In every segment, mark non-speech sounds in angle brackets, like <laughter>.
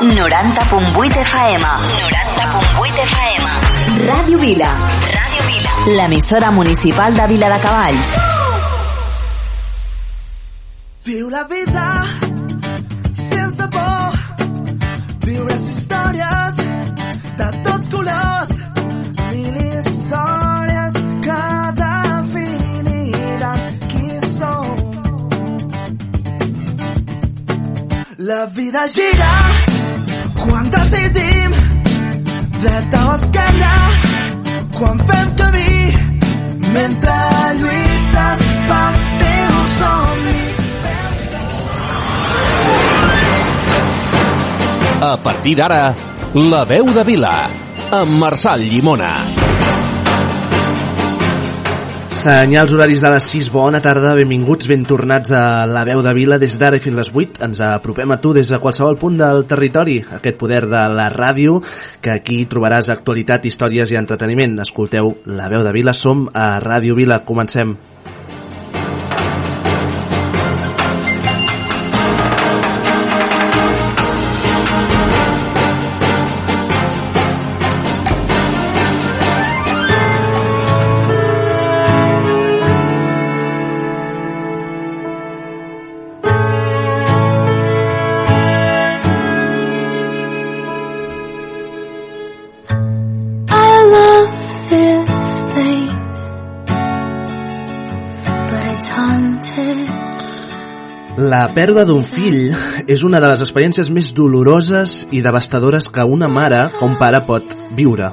90.8 FM. 90.8 FM. Ràdio Vila. Ràdio Vila. L'emissora municipal de Vila de Cavalls. Viu la vida sense por. Viu les històries de tots colors. Mil històries que definiran qui som. La vida gira dreta o esquerra quan fem camí mentre lluites pel teu somni A partir d'ara, La veu de Vila, amb Marçal Llimona. Senyals horaris de les 6, bona tarda, benvinguts, ben tornats a la veu de Vila des d'ara fins les 8. Ens apropem a tu des de qualsevol punt del territori, aquest poder de la ràdio, que aquí trobaràs actualitat, històries i entreteniment. Escolteu la veu de Vila, som a Ràdio Vila, comencem. I pèrdua d'un fill és una de les experiències més doloroses i devastadores que una mare o un pare pot viure.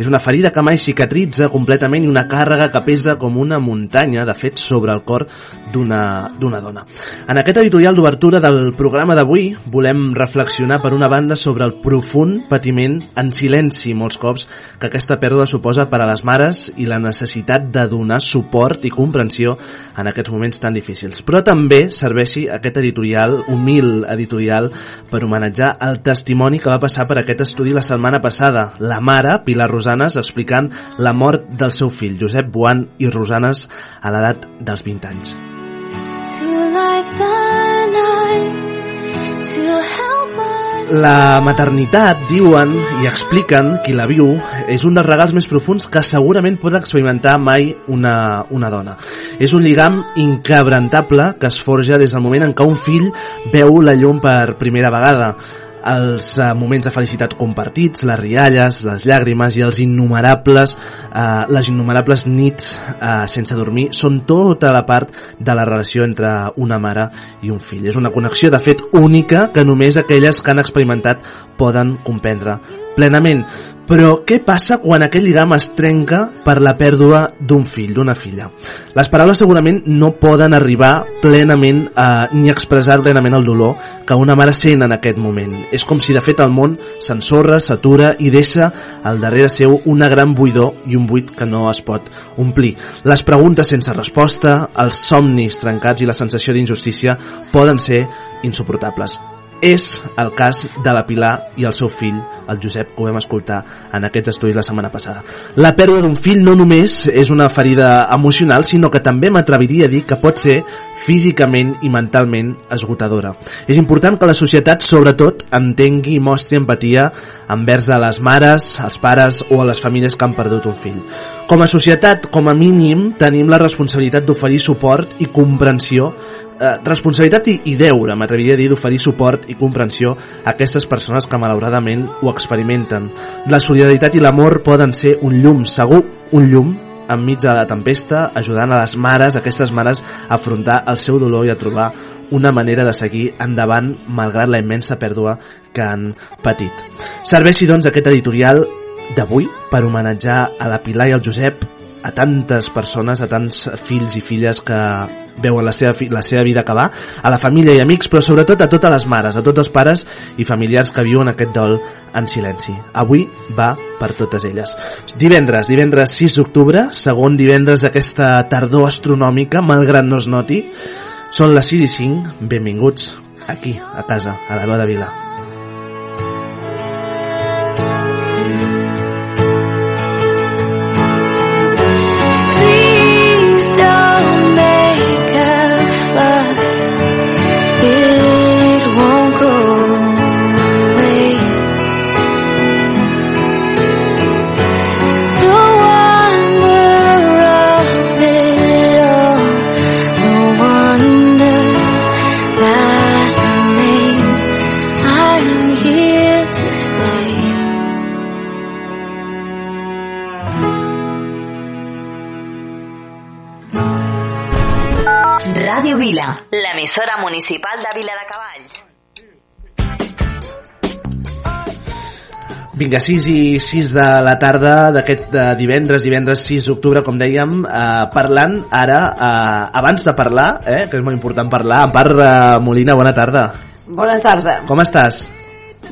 És una ferida que mai cicatritza completament i una càrrega que pesa com una muntanya, de fet, sobre el cor d'una dona. En aquest editorial d'obertura del programa d'avui volem reflexionar per una banda sobre el profund patiment en silenci molts cops que aquesta pèrdua suposa per a les mares i la necessitat de donar suport i comprensió en aquests moments tan difícils. Però també serveixi aquest editorial, humil editorial, per homenatjar el testimoni que va passar per aquest estudi la setmana passada. La mare, Pilar Rosanes, explicant la mort del seu fill, Josep Boan i Rosanes, a l'edat dels 20 anys. La maternitat, diuen i expliquen qui la viu, és un dels regals més profuns que segurament pot experimentar mai una, una dona. És un lligam inquebrantable que es forja des del moment en què un fill veu la llum per primera vegada els eh, moments de felicitat compartits, les rialles, les llàgrimes i els innumerables, eh, les innumerables nits eh, sense dormir són tota la part de la relació entre una mare i un fill. És una connexió, de fet, única que només aquelles que han experimentat poden comprendre plenament. Però què passa quan aquest lligam es trenca per la pèrdua d'un fill, d'una filla? Les paraules segurament no poden arribar plenament a, ni expressar plenament el dolor que una mare sent en aquest moment. És com si de fet el món s'ensorra, s'atura i deixa al darrere seu una gran buidor i un buit que no es pot omplir. Les preguntes sense resposta, els somnis trencats i la sensació d'injustícia poden ser insuportables. És el cas de la Pilar i el seu fill, el Josep, que ho vam escoltar en aquests estudis la setmana passada. La pèrdua d'un fill no només és una ferida emocional, sinó que també m'atreviria a dir que pot ser físicament i mentalment esgotadora. És important que la societat, sobretot, entengui i mostri empatia envers a les mares, als pares o a les famílies que han perdut un fill. Com a societat, com a mínim, tenim la responsabilitat d'oferir suport i comprensió eh, responsabilitat i, i deure, m'atreviria a dir, d'oferir suport i comprensió a aquestes persones que malauradament ho experimenten. La solidaritat i l'amor poden ser un llum, segur un llum, enmig de la tempesta, ajudant a les mares, aquestes mares, a afrontar el seu dolor i a trobar una manera de seguir endavant malgrat la immensa pèrdua que han patit. Serveixi, doncs, aquest editorial d'avui per homenatjar a la Pilar i al Josep a tantes persones, a tants fills i filles que veuen la seva, la seva vida acabar, a la família i amics, però sobretot a totes les mares, a tots els pares i familiars que viuen aquest dol en silenci. Avui va per totes elles. Divendres, divendres 6 d'octubre, segon divendres d'aquesta tardor astronòmica, malgrat no es noti, són les 6 i 5, benvinguts aquí, a casa, a la Veu de Vila. L'emissora municipal de Vila de Cavalls. Vinga, 6 i 6 de la tarda d'aquest eh, divendres, divendres 6 d'octubre, com dèiem, eh, parlant ara, eh, abans de parlar, eh, que és molt important parlar, en part eh, Molina, bona tarda. Bona tarda. Com estàs?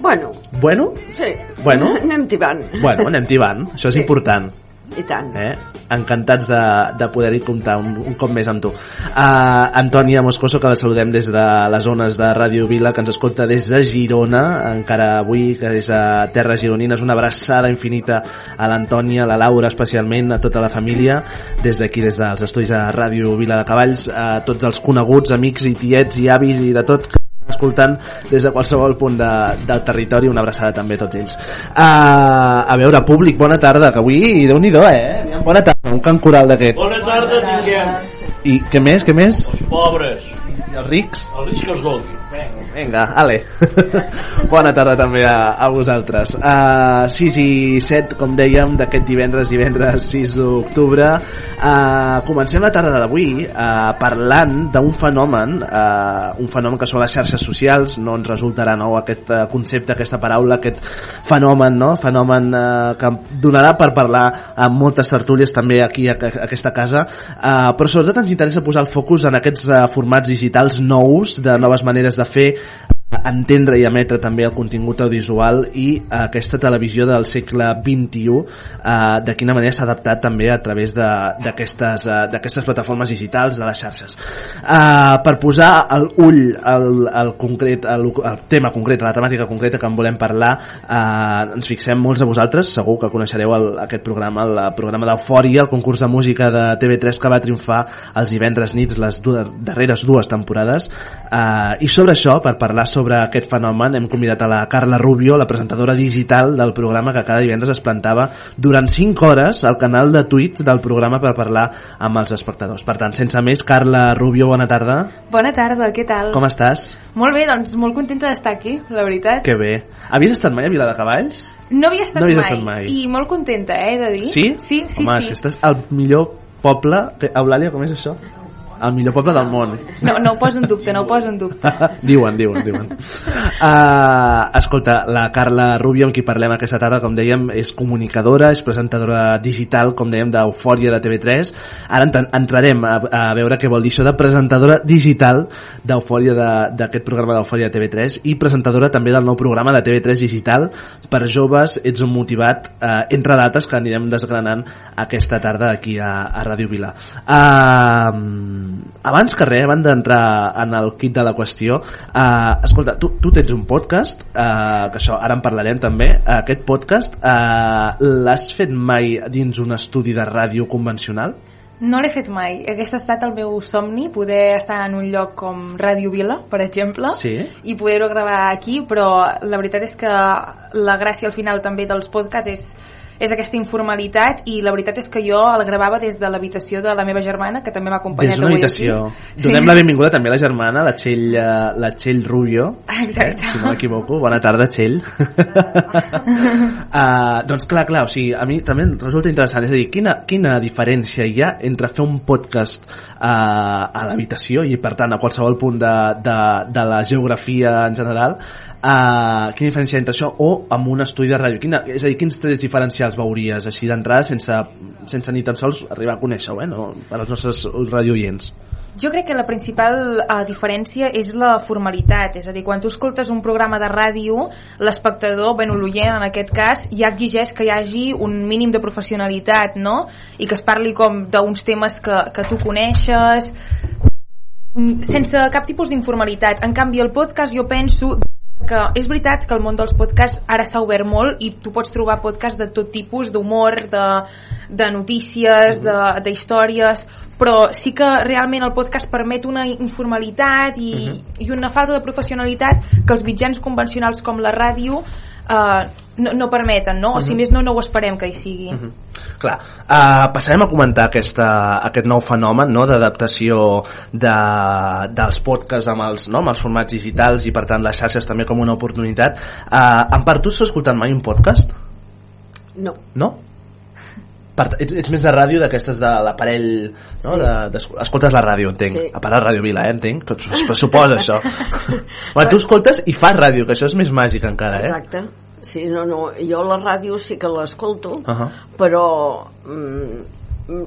Bueno, Bueno? sí. Bueno. <laughs> Anem tibant. Bueno, anem tibant, això és Sí. important. I tant. Eh? Encantats de, de poder-hi comptar un, un cop més amb tu. Uh, Antònia Moscoso, que la saludem des de les zones de Ràdio Vila, que ens escolta des de Girona, encara avui, que és a Terres Gironines, una abraçada infinita a l'Antònia, a la Laura especialment, a tota la família, des d'aquí, des dels estudis de Ràdio Vila de Cavalls, a tots els coneguts, amics i tiets i avis i de tot, escoltant des de qualsevol punt de, del territori una abraçada també a tots ells uh, a veure, públic, bona tarda que avui, déu nhi eh? bona tarda, un cant coral d'aquests Bona tarda tinguem i què més, què més? els pobres, I els rics? el risc que els doni. Vinga, ale. <laughs> Bona tarda també a, a vosaltres. Uh, 6 i 7, com dèiem, d'aquest divendres, divendres 6 d'octubre. Uh, comencem la tarda d'avui uh, parlant d'un fenomen, uh, un fenomen que són les xarxes socials, no ens resultarà nou aquest uh, concepte, aquesta paraula, aquest fenomen, no? fenomen uh, que donarà per parlar amb moltes tertúlies també aquí a, a aquesta casa, uh, però sobretot ens interessa posar el focus en aquests uh, formats digitals nous, de noves maneres de fer, entendre i emetre també el contingut audiovisual i eh, aquesta televisió del segle XXI eh, de quina manera s'ha adaptat també a través d'aquestes eh, plataformes digitals, de les xarxes. Eh, per posar el ull al, al, concret, al, al tema concret, a la temàtica concreta que en volem parlar eh, ens fixem molts de vosaltres. Segur que coneixereu el, aquest programa el programa d'Eufòria, el concurs de música de TV3 que va triomfar els divendres nits les dues, darreres dues temporades eh, i sobre això, per parlar sobre aquest fenomen hem convidat a la Carla Rubio la presentadora digital del programa que cada divendres es plantava durant 5 hores al canal de Twitch del programa per parlar amb els espectadors per tant, sense més, Carla Rubio, bona tarda Bona tarda, què tal? com estàs? Molt bé, doncs molt contenta d'estar aquí, la veritat. Que bé. Havies estat mai a Vila de Cavalls? No havia estat, No havies mai, estat mai. i molt contenta, eh, he de dir. Sí? Sí, sí, Home, sí. és que estàs al millor poble... que- Eulàlia, com és això? El millor poble del món. No, no ho poso en dubte, no ho poso en dubte. <laughs> diuen, diuen, diuen. Uh, escolta, la Carla Rubio, amb qui parlem aquesta tarda, com dèiem, és comunicadora, és presentadora digital, com dèiem, d'Eufòria de TV3. Ara ent- entrarem a, a veure què vol dir això de presentadora digital d'Eufòria de- d'aquest programa d'Eufòria de TV3 i presentadora també del nou programa de TV3 digital per joves, ets un motivat, uh, entre d'altres que anirem desgranant aquesta tarda aquí a, a Ràdio Vila. Uh, abans que res, abans d'entrar en el kit de la qüestió, uh, escolta, tu, tu tens un podcast, uh, que això ara en parlarem també, aquest podcast uh, l'has fet mai dins un estudi de ràdio convencional? No l'he fet mai. Aquest ha estat el meu somni, poder estar en un lloc com Ràdio Vila, per exemple, Sí. i poder-ho gravar aquí, però la veritat és que la gràcia al final també dels podcasts és és aquesta informalitat i la veritat és que jo el gravava des de l'habitació de la meva germana que també m'ha acompanyat Des d'una habitació. aquí. Donem la benvinguda també a la germana, la Txell, eh, la Txell Rubio. Exacte. Eh, si no m'equivoco. Bona tarda, Txell. uh, <laughs> doncs clar, clar, o sigui, a mi també resulta interessant. És a dir, quina, quina diferència hi ha entre fer un podcast uh, a l'habitació i, per tant, a qualsevol punt de, de, de la geografia en general Uh, quina diferència entre això o amb un estudi de ràdio quina, és a dir, quins trets diferencials veuries així d'entrada sense, sense ni tan sols arribar a conèixer-ho eh, no? per als nostres radioients Jo crec que la principal uh, diferència és la formalitat, és a dir, quan tu escoltes un programa de ràdio, l'espectador, bueno, l'oient en aquest cas, ja exigeix que hi hagi un mínim de professionalitat, no? I que es parli com d'uns temes que, que tu coneixes, sense cap tipus d'informalitat. En canvi, el podcast jo penso que és veritat que el món dels podcasts ara s'ha obert molt i tu pots trobar podcasts de tot tipus, d'humor, de, de notícies, de, de històries, però sí que realment el podcast permet una informalitat i, i una falta de professionalitat que els mitjans convencionals com la ràdio eh, no, no permeten, no? O si més no, no ho esperem que hi sigui. Clar, uh, passarem a comentar aquesta, aquest nou fenomen no, d'adaptació de, dels podcasts amb els, no, amb els formats digitals i per tant les xarxes també com una oportunitat. Uh, en part, tu has escoltat mai un podcast? No. No? per, ets, ets més de ràdio d'aquestes de l'aparell no? Sí. de, de, escoltes la ràdio, entenc Sí. a part de Ràdio Vila, eh, entenc però, però suposa això <laughs> bueno, tu escoltes i fas ràdio, que això és més màgic encara eh? Exacte. Sí, no, no, jo la ràdio sí que l'escolto, Uh -huh. però mm, mm,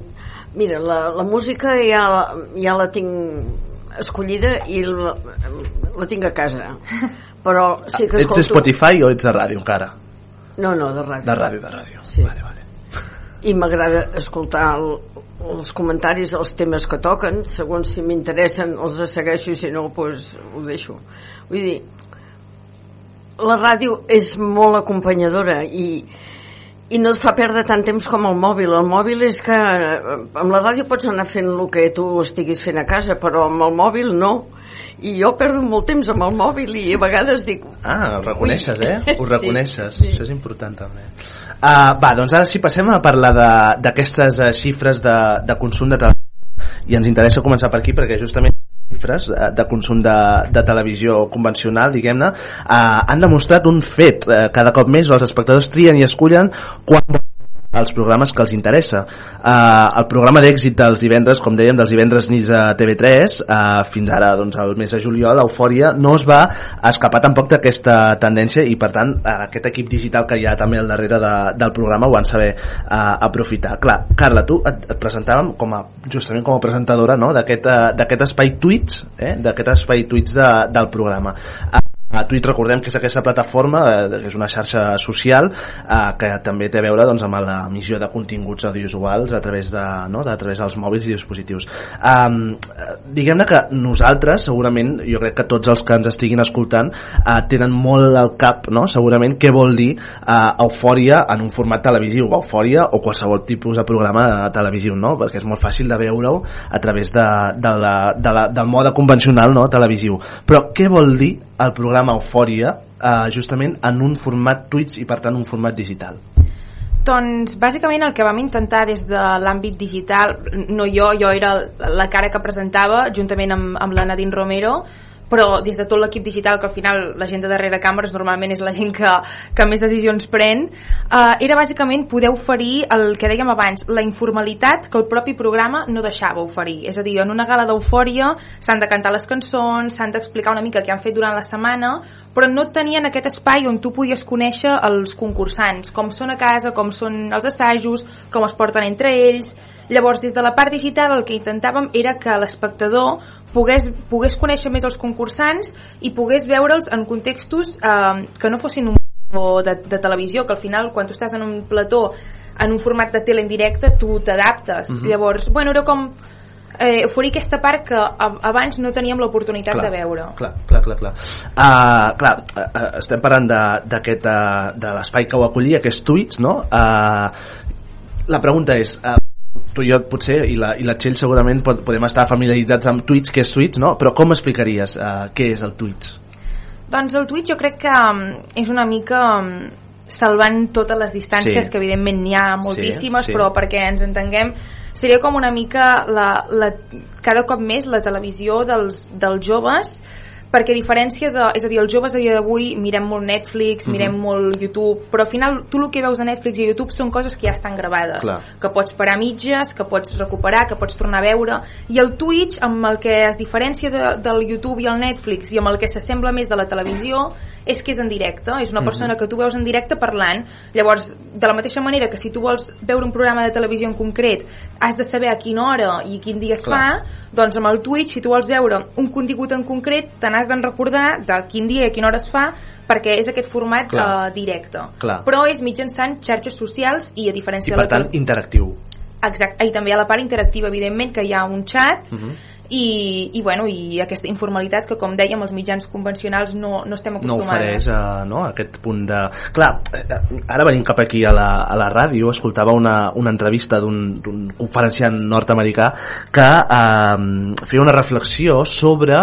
mira, la, la música ja, ja la tinc escollida i la, la tinc a casa <laughs> però sí que ets escolto Spotify o ets de ràdio encara? no, no, de ràdio de ràdio, de ràdio Sí. vale, vale. i m'agrada escoltar el, els comentaris, els temes que toquen segons si m'interessen els segueixo i si no, doncs ho deixo vull dir la ràdio és molt acompanyadora i, i no et fa perdre tant temps com el mòbil el mòbil és que eh, amb la ràdio pots anar fent el que tu estiguis fent a casa però amb el mòbil no i jo perdo molt temps amb el mòbil i a vegades dic Ah, ho reconeixes, eh? <laughs> Ho Sí, reconeixes, sí. això és important també. Uh, va, doncs ara sí passem a parlar de- d'aquestes uh, xifres de, de consum de televisió i ens interessa començar per aquí perquè justament xifres eh, de consum de, de televisió convencional, diguem-ne, uh, han demostrat un fet. Uh, cada cop més els espectadors trien i escullen quan els programes que els interessa. Uh, el programa d'èxit dels divendres, com dèiem, dels divendres nits a TV3, uh, fins ara, doncs, el mes de juliol, l'Eufòria no es va escapar tampoc d'aquesta tendència i, per tant, uh, aquest equip digital que hi ha també al darrere de, del programa ho van saber uh, aprofitar. Clar, Carla, tu et, et presentàvem com a, justament com a presentadora no? d'aquest uh, espai Twitch, eh? d'aquest espai Twitch de, del programa. Uh, a Twitch recordem que és aquesta plataforma, eh, que és una xarxa social eh, que també té a veure doncs, amb l'emissió de continguts audiovisuals a través de, no, de, a través dels mòbils i dispositius. Um, Diguem-ne que nosaltres, segurament, jo crec que tots els que ens estiguin escoltant eh, tenen molt al cap, no? segurament, què vol dir eh, eufòria en un format televisiu, eufòria o qualsevol tipus de programa de televisiu, no? perquè és molt fàcil de veure-ho a través de, de la, de la, del mode convencional no? televisiu. Però què vol dir el programa Eufòria eh, justament en un format Twitch i per tant un format digital? Doncs bàsicament el que vam intentar des de l'àmbit digital, no jo, jo era la cara que presentava juntament amb, amb la Nadine Romero, però des de tot l'equip digital, que al final la gent de darrere càmeres normalment és la gent que, que més decisions pren, eh, era bàsicament poder oferir el que dèiem abans, la informalitat que el propi programa no deixava oferir. És a dir, en una gala d'eufòria s'han de cantar les cançons, s'han d'explicar una mica què han fet durant la setmana, però no tenien aquest espai on tu podies conèixer els concursants, com són a casa, com són els assajos, com es porten entre ells. Llavors, des de la part digital el que intentàvem era que l'espectador pogués, pogués conèixer més els concursants i pogués veure'ls en contextos eh, que no fossin un plató de, de televisió, que al final quan tu estàs en un plató en un format de tele en directe tu t'adaptes. Mhm. Llavors, bueno, era com eh, oferir aquesta part que abans no teníem l'oportunitat de veure. Clar, clar, clar. clar. Uh, clar uh, uh, estem parlant de- uh, de l'espai que ho acollia, que és Twitch, no? Uh, la pregunta és... Uh, tu i jo potser, i la, i la Txell segurament pod podem estar familiaritzats amb Twitch, què és Twitch, no? Però com explicaries uh, què és el Twitch? Doncs el Twitch jo crec que mm, és una mica mm, salvant totes les distàncies, Sí. que evidentment n'hi ha moltíssimes, sí. però perquè ens entenguem, seria com una mica la, la, cada cop més la televisió dels, dels joves perquè a diferència de... És a dir, els joves a dia d'avui mirem molt Netflix, Mhm. mirem molt YouTube, però al final tu el que veus a Netflix i a YouTube són coses que ja estan gravades, Clar. que pots parar mitges, que pots recuperar, que pots tornar a veure, i el Twitch, amb el que es diferencia de, del YouTube i el Netflix i amb el que s'assembla més de la televisió, és que és en directe, és una Mhm. persona que tu veus en directe parlant, llavors, de la mateixa manera que si tu vols veure un programa de televisió en concret, has de saber a quina hora i quin dia es Clar. fa, doncs amb el Twitch, si tu vols veure un contingut en concret, te n'has de recordar de quin dia i a quina hora es fa, perquè és aquest format Clar. eh, directe. Clar. Però és mitjançant xarxes socials i a I diferència per de la tant, interactiu. Exacte, i també ha la part interactiva, evidentment, que hi ha un xat Uh -huh. I, i, bueno, i aquesta informalitat que, com dèiem, els mitjans convencionals no, no estem no acostumades. ofereix uh, no, aquest punt de... Clar, eh, ara venint cap aquí a la, a la ràdio escoltava una, una entrevista d'un conferenciant nord-americà que eh, feia una reflexió sobre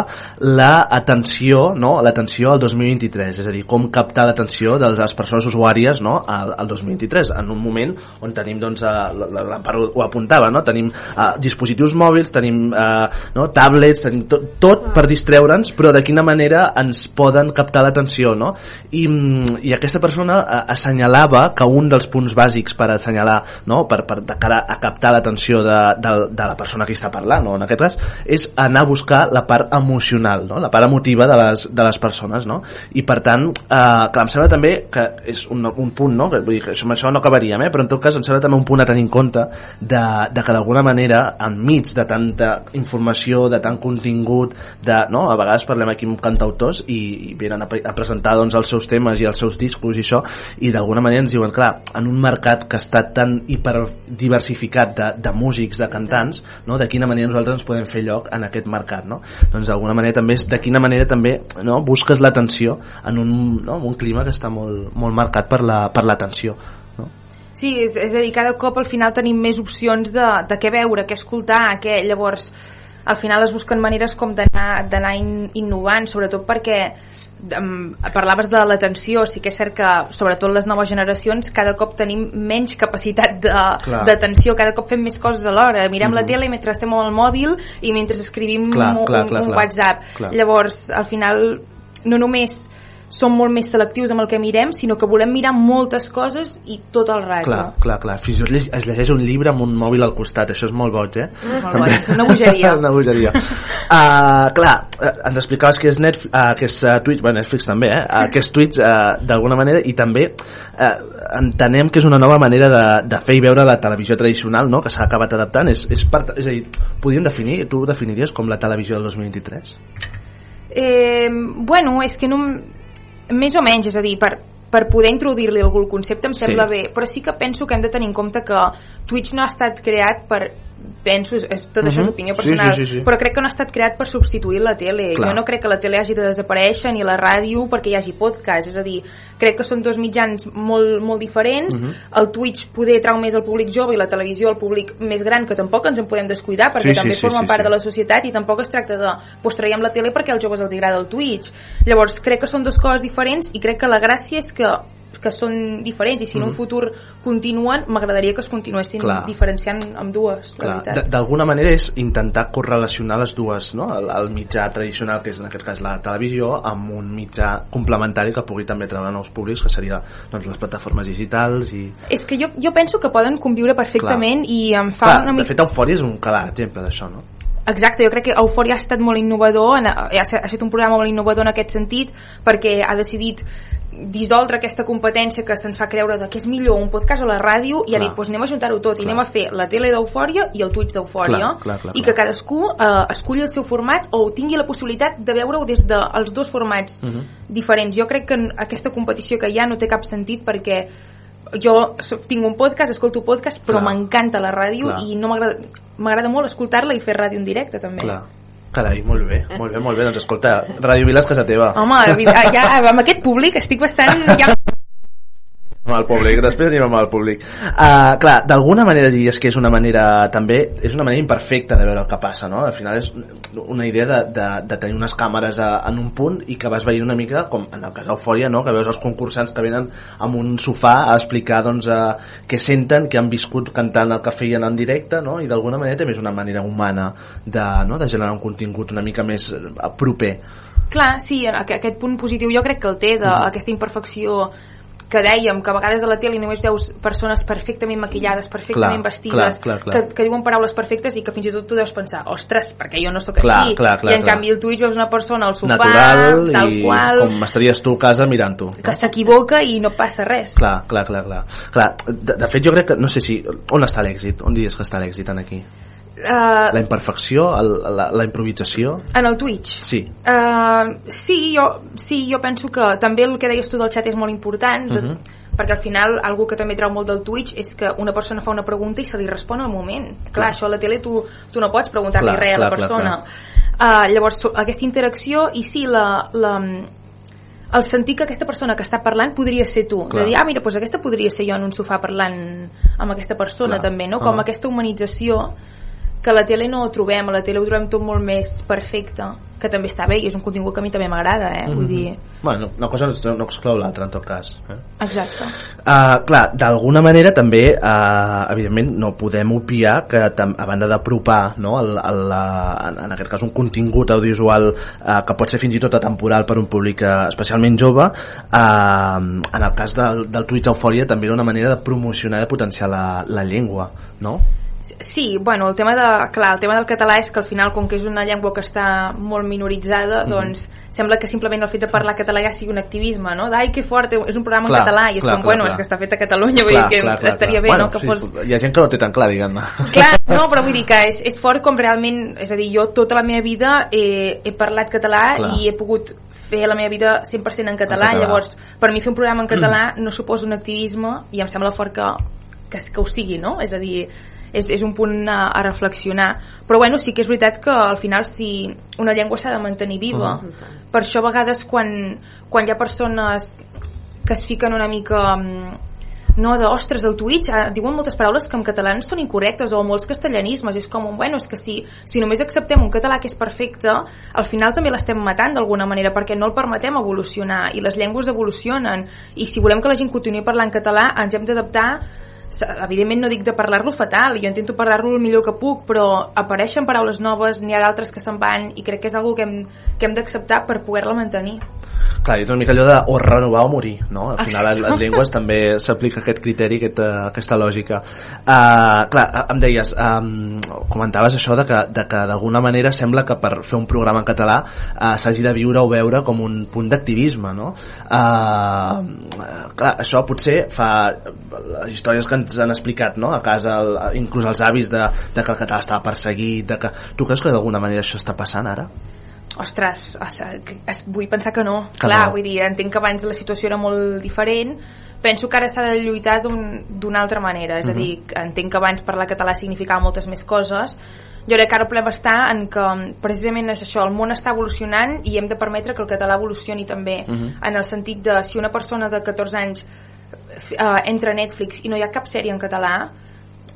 la atenció, no, l'atenció al 2023, és a dir, com captar l'atenció de les persones usuàries no, al, al 2023, en un moment on tenim, doncs, eh, la, ho apuntava, no? tenim eh, dispositius mòbils, tenim eh, no, no? tablets, tot, tot per distreure'ns, però de quina manera ens poden captar l'atenció, no? I, mm, I aquesta persona eh, assenyalava que un dels punts bàsics per assenyalar, no? per, per de cara a captar l'atenció de, de, de la persona que està parlant, no? en aquest cas, és anar a buscar la part emocional, no? la part emotiva de les, de les persones, no? I per tant, eh, clar, em sembla també que és un, un punt, no? Que, vull dir que això, això no acabaríem, eh? però en tot cas em sembla també un punt a tenir en compte de, de que d'alguna manera, enmig de tanta informació, de tant contingut, de, no? a vegades parlem aquí amb cantautors i, i venen a, a presentar doncs, els seus temes i els seus discos i això, i d'alguna manera ens diuen, clar, en un mercat que està tan hiperdiversificat de, de músics, de cantants, no? de quina manera nosaltres ens podem fer lloc en aquest mercat, no? Doncs d'alguna manera també és de quina manera també no? busques l'atenció en un, no? en un clima que està molt, molt marcat per la- per l'atenció. no? Sí, és, és a dir, cada cop al final tenim més opcions de, de què veure, què escoltar, què... Llavors, al final es busquen maneres com d'anar in, innovant, sobretot perquè um, parlaves de l'atenció, sí que és cert que sobretot les noves generacions cada cop tenim menys capacitat d'atenció, cada cop fem més coses alhora mirem la Mhm. tele mentre estem amb el mòbil i mentre escrivim Clar, un, clar, un, clar, un clar. WhatsApp Clar. llavors al final no només som molt més selectius amb el que mirem, sinó que volem mirar moltes coses i tot el rato. Clar, clar, clar. Fins i tot es llegeix un llibre amb un mòbil al costat, això és molt boig, eh? Molt boig, és una bogeria. <laughs> una bogeria. Uh, clar, eh, ens explicaves que és, Netflix, uh, que és uh, Twitch, bueno, Netflix també, eh? Uh, que és Twitch uh, d'alguna manera i també uh, entenem que és una nova manera de, de fer i veure la televisió tradicional, no?, que s'ha acabat adaptant. És, és, part, és a dir, podríem definir, tu ho definiries com la televisió del 2023? Eh, bueno, és que no... Més o menys, és a dir, per, per poder introduir-li algun concepte em sembla Sí. bé, però sí que penso que hem de tenir en compte que Twitch no ha estat creat per penso, és, tot això és Mhm. opinió Sí, personal, sí, sí, sí. però crec que no ha estat creat per substituir la tele. Clar. Jo no crec que la tele hagi de desaparèixer ni la ràdio perquè hi hagi podcast, és a dir, crec que són dos mitjans molt, molt diferents. Mhm. El Twitch poder trau més al públic jove i la televisió al públic més gran, que tampoc ens en podem descuidar perquè Sí, sí, també sí, formen sí, part sí. de la societat i tampoc es tracta de pues, traiem la tele perquè als joves els agrada el Twitch llavors crec que són dues coses diferents i crec que la gràcia és que que són diferents i si en un Mhm. futur continuen m'agradaria que es continuessin Clar. diferenciant amb dues Clar, d'alguna manera és intentar correlacionar les dues, no? El, el mitjà tradicional, que és en aquest cas la televisió, amb un mitjà complementari que pugui també treure nous públics, que seria doncs, les plataformes digitals i... és que jo, jo penso que poden conviure perfectament i em fa Clar, una de mica fet, Eufòria és un clar exemple d'això, no? Exacte, jo crec que Euphoria ha estat molt innovador, ha estat un programa molt innovador en aquest sentit, perquè ha decidit dissoldre aquesta competència que se'ns fa creure de què és millor un podcast o la ràdio i ha Clar. dit, doncs anem a juntar-ho tot i Clar. anem a fer la tele d'Eufòria i el Twitch d'Eufòria i que cadascú eh, esculli el seu format o tingui la possibilitat de veure-ho des dels dos formats Mhm. diferents. Jo crec que aquesta competició que hi ha no té cap sentit perquè jo tinc un podcast, escolto podcast, però m'encanta la ràdio Clar. i no m'agrada molt escoltar-la i fer ràdio en directe també. Clar. Carai, molt bé, molt bé, molt bé. Doncs escolta, Ràdio Vila és casa teva. Home, ja, amb aquest públic estic bastant... Ja... Amb el públic, després anem amb el públic. Uh, clar, d'alguna manera diries que és una manera també, és una manera imperfecta de veure el que passa, no? Al final és una idea de, de, de tenir unes càmeres a, en un punt i que vas veient una mica, com en el cas d'Eufòria, no? que veus els concursants que venen amb un sofà a explicar doncs, uh, què senten, què han viscut cantant el que feien en directe, no? i d'alguna manera també és una manera humana de, no? de generar un contingut una mica més eh, proper. Clar, sí, aqu- aquest punt positiu jo crec que el té, d'aquesta imperfecció que dèiem, que a vegades a la tele només veus persones perfectament maquillades, perfectament Clar, vestides, clar, clar, clar. Que, que diuen paraules perfectes i que fins i tot tu deus pensar, ostres, perquè jo no sóc Clar, així. clar, clar, I en clar. canvi al Twitch veus una persona al sofà, Natural tal i qual, com estaries tu a casa mirant-ho. que s'equivoca i no passa res. Clar, clar, clar, clar. clar de, de fet, jo crec que, no sé si... On està l'èxit? On diries que està l'èxit en aquí? Uh, La imperfecció? El, la, la improvisació? en el Twitch, Sí. Uh, sí, jo, sí, jo penso que també el que deies tu del xat és molt important, de, Mhm. perquè al final, algú que també treu molt del Twitch és que una persona fa una pregunta i se li respon al moment. Clar, Clar. això a la tele tu, tu no pots preguntar-li Clar, res a la clar, clar, persona. Uh, llavors, so- aquesta interacció i sí, la, la, el sentir que aquesta persona que està parlant podria ser tu. Clar. De dir, ah, mira, doncs aquesta podria ser jo en un sofà parlant amb aquesta persona Clar. també, no? Com Ah. aquesta humanització que a la tele no ho trobem, a la tele ho trobem tot molt més perfecte, que també està bé i és un contingut que a mi també m'agrada, eh? Vull dir, Bueno, una cosa no, no exclou l'altra, en tot cas. Eh? exacte. Uh, clar, d'alguna manera també, uh, evidentment, no podem obviar que a banda d'apropar no, el, el, en, en aquest cas un contingut audiovisual uh, que pot ser fins i tot atemporal per un públic uh, especialment jove, uh, en el cas del, del Twitch Eufòria també era una manera de promocionar i de potenciar la, la llengua, no? Sí, bueno, el tema, de, clar, el tema del català és que al final, com que és una llengua que està molt minoritzada, Mhm. doncs sembla que simplement el fet de parlar català ja sigui un activisme, no? D'ai, que fort, és un programa Clar, en català, i és clar, com, clar, bueno, clar. és que està fet a Catalunya, vull dir que estaria bé, bueno, no?, que sí, fos... Hi ha gent que no té tan clar, diguem-ne. Clar, no, però vull dir que és, és fort com realment, és a dir, jo tota la meva vida he, he parlat català Clar. i he pogut fer la meva vida 100% en català, En català. llavors per mi fer un programa en <clears throat> català no suposa un activisme i em sembla fort que, que, que ho sigui, no? És a dir, és, és un punt a, a reflexionar però bueno, sí que és veritat que al final si una llengua s'ha de mantenir viva Mhm. per això a vegades quan, quan hi ha persones que es fiquen una mica mm, no, de, ostres, el Twitch eh, diuen moltes paraules que en català no són incorrectes o molts castellanismes, és com, bueno, és que si, si només acceptem un català que és perfecte al final també l'estem matant d'alguna manera perquè no el permetem evolucionar i les llengües evolucionen i si volem que la gent continuï parlant català ens hem d'adaptar evidentment no dic de parlar-lo fatal jo intento parlar-lo el millor que puc però apareixen paraules noves, n'hi ha d'altres que se'n van i crec que és algo que hem, que hem d'acceptar per poder-la mantenir Clar, és una mica allò de o renovar o morir, no? Al final Exacte. les llengües també s'aplica aquest criteri, aquesta, aquesta lògica. Uh, clar, em deies, um, comentaves això de que, de que d'alguna manera sembla que per fer un programa en català uh, s'hagi de viure o veure com un punt d'activisme, no? Uh, clar, això potser fa les històries que ens han explicat, no? A casa, el, inclús els avis de, de que el català estava perseguit, de que... Tu creus que d'alguna manera això està passant ara? Ostres, o sigui, es- vull pensar que no. Que Clar, no. vull dir, entenc que abans la situació era molt diferent, penso que ara s'ha de lluitar d'un- d'una altra manera, és a Mhm. dir, entenc que abans parlar català significava moltes més coses, jo crec que ara el problema està en que precisament és això, el món està evolucionant i hem de permetre que el català evolucioni també, Mhm. en el sentit de si una persona de 14 anys eh, entra a Netflix i no hi ha cap sèrie en català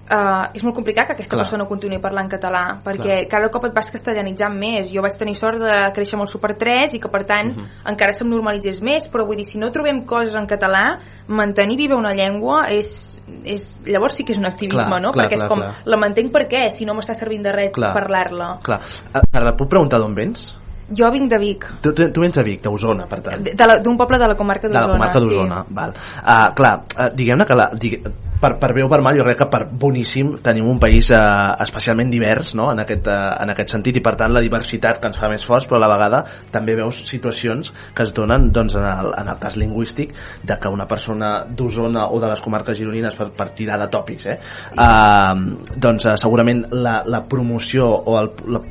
Uh, és molt complicat que aquesta Clar. persona continuï parlant català perquè cada cop et vas castellanitzant més jo vaig tenir sort de créixer amb el Super 3 i que per tant Mhm. encara se'm normalitzés més però vull dir, si no trobem coses en català mantenir viva una llengua és, és llavors sí que és un activisme Clar, no? clar, perquè clar, és com, clar. la mantenc per què si no m'està servint de res Clar. parlar-la Clar. Uh, ara, puc preguntar d'on vens? Jo vinc de Vic Tu, tu, tu vens de Vic, d'Osona, per tant. d'un poble de la comarca de la d'Osona comarca d'Osona, sí. val. Uh, clar, uh, diguem-ne que la, digue, per, per bé o per mal, jo crec que per boníssim tenim un país uh, especialment divers no? en, aquest, uh, en aquest sentit i per tant la diversitat que ens fa més forts però a la vegada també veus situacions que es donen doncs, en, el, en el cas lingüístic de que una persona d'Osona o de les comarques gironines per, per tirar de tòpics eh? uh, doncs uh, segurament la, la promoció o el, la,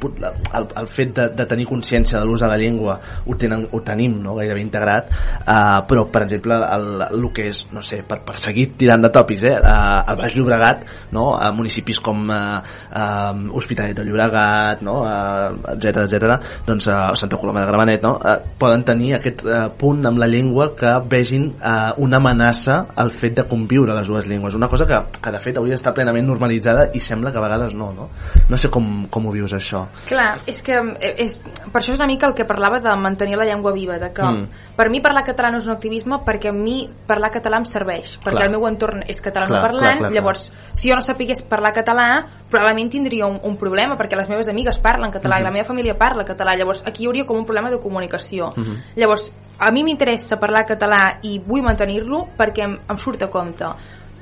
el, el fet de, de tenir consciència de l'ús de la llengua ho, tenen, ho tenim no? gairebé integrat uh, però per exemple el, el que és no sé, per, per seguir tirant de tòpics eh? Uh, el Baix Llobregat no? a municipis com uh, uh, Hospitalet de Llobregat no? uh, etc etc. doncs uh, Santa Coloma de Gramenet no? uh, poden tenir aquest uh, punt amb la llengua que vegin uh, una amenaça al fet de conviure les dues llengües una cosa que, que de fet hauria d'estar plenament normalitzada i sembla que a vegades no no, no sé com, com ho vius això Clar, és que eh, és, per això és una mica el que parlava de mantenir la llengua viva, de que Mm. per mi parlar català no és un activisme perquè a mi parlar català em serveix, perquè Clar. el meu entorn és català Clar, no parlant, clar, clar, clar. llavors si jo no sapigués parlar català probablement tindria un, un problema perquè les meves amigues parlen català i la Mhm. meva família parla català, llavors aquí hi hauria com un problema de comunicació. Mhm. Llavors, a mi m'interessa parlar català i vull mantenir-lo perquè em, em surt a compte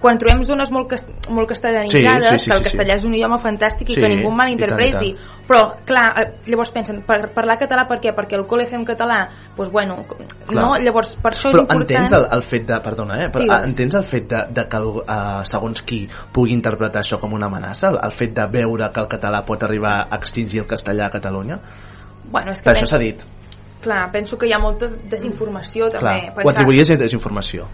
quan trobem zones molt, cas molt castellanitzades, Sí, sí, sí, que el sí, sí. castellà és un idioma fantàstic i Sí, que ningú i malinterpreti, tant, i tant. però clar, eh, llavors pensen, per parlar català per què? Perquè al col·le fem català? Doncs pues bueno, Clar. no? Llavors, per això és però important... entens el, el fet de, perdona, eh, però Digues. entens el fet de, de que uh, segons qui pugui interpretar això com una amenaça, el, el fet de veure que el català pot arribar a extingir el castellà a Catalunya? Bueno, és que Per això s'ha dit, clar, penso que hi ha molta desinformació també. clar, ho atribuïes a desinformació.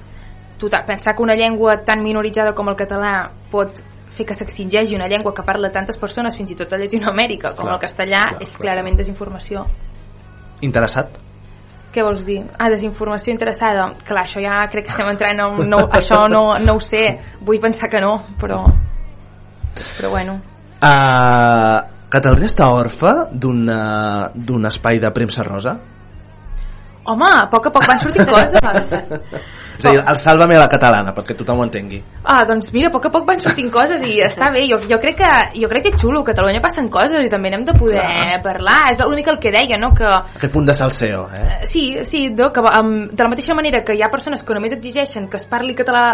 Total, pensar que una llengua tan minoritzada com el català pot fer que s'extingeixi una llengua que parla tantes persones, fins i tot a Llatinoamèrica, com Clar, el castellà, clar, és clar, clarament desinformació. Interessat? Què vols dir? Ah, desinformació interessada. Clar, això ja crec que estem entrant en un... No, <laughs> això no, no ho sé. Vull pensar que no, però... Però bueno. Uh, Catalunya està orfa d'un uh, d'un espai de premsa rosa? Home, a poc a poc van sortint <laughs> coses. És a dir, el Sálvame a la catalana, perquè tothom ho entengui. Ah, doncs mira, a poc a poc van sortint coses i està bé. Jo, jo, crec que, jo crec que és xulo, a Catalunya passen coses i també n'hem de poder Clar. parlar. És l'únic el que deia, no?, que Aquest punt de salseo, eh? Sí, sí, no, que, um, de la mateixa manera que hi ha persones que només exigeixen que es parli català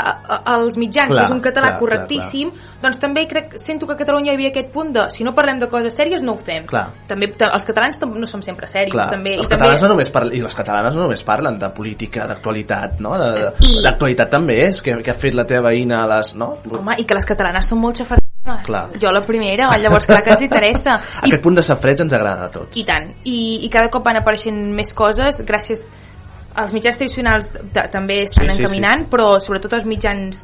als mitjans, Clar, és un català clar, correctíssim, doncs també crec, sento que a Catalunya hi havia aquest punt de si no parlem de coses sèries no ho fem. Clar. També ta- els catalans no som sempre Clar, també. els I també no només parlen, i les catalanes no només parlen de política, d'actualitat, no? De- de- I- D'actualitat també és, que, que ha fet la teva veïna a les... No? Home, i que les catalanes són molt xafarderes. Clar. Jo la primera, llavors clar que ens interessa. <laughs> I Aquest punt de safreig ens agrada a tots. I tant. I, I cada cop van apareixent més coses gràcies als mitjans tradicionals també estan Sí, sí, encaminant, sí. però sobretot els mitjans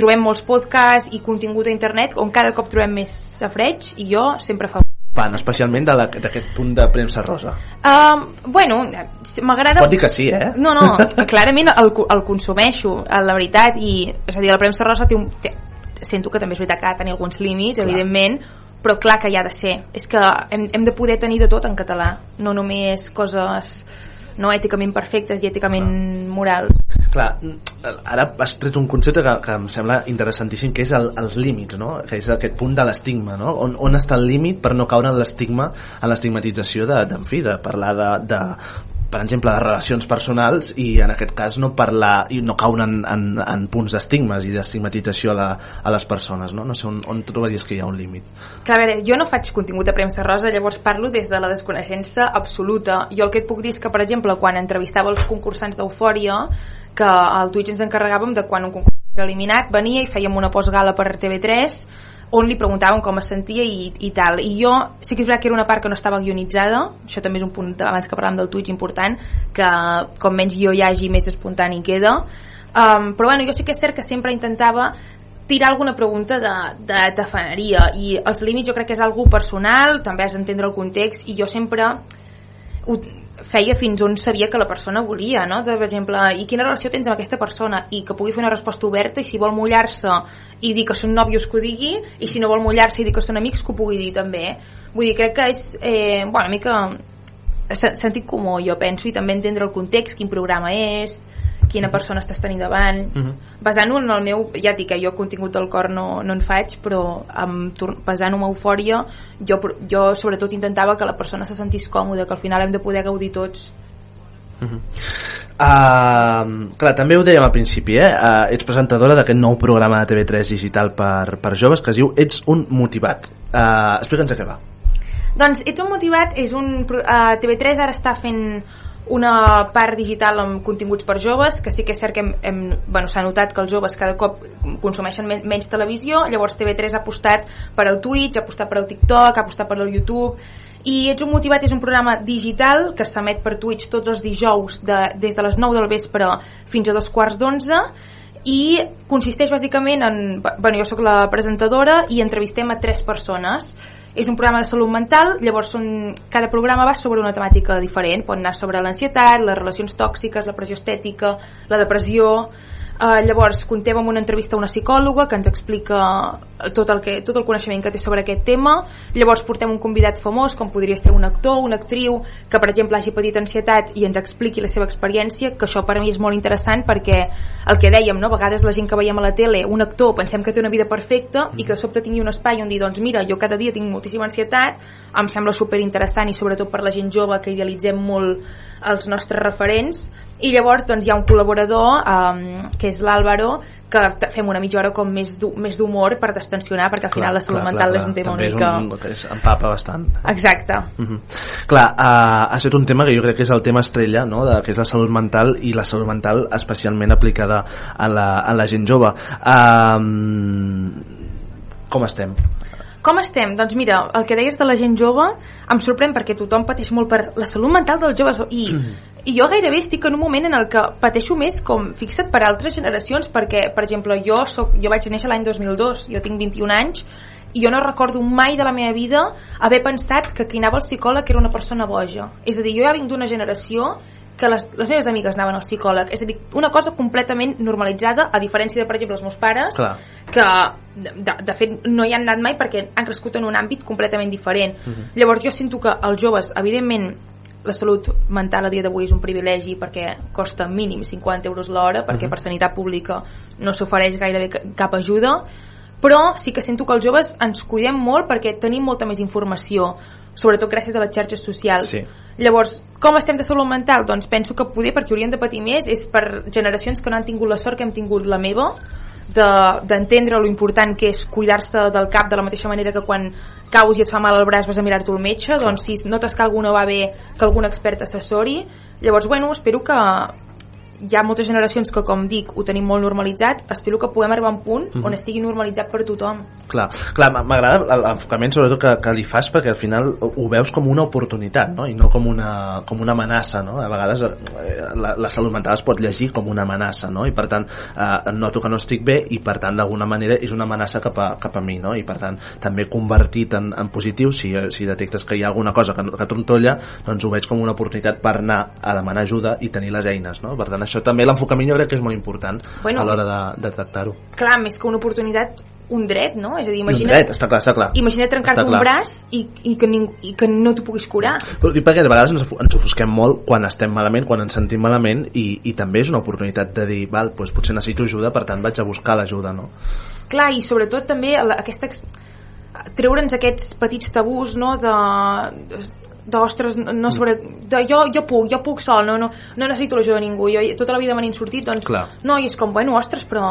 trobem molts podcasts i contingut a internet on cada cop trobem més safreig i jo sempre fa Fan, especialment d'aquest punt de premsa rosa. um, bueno, m'agrada Pot dir que sí, eh? no, no, <laughs> clarament el, el consumeixo, eh, la veritat, i és a dir, la premsa rosa té un, té, sento que també és veritat que ha de tenir alguns límits, Clar. evidentment, però clar que hi ha de ser. És que hem, hem de poder tenir de tot en català, no només coses no èticament perfectes i èticament morals. Clar, ara has tret un concepte que, que em sembla interessantíssim, que és el, els límits, no? que és aquest punt de l'estigma, no? on, on està el límit per no caure en l'estigma, en l'estigmatització de, de, de parlar de, de per exemple, de relacions personals i en aquest cas no parlar i no caure en, en, en punts d'estigmes i d'estigmatització a, la, a les persones no, no sé on, on trobaries que hi ha un límit Clar, a veure, jo no faig contingut de premsa rosa, llavors parlo des de la desconeixença absoluta. Jo el que et puc dir és que, per exemple, quan entrevistava els concursants d'Eufòria, que al Twitch ens encarregàvem de quan un concurs era eliminat, venia i fèiem una postgala per TV3 on li preguntàvem com es sentia i, i tal. I jo sí que és veritat que era una part que no estava guionitzada, això també és un punt, abans que parlàvem del Twitch important, que com menys guió hi hagi, més espontani queda. Um, però bueno, jo sí que és cert que sempre intentava tirar alguna pregunta de, de tafaneria i els límits jo crec que és algú personal també has d'entendre el context i jo sempre feia fins on sabia que la persona volia no? de, per exemple, i quina relació tens amb aquesta persona i que pugui fer una resposta oberta i si vol mullar-se i dir que són nòvios que ho digui i si no vol mullar-se i dir que són amics que ho pugui dir també vull dir, crec que és eh, bueno, una mica se- sentit comú jo penso i també entendre el context, quin programa és quina persona estàs tenint davant Mhm. basant-ho en el meu, ja dic que jo contingut del cor no, no en faig però basant-ho en eufòria jo, jo sobretot intentava que la persona se sentís còmoda que al final hem de poder gaudir tots Uh, clar, també ho dèiem al principi, eh? Uh, ets presentadora d'aquest nou programa de TV3 digital per, per joves que es diu Ets un motivat. Uh, Explica'ns a què va. Doncs Ets un motivat és un... Uh, TV3 ara està fent una part digital amb continguts per joves, que sí que és cert que hem, hem, bueno, s'ha notat que els joves cada cop consumeixen men menys televisió, llavors TV3 ha apostat per al Twitch, ha apostat per al TikTok, ha apostat per al YouTube, i Ets un motivat és un programa digital que s'emet per Twitch tots els dijous de, des de les 9 del vespre fins a dos quarts d'onze i consisteix bàsicament en... Bueno, jo sóc la presentadora i entrevistem a tres persones. És un programa de salut mental, llavors són, cada programa va sobre una temàtica diferent. Pot anar sobre l'ansietat, les relacions tòxiques, la pressió estètica, la depressió... Uh, llavors contem amb una entrevista a una psicòloga que ens explica tot el, que, tot el coneixement que té sobre aquest tema llavors portem un convidat famós com podria ser un actor, una actriu que per exemple hagi patit ansietat i ens expliqui la seva experiència que això per mi és molt interessant perquè el que dèiem, no? a vegades la gent que veiem a la tele un actor pensem que té una vida perfecta i que de sobte tingui un espai on dir doncs mira, jo cada dia tinc moltíssima ansietat em sembla super interessant i sobretot per la gent jove que idealitzem molt els nostres referents i llavors doncs, hi ha un col·laborador um, que és l'Àlvaro que fem una mitja hora com més d'hu- més d'humor per destensionar perquè al final la salut mental és un tema També una mica... és un, que és, empapa bastant. Exacte. Uh -huh. Clar, uh, ha estat un tema que jo crec que és el tema estrella, no? de, que és la salut mental i la salut mental especialment aplicada a la, a la gent jove. Uh, com estem? Com estem? Doncs mira, el que deies de la gent jove em sorprèn perquè tothom pateix molt per la salut mental dels joves i, <clears throat> i jo gairebé estic en un moment en el que pateixo més com fixa't per altres generacions perquè, per exemple, jo, soc, jo vaig néixer l'any 2002 jo tinc 21 anys i jo no recordo mai de la meva vida haver pensat que qui anava al psicòleg era una persona boja és a dir, jo ja vinc d'una generació que les, les meves amigues anaven al psicòleg. És a dir, una cosa completament normalitzada, a diferència de, per exemple, els meus pares, Clar. que de, de fet no hi han anat mai perquè han crescut en un àmbit completament diferent. Mhm. Llavors jo sento que els joves, evidentment, la salut mental a dia d'avui és un privilegi perquè costa mínim 50 euros l'hora perquè Mhm. per sanitat pública no s'ofereix gairebé ca- cap ajuda però sí que sento que els joves ens cuidem molt perquè tenim molta més informació sobretot gràcies a les xarxes socials Sí. Llavors, com estem de salut mental? Doncs penso que poder, perquè hauríem de patir més, és per generacions que no han tingut la sort que hem tingut la meva, d'entendre de, lo important que és cuidar-se del cap de la mateixa manera que quan caus i et fa mal el braç vas a mirar-te al metge, doncs si notes que alguna va bé, que algun expert assessori. Llavors, bueno, espero que hi ha moltes generacions que, com dic, ho tenim molt normalitzat, espero que puguem arribar a un punt Mhm. on estigui normalitzat per tothom. Clar, clar m'agrada l'enfocament sobretot que, que li fas perquè al final ho ho veus com una oportunitat no? i no com una, com una amenaça no? a vegades eh, la, la salut mental es pot llegir com una amenaça no? i per tant eh, noto que no estic bé i per tant d'alguna manera és una amenaça cap a, cap a mi no? i per tant també convertit en, en positiu si, si detectes que hi ha alguna cosa que, que trontolla doncs ho veig com una oportunitat per anar a demanar ajuda i tenir les eines no? per tant això també l'enfocament jo crec que és molt important Bueno, a l'hora de, de tractar-ho Clar, més que una oportunitat, un dret, no? És a dir, I un imagina't, dret, està clar, està clar imagina't trencar-te un braç i, i, que ning, i que no t'ho puguis curar. Però dic perquè de vegades ens, ens ofusquem molt quan estem malament, quan ens sentim malament i, i també és una oportunitat de dir val, doncs potser necessito ajuda, per tant vaig a buscar l'ajuda no? Clar, i sobretot també aquesta... treure'ns aquests petits tabús, no?, de d'ostres, no sobre, de jo, jo puc, jo puc sol, no, no, no necessito l'ajuda de ningú, jo tota la vida me n'he sortit, doncs Clar. no, i és com, bueno, ostres, però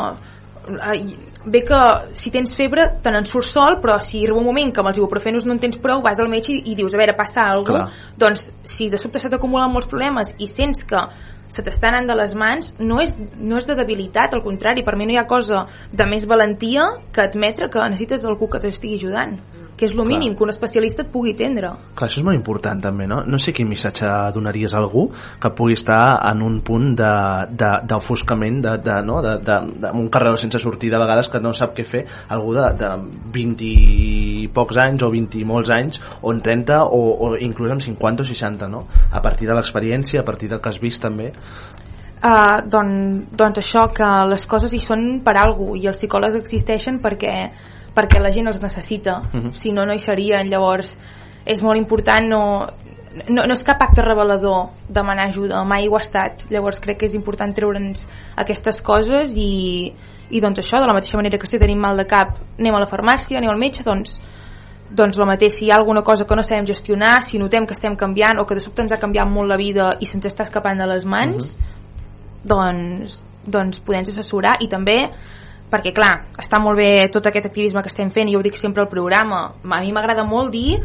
bé que si tens febre te n'en surts sol, però si arriba un moment que amb els ibuprofenos no en tens prou, vas al metge i, i dius, a veure, passa alguna cosa, doncs si de sobte se t'acumulen molts problemes i sents que se t'està anant de les mans, no és, no és de debilitat, al contrari, per mi no hi ha cosa de més valentia que admetre que necessites algú que t'estigui ajudant que és el mínim, que un especialista et pugui atendre. Clar, això és molt important també, no? No sé quin missatge donaries a algú que pugui estar en un punt de- de- d'ofuscament, de, de, no? de, de, de, un carreró sense sortida a vegades que no sap què fer, algú de, de 20 i pocs anys o 20 i molts anys, o en 30 o, o inclús amb 50 o 60, no? A partir de l'experiència, a partir del que has vist també. Uh, doncs, doncs això, que les coses hi són per algú i els psicòlegs existeixen perquè, perquè la gent els necessita Mhm. si no, no hi serien. Llavors és molt important no, no, no és cap acte revelador demanar ajuda, mai ho ha estat. Llavors crec que és important treure'ns aquestes coses i, i doncs això de la mateixa manera que si tenim mal de cap anem a la farmàcia, anem al metge doncs doncs el mateix, si hi ha alguna cosa que no sabem gestionar, si notem que estem canviant o que de sobte ens ha canviat molt la vida i se'ns està escapant de les mans, doncs, doncs podem assessorar i també perquè clar, està molt bé tot aquest activisme que estem fent i jo ho dic sempre al programa a mi m'agrada molt dir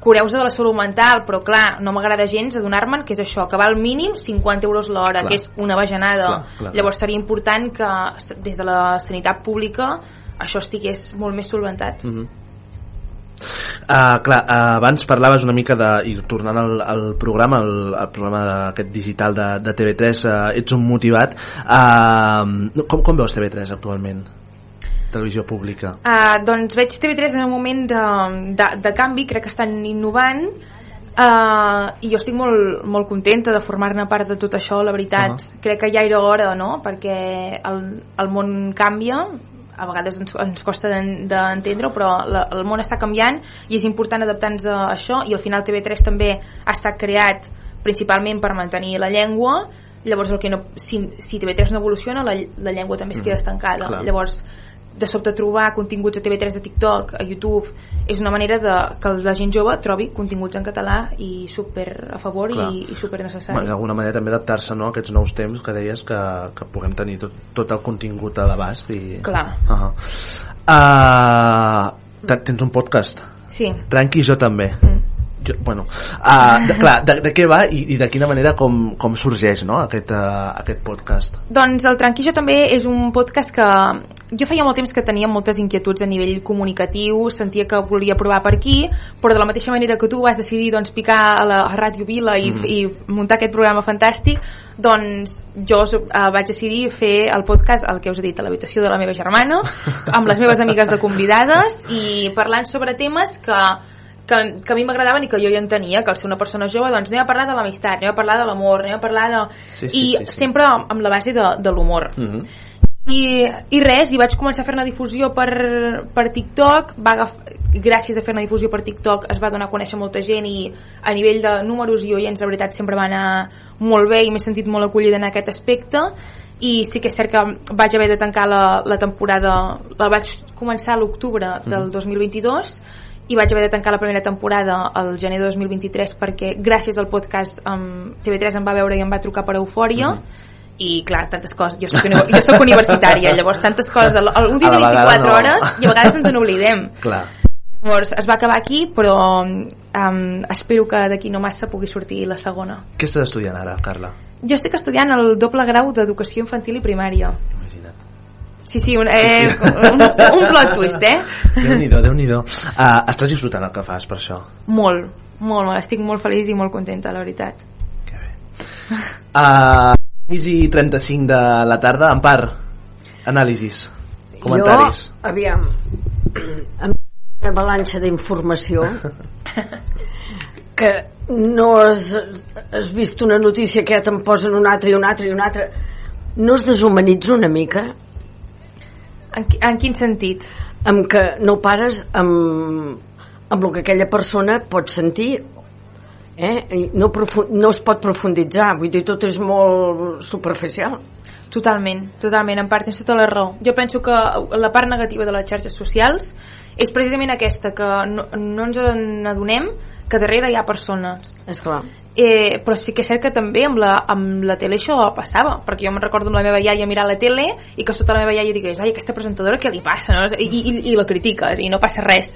cureu-vos de la salut mental, però clar, no m'agrada gens adonar-me'n que és això, que val mínim 50 euros l'hora, que és una bajanada Clar, clar, clar. llavors seria important que des de la sanitat pública això estigués molt més solventat Uh -huh. Uh, clar, uh, abans parlaves una mica de, i tornant al, al programa al, al programa aquest digital de, de TV3 uh, ets un motivat uh, com, com veus TV3 actualment? televisió pública Uh, doncs veig TV3 en un moment de, de, de canvi, crec que estan innovant uh, i jo estic molt, molt contenta de formar-ne part de tot això, la veritat. Uh -huh. Crec que ja era hora, no?, perquè el, el món canvia, a vegades ens, ens costa d'en- d'entendre-ho, però la, el món està canviant i és important adaptar-nos a això i al final TV3 també ha estat creat principalment per mantenir la llengua. Llavors el que no, si, si TV3 no evoluciona la, la llengua també es queda estancada. Clar. llavors de sobte trobar continguts a TV3 de TikTok, a YouTube és una manera de que la gent jove trobi continguts en català i super a favor Clar. i, i super Bueno, necessari d'alguna manera també adaptar-se no, a aquests nous temps que deies que, que puguem tenir tot, tot el contingut a l'abast i... clar, uh -huh. uh, tens un podcast sí Tranqui, jo també mm. Jo, bueno, uh, de, clar, de, de què va i, i de quina manera com, com sorgeix no, aquest, uh, aquest podcast Doncs el Tranquillo també és un podcast que jo feia molt temps que tenia moltes inquietuds a nivell comunicatiu, sentia que volia provar per aquí, però de la mateixa manera que tu vas decidir doncs, picar a la a Ràdio Vila i, Mhm. i muntar aquest programa fantàstic, doncs jo uh, vaig decidir fer el podcast, el que us he dit, a l'habitació de la meva germana, amb les meves amigues de convidades i parlant sobre temes que que, que a mi m'agradaven i que jo ja entenia que al ser una persona jove doncs anem a parlar de l'amistat, anem a parlar de l'amor anem a parlar de... Sí, sí, i sí, sí. sempre amb la base de, de l'humor Mm -hmm. i, i res, i vaig començar a fer una difusió per, per TikTok va agaf... gràcies a fer una difusió per TikTok es va donar a conèixer molta gent i a nivell de números i oients la veritat sempre va anar molt bé i m'he sentit molt acollida en aquest aspecte i sí que és cert que vaig haver de tancar la, la temporada la vaig començar a l'octubre del 2022 i vaig haver de tancar la primera temporada al gener de 2023 perquè gràcies al podcast um, TV3 em va veure i em va trucar per Eufòria i clar, tantes coses, jo soc, jo soc universitària llavors tantes coses, un dia de vegada 24 no. hores i a vegades ens n'oblidem <laughs> Clar. llavors es va acabar aquí però um, espero que d'aquí no massa pugui sortir la segona Què estàs estudiant ara, Carla? jo estic estudiant el doble grau d'educació infantil i primària. Sí, sí, un, eh, un, un plot twist, eh? Déu-n'hi-do, déu nhi déu uh, Estàs disfrutant el que fas, per això? molt, molt, molt, estic molt feliç i molt contenta, la veritat Que bé. Uh, 6 i 35 de la tarda, en part, anàlisis, comentaris. Jo, aviam, <clears throat> amb una avalanxa d'informació <laughs> que no has, has vist una notícia que ja te'n posen una altra i una altra i una altra no es deshumanitza una mica en, en quin sentit? amb que no pares amb, amb el que aquella persona pot sentir eh? No, profu- no es pot profunditzar vull dir, tot és molt superficial Totalment, totalment, en part tens tota la raó. Jo penso que la part negativa de les xarxes socials és precisament aquesta, que no, no ens n'adonem que darrere hi ha persones. és clar Eh, però sí que és cert que també amb la, amb la tele això passava, perquè jo me'n recordo amb la meva iaia mirar la tele i que sota la meva iaia digués, ai, aquesta presentadora què li passa? No? I, i, I la critiques i no passa res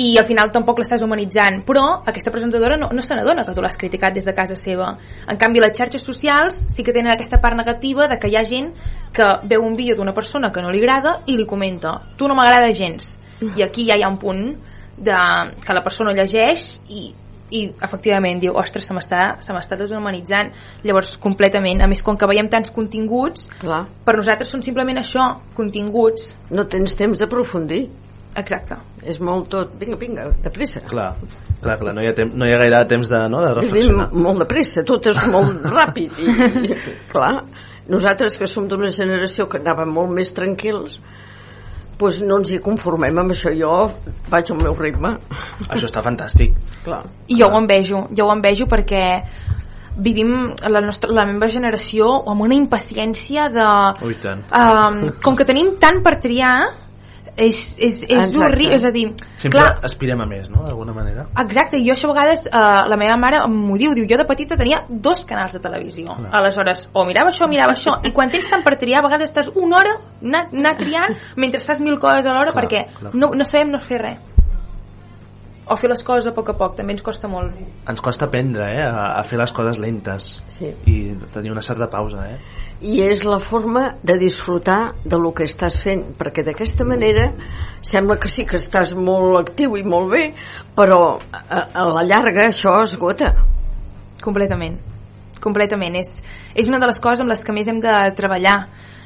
i al final tampoc l'estàs humanitzant però aquesta presentadora no, no se n'adona que tu l'has criticat des de casa seva en canvi les xarxes socials sí que tenen aquesta part negativa de que hi ha gent que veu un vídeo d'una persona que no li agrada i li comenta tu no m'agrada gens i aquí ja hi ha un punt de, que la persona llegeix i, i efectivament diu, ostres, se m'està deshumanitzant llavors completament, a més com que veiem tants continguts clar, per nosaltres són simplement això, continguts. No tens temps d'aprofundir. Exacte, és molt tot, vinga, vinga, de pressa. Clar, clar, clar, no hi ha, temps, no hi ha gaire temps de, no, de Vivim reflexionar. molt de pressa, tot és molt <laughs> ràpid i, i clar, nosaltres que som d'una generació que anàvem molt més tranquils doncs no ens hi conformem amb això jo vaig al meu ritme Això està fantàstic. clar. i jo ho envejo jo ho envejo perquè vivim la, nostra, la meva generació amb una impaciència de Ui, tant. um, com que tenim tant per triar és, és, és horrible és a dir, Sempre clar, aspirem a més, no?, d'alguna manera. Exacte, i jo això a vegades, eh, la meva mare m'ho diu, diu, jo de petita tenia dos canals de televisió. Clar. Aleshores, o mirava això o mirava això, i quan tens tant per triar, a vegades estàs una hora anar, anar triant mentre fas mil coses alhora Clar, perquè clar. no, no sabem no fer res. O fer les coses a poc a poc, també ens costa molt. Ens costa aprendre, eh, a, a fer les coses lentes Sí. i tenir una certa pausa, eh? I és la forma de disfrutar de lo que estàs fent perquè d'aquesta manera sembla que sí que estàs molt actiu i molt bé però a, a la llarga això esgota Completament. Completament. És, és una de les coses amb les que més hem de treballar.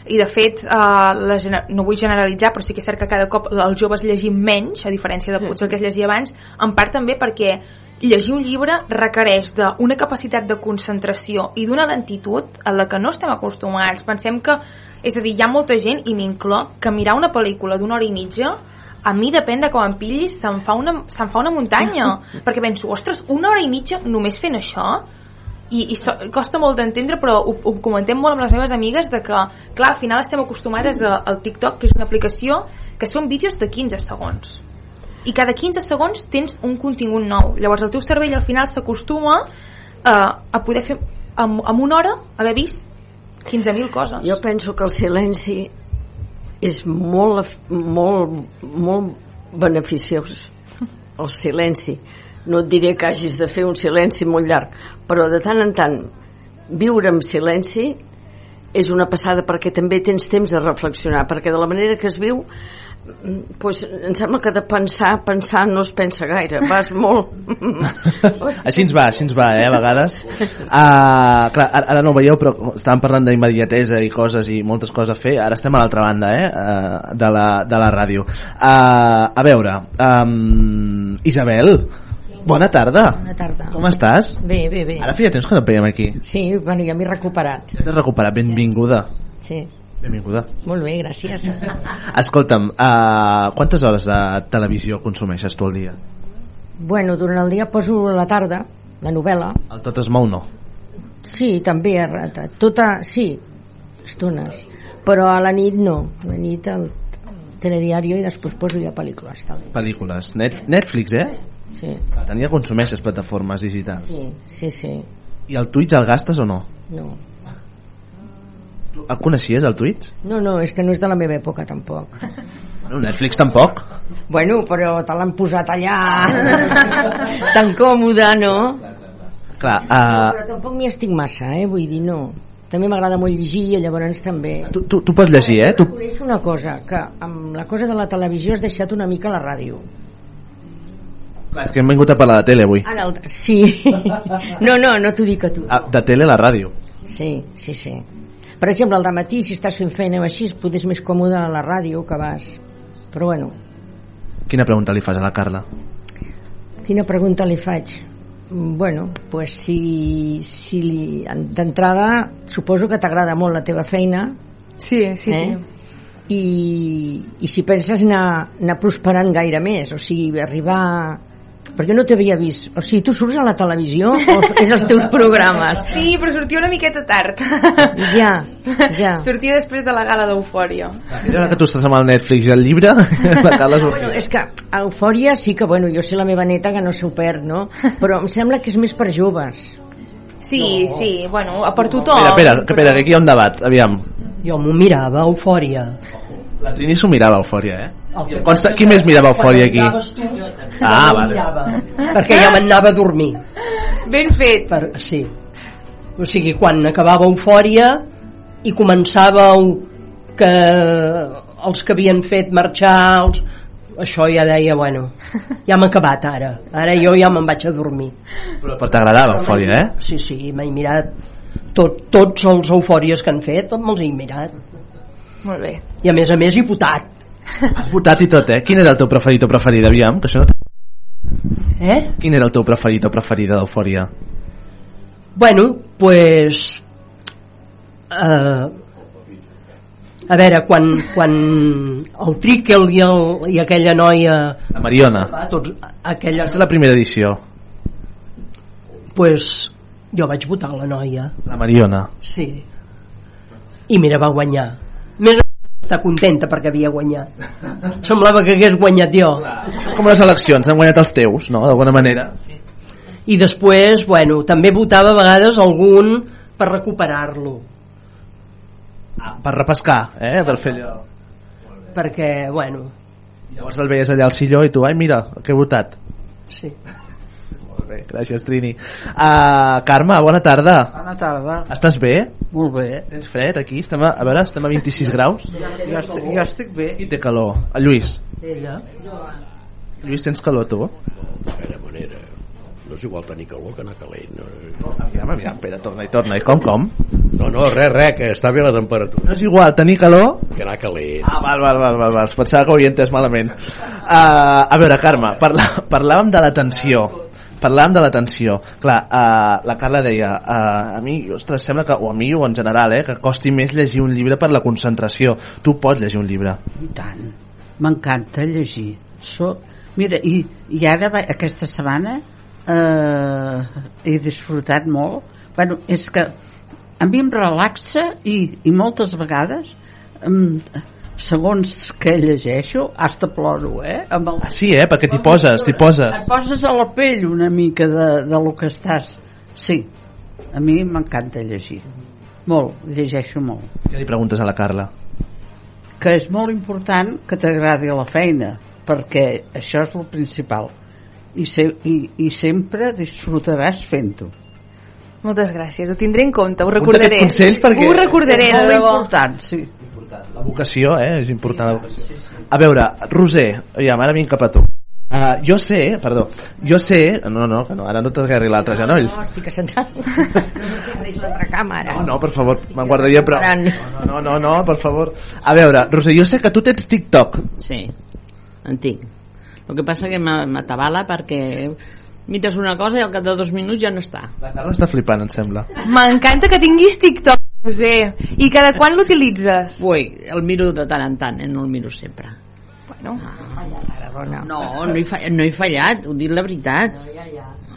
I de fet, eh, la, no vull generalitzar, però sí que és cert que cada cop els joves llegim menys, a diferència de potser el que es llegia abans, en part també perquè llegir un llibre requereix d'una capacitat de concentració i d'una lentitud a la que no estem acostumats. Pensem que, és a dir, hi ha molta gent, i m'incloc, que mirar una pel·lícula d'una hora i mitja a mi depèn de com em pillis se'm fa una, se'm fa una muntanya. <laughs> Perquè penso, ostres, una hora i mitja només fent això? I, i so, costa molt d'entendre però ho, ho comentem molt amb les meves amigues de que, clar, al final estem acostumades a, al TikTok, que és una aplicació que són vídeos de 15 segons i cada 15 segons tens un contingut nou. Llavors el teu cervell al final s'acostuma eh, a poder fer amb, amb una hora haver vist 15.000 coses. Jo penso que el silenci és molt, molt, molt beneficiós el silenci. No et diré que hagis de fer un silenci molt llarg però de tant en tant viure en silenci és una passada perquè també tens temps de reflexionar perquè de la manera que es viu pues, em sembla que de pensar pensar no es pensa gaire vas molt <laughs> així ens va, així ens va, eh, a vegades. Uh, clar, ara, ara no ho veieu, però estàvem parlant d'immediatesa i coses i moltes coses a fer. Ara estem a l'altra banda, eh, uh, de, la, de la ràdio. Uh, a veure, um, Isabel, Bona tarda. Bona tarda. Com estàs? Bé, bé, bé. Ara feia temps que no et veiem aquí. Sí, bueno, ja m'he recuperat. Ja t'has recuperat, benvinguda. Sí, Benvinguda. molt bé, gràcies. <laughs> Escolta'm, uh, quantes hores de televisió consumeixes tu al dia? bueno, durant el dia poso la tarda la novel·la. El Tot es mou no. Sí, també. Tota, sí, estones. Però a la nit no. A la nit el telediario i després poso ja pel·lícules també. Pel·lícules. Net Netflix, eh? Sí, Tenia consumeixes plataformes digitals. sí, sí, sí. I el Twitch el gastes o no? No. El coneixies, el Twitch? no, no, és que no és de la meva època tampoc. No, Netflix tampoc. Bueno, però te l'han posat allà tan còmode, no? Clar, uh, Però tampoc m'hi estic massa, eh? Vull dir, no. També m'agrada molt llegir i llavors també... tu, tu, tu pots llegir, eh? Tu... Coneix una cosa, que amb la cosa de la televisió has deixat una mica la ràdio. Clar, és que hem vingut a parlar de tele avui. Ara, el... sí. <laughs> No, no, no t'ho dic a tu. Ah, de tele a la ràdio. Sí, sí, sí. Per exemple, al matí, si estàs fent feina o així, potser és més còmode a la ràdio que vas... Però bueno, Quina pregunta li fas a la Carla? quina pregunta li faig? Bueno, pues si, si li- d'entrada suposo que t'agrada molt la teva feina Sí, sí, eh? sí. I, i si penses anar, anar prosperant gaire més o sigui, arribar perquè no t'havia vist o sigui, tu surts a la televisió o és els teus programes Sí, però sortia una miqueta tard. ja, ja Sortia després de la gala d'Eufòria. Mira que tu estàs amb el Netflix i el llibre, <laughs> la Carla Bueno, és que a Eufòria sí que, bueno, jo sé la meva neta que no s'ho perd, no? Però em sembla que és més per joves. Sí, sí, bueno, per tothom. Espera, espera, que, espera, que aquí hi ha un debat, aviam. Jo m'ho mirava, eufòria. La Trini s'ho mirava, Eufòria, eh? Consta, qui més mirava Eufòria aquí? Ah, vale. mirava, perquè ja m'anava a dormir. Ben fet. Per, sí. O sigui, quan acabava eufòria i començava que els que havien fet marxar els, això ja deia, bueno, ja m'ha acabat ara. Ara jo ja me'n vaig a dormir. Però, però t'agradava Eufòria, eh? Sí, sí, m'he mirat tot, tots els eufòries que han fet, me'ls he mirat. Molt bé. I a més a més he votat. Has votat i tot, eh? Quin era el teu preferit o preferida, aviam? Que això. Eh? Quin era el teu preferit o preferida d'Eufòria? Bueno, pues... Uh, a veure, quan, quan el Trickle i, el, i aquella noia... La Mariona. Va, tots, aquella, És la primera edició, pues, jo vaig votar la noia, la Mariona. sí. I mira, va guanyar. Més està contenta perquè havia guanyat. Semblava que hagués guanyat jo. És com les eleccions, han guanyat els teus, no? D'alguna manera. I després, bueno, també votava a vegades algun per recuperar-lo. Ah, per repescar, eh? Per fer allò. Perquè, bueno, Llavors el veies allà al silló i tu, ai, mira, que he votat. sí. Molt bé, gràcies, Trini. Uh, Carme, bona tarda. Bona tarda. Estàs bé? Molt bé. Tens fred aquí? Estem a, a veure, estem a 26 graus. Jo estic, jo estic bé. Qui té calor? El Lluís. Ella. Lluís, tens calor, tu? De manera... No és igual tenir calor que anar calent. No, Aviam, aviam, espera, torna i torna. I com, com? no, no res, res, que està bé la temperatura. No és igual tenir calor Que anar calent. Ah, val, val, val, val, val. Es pensava que ho havia entès malament. Uh, a veure, Carme, parla, parlàvem de l'atenció. Parlàvem de l'atenció. Clar, uh, la Carla deia, uh, a mi, ostres, sembla que, o a mi o en general, eh, que costi més llegir un llibre per la concentració. Tu pots llegir un llibre. I tant. M'encanta llegir. So... Mira, i, i ara aquesta setmana eh, he disfrutat molt. Bueno, és que a mi em relaxa i, i moltes vegades segons que llegeixo hasta ploro, eh? Amb el, Ah, sí, eh, perquè t'hi poses, t'hi poses. et poses a la pell una mica de, de lo que estàs sí, a mi m'encanta llegir molt, llegeixo molt Què li preguntes a la Carla? que és molt important que t'agradi la feina perquè això és el principal i, se, i, i sempre disfrutaràs fent-ho Moltes gràcies, ho tindré en compte, ho Apunta recordaré. aquests consells perquè- Ho recordaré, és de molt debò. important sí. La vocació, eh, és important la vocació. A veure, Roser, aviam, ara vinc cap a tu. Uh, jo sé, perdó, jo sé... No, no, que no, ara no t'esgarri l'altre genoll. No, estic assentant. <laughs> No l'altra càmera. No, no, per favor, me'n guardaria prou. No, no, no, no, per favor. A veure, Roser, jo sé que tu tens TikTok. Sí, en tinc. El que passa que m'a- m'atabala perquè mires una cosa i al cap de dos minuts ja no està. La Carla està flipant, em sembla. M'encanta que tinguis TikTok, Roser. I cada quan l'utilitzes? Ui, el miro de tant en tant, eh? no el miro sempre. Bueno, No, no he, fallat, no he fallat, ho dic la veritat.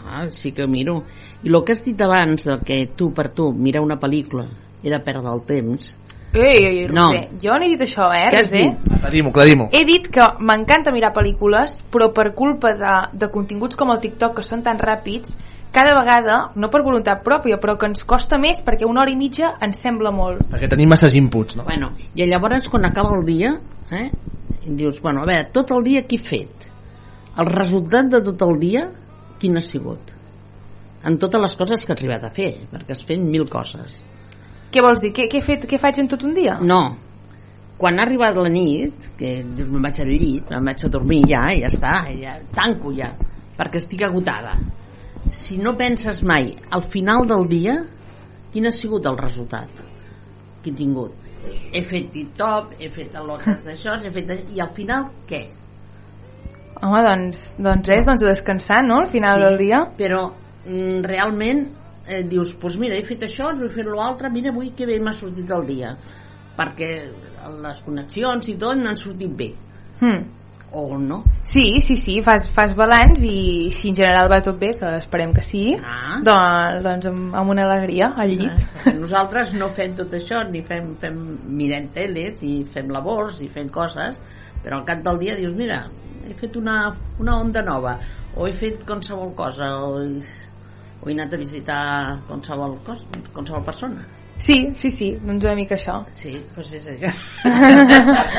Ah, sí que miro. I el que has dit abans, que tu per tu mirar una pel·lícula era perdre el temps, Ei, ei, ei, No. Jo no he dit això, eh, Què has Roser? dit? Aclarim-ho, aclarim-ho. He dit que m'encanta mirar pel·lícules, però per culpa de, de continguts com el TikTok, que són tan ràpids, cada vegada, no per voluntat pròpia, però que ens costa més perquè una hora i mitja ens sembla molt. Perquè tenim masses inputs, no? Bueno, i llavors quan acaba el dia, eh, i dius, bueno, a veure, tot el dia què he fet? El resultat de tot el dia, quin ha sigut? En totes les coses que has arribat a fer, perquè has fet mil coses. Què vols dir? Què, què, he fet, què faig en tot un dia? No, quan ha arribat la nit, que me'n vaig al llit, me'n vaig a dormir ja, i ja està, ja tanco ja, perquè estic agotada. Si no penses mai al final del dia, quin ha sigut el resultat que he tingut? He fet TikTok, he fet lotes d'això, he fet... I al final, què? Home, doncs, doncs res, doncs a descansar, no?, al final Sí, del dia. Però mm, realment eh, dius, doncs pues mira, he fet això, he fet l'altre, mira avui que bé m'ha sortit el dia. Perquè les connexions i tot n'han sortit bé. Hmm. O no. Sí, sí, sí, fas, fas balanç i si en general va tot bé, que esperem que sí, Ah. doncs, doncs amb, amb una alegria al llit. Eh, Nosaltres no fem tot això, ni fem, fem mirem teles, i fem labors, i fem coses, però al cap del dia dius, mira, he fet una, una onda nova, o he fet qualsevol cosa, o anat a visitar qualsevol, cosa, qualsevol persona. Sí, sí, sí, doncs una mica això. Sí, doncs és això. <laughs>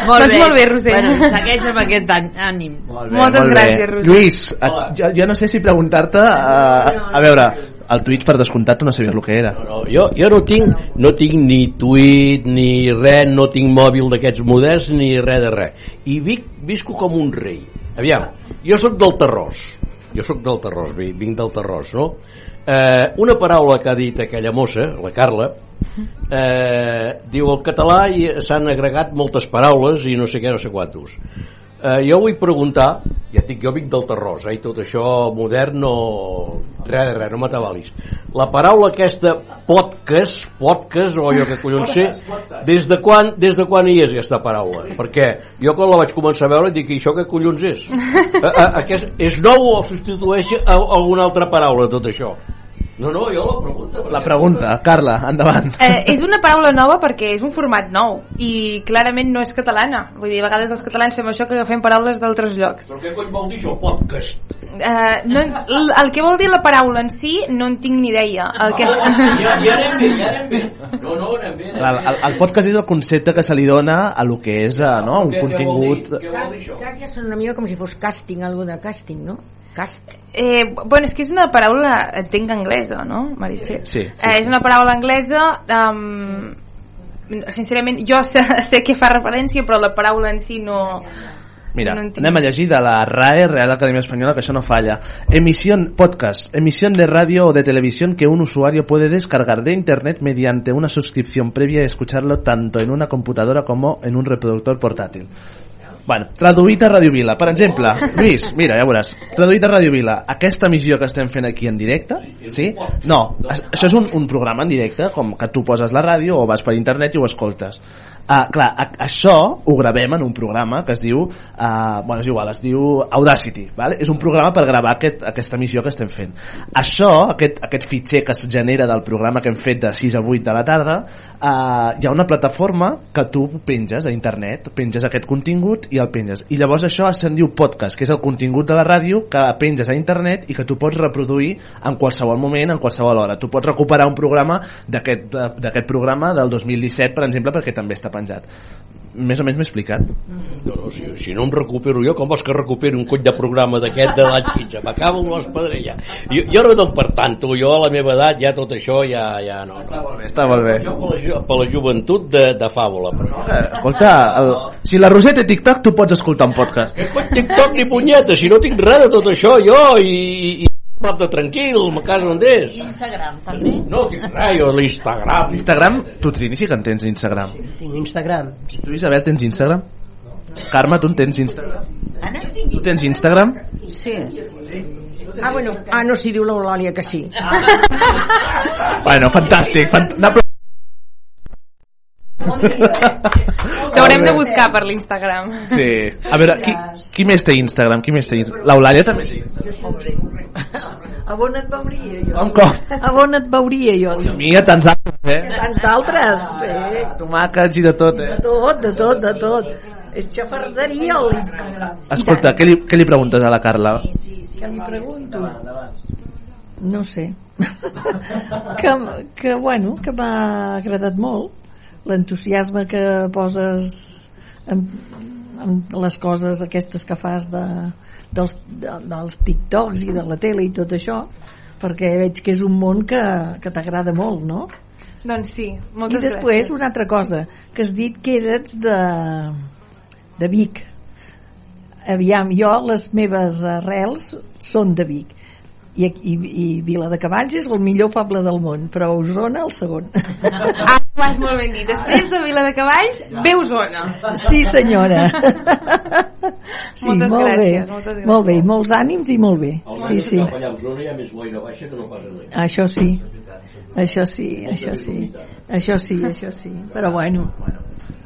Doncs molt bé, Roser. Bueno, segueix amb aquest any- ànim. Molt Moltes molt bé. gràcies, Roser. Lluís, a, jo, jo no sé si preguntar-te... Uh, a veure, el Twitch per descomptat tu no sabies el que era. No, jo, jo no tinc, no tinc ni tuit ni res, no tinc mòbil d'aquests moderns ni res de res. I vic, visco com un rei. Aviam, jo sóc del Terrós. Jo sóc del Terrós, vi- vinc del Terrós, no? Eh, una paraula que ha dit aquella mossa, la Carla, eh, diu el català i s'han agregat moltes paraules i no sé què, no sé quantos. Eh, jo vull preguntar, ja et dic, jo vinc del Terrós, eh, i tot això modern no... res de res, no m'atabalis. La paraula aquesta, podcast, podcast, o jo que collons sé, des de quan, des de quan hi és aquesta paraula? Perquè jo quan la vaig començar a veure dic, això què collons és? A, <laughs> a, aquest, és nou o substitueix a, a alguna altra paraula tot això? No, no, jo la pregunta... La pregunta, Carla, endavant. Eh, és una paraula nova perquè és un format nou i clarament no és catalana. Vull dir, a vegades els catalans fem això que agafem paraules d'altres llocs. Però què cony vol dir això, podcast? Eh, no, el, el que vol dir la paraula en si no en tinc ni idea. El que... Ja, ja anem bé, ja anem bé. No, no, anem bé. Clar, el, el podcast és el concepte que se li dona a lo que és uh, no? un contingut... Què vol dir això? Cast ja sona una mica com si fos casting, algo de casting, no? Cast. Eh, bueno, és que és una paraula, entenc anglesa, no, Meritxell? Sí, sí, eh, és una paraula anglesa, um, sincerament, jo <laughs> sé, sé que fa referència, però la paraula en si no... Mira, No anem a llegir de la RAE, Real Academia Española, que això no falla. Emisión, podcast, emisión de radio o de televisión que un usuario puede descargar de internet mediante una suscripción previa y escucharlo tanto en una computadora como en un reproductor portátil. Bueno, traduït a Ràdio Vila, per exemple, Lluís, mira, ja veuràs, traduït a Ràdio Vila, aquesta emissió que estem fent aquí en directe, sí? No, això és un, un programa en directe, com que tu poses la ràdio o vas per internet i ho escoltes. Uh, clar, a, això ho gravem en un programa que es diu, uh, bueno, és igual, es diu Audacity, vale? és un programa per gravar aquest, aquesta emissió que estem fent. Això, aquest, aquest fitxer que es genera del programa que hem fet de 6 a 8 de la tarda, uh, hi ha una plataforma que tu penges a internet, penges aquest contingut i el penges. I llavors això se'n diu podcast, que és el contingut de la ràdio que penges a internet i que tu pots reproduir en qualsevol moment, en qualsevol hora. Tu pots recuperar un programa d'aquest programa del 2017, per exemple, perquè també està penjat. Més o menys m'he explicat? No, no, si, si no em recupero jo, com vols que recuperi un cony de programa d'aquest de l'any 15? M'acabo amb l'espadrella. Jo, jo no dono per tant, tu, jo a la meva edat ja tot això ja, ja no. Està molt bé, està molt bé. Això per la, ju- per la joventut de, de fàbula. Però... Eh, escolta, el, si la Roser té TikTok, tu pots escoltar un podcast. Què cony TikTok ni punyeta, si no tinc res de tot això jo i, i, i de tranquil, a casa on és. Instagram, també? No res, jo l'Instagram. Instagram, tu Trini sí que en tens Instagram. Tinc Instagram. Tu Isabel tens Instagram? Carme, tu en tens Instagram? Anna? Tu tens Instagram? Sí. Ah, bueno, ah, no, si diu l'Eulàlia que sí. Bueno, fantàstic. Fant... L'haurem <laughs> de buscar per l'Instagram. Sí. A veure, qui, qui més té Instagram? Qui més té Instagram? L'Eulàlia també té Instagram. A on et veuria jo? Com, com? A on et veuria jo? A mi a tants altres, eh? Tants d'altres, sí. Tomàquets i de tot, eh? De tot, de tot, de tot. És xafarderia l'Instagram. Escolta, què li, què li preguntes a la Carla? Què li pregunto? No sé. <laughs> que, que, bueno, que m'ha agradat molt l'entusiasme que poses en, en les coses aquestes que fas de, dels, de, dels TikToks i de la tele i tot això perquè veig que és un món que, que t'agrada molt, no? Doncs sí, I moltes després gràcies. una altra cosa, que has dit que eres de, de Vic. Aviam, jo les meves arrels són de Vic. I, i, i Vila de Cavalls és el millor poble del món, però Osona el segon. <laughs> Ah, ho has molt ben dit. Després de Vila de Cavalls, ve Osona. Sí, senyora. <laughs> Sí, Moltes molt gràcies, bé. moltes gràcies. Molt bé, molts ànims i molt bé. Sí, sí. Cap allà a Osona hi ha més boira baixa que no pas a. Això sí. Això sí, això sí. Això sí, això sí. Però bueno.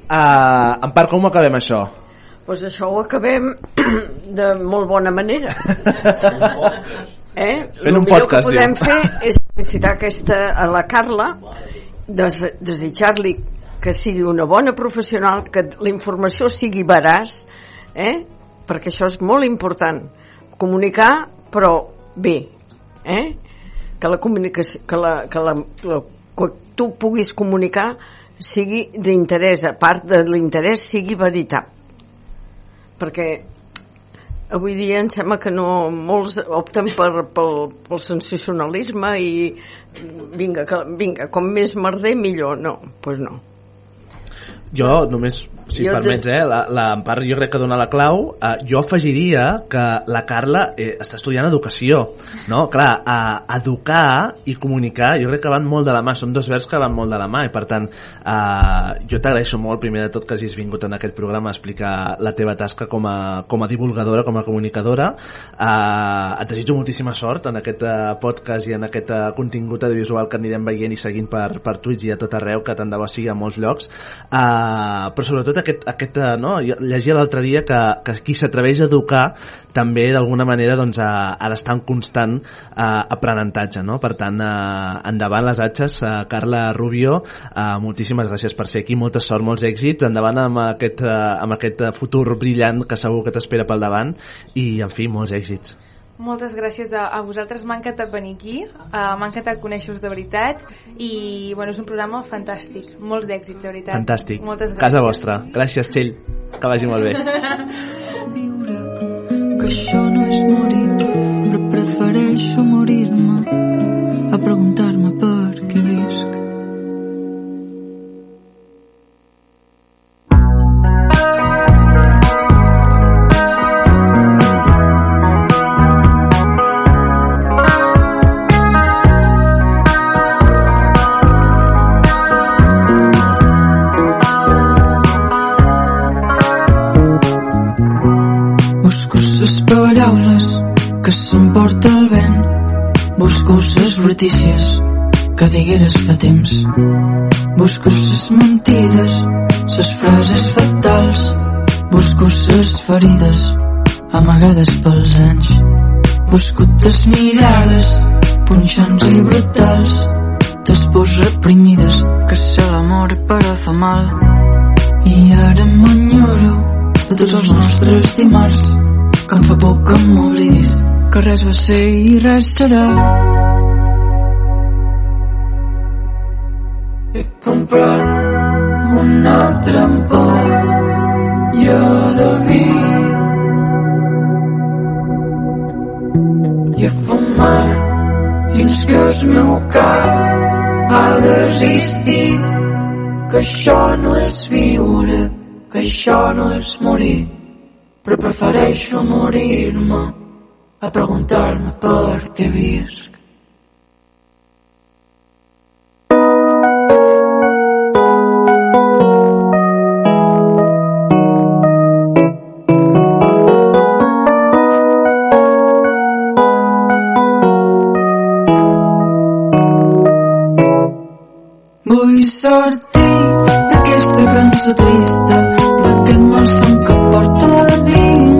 Uh, en part, com acabem això? Doncs pues això ho acabem <clears throat> de molt bona manera. eh? Fent el un millor podcast, que podem diu. fer és felicitar aquesta, a la Carla, des, desitjar-li que sigui una bona professional, que la informació sigui veraç, eh? perquè això és molt important. Comunicar, però bé. Eh? Que la comunicació, que la, que la, la, que tu puguis comunicar sigui d'interès, a part de l'interès sigui veritat perquè avui dia em sembla que no molts opten per, pel, pel sensacionalisme i vinga, que, vinga, com més merder millor, no, doncs pues no. Jo només, si Jo permets, eh, la, la Empar jo crec que dona la clau. Eh, jo afegiria que la Carla eh, està estudiant educació, no? Clar, eh, educar i comunicar jo crec que van molt de la mà, són dos verbs que van molt de la mà i per tant eh, jo t'agraeixo molt primer de tot que hagis vingut en aquest programa a explicar la teva tasca com a, com a divulgadora, com a comunicadora. Eh, et desitjo moltíssima sort en aquest eh, podcast i en aquest eh, contingut audiovisual que anirem veient i seguint per, per Twitch i a tot arreu, que tant de bo sigui a molts llocs. Eh, però sobretot aquest, aquest eh, no? Jo llegia l'altre dia que, que qui s'atreveix a educar també d'alguna manera doncs, ha, ha d'estar en constant eh, aprenentatge no? per tant eh, endavant les atxes eh, Carla Rubio eh, moltíssimes gràcies per ser aquí molta sort, molts èxits endavant amb aquest, eh, amb aquest futur brillant que segur que t'espera pel davant i en fi, molts èxits Moltes gràcies a, a vosaltres, m'ha encantat venir aquí, uh, m'ha encantat conèixer-vos de veritat i bueno, és un programa fantàstic, molts d'èxits, de veritat. fantàstic, Moltes gràcies. casa vostra. Gràcies Txell, que vagi molt bé. <laughs> Que això no és morir, però prefereixo morir-me a preguntar-me Busco les brutícies que digueres fa temps. Busco les mentides, les frases fatals. Busco les ferides amagades pels anys. Busco tes mirades, punxants i brutals. Tes pors reprimides que se l'amor però fa mal. I ara m'enyoro de tots els nostres dimarts que em fa por que m'oblidis que res va ser i res serà. He comprat un altre ampolla de vi i a fumar fins que el meu cap ha desistit que això no és viure que això no és morir però prefereixo morir-me a preguntar-me per què visc. Sortir d'aquesta cançó trista, d'aquest malson que porto a dins.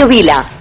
Radio Vila.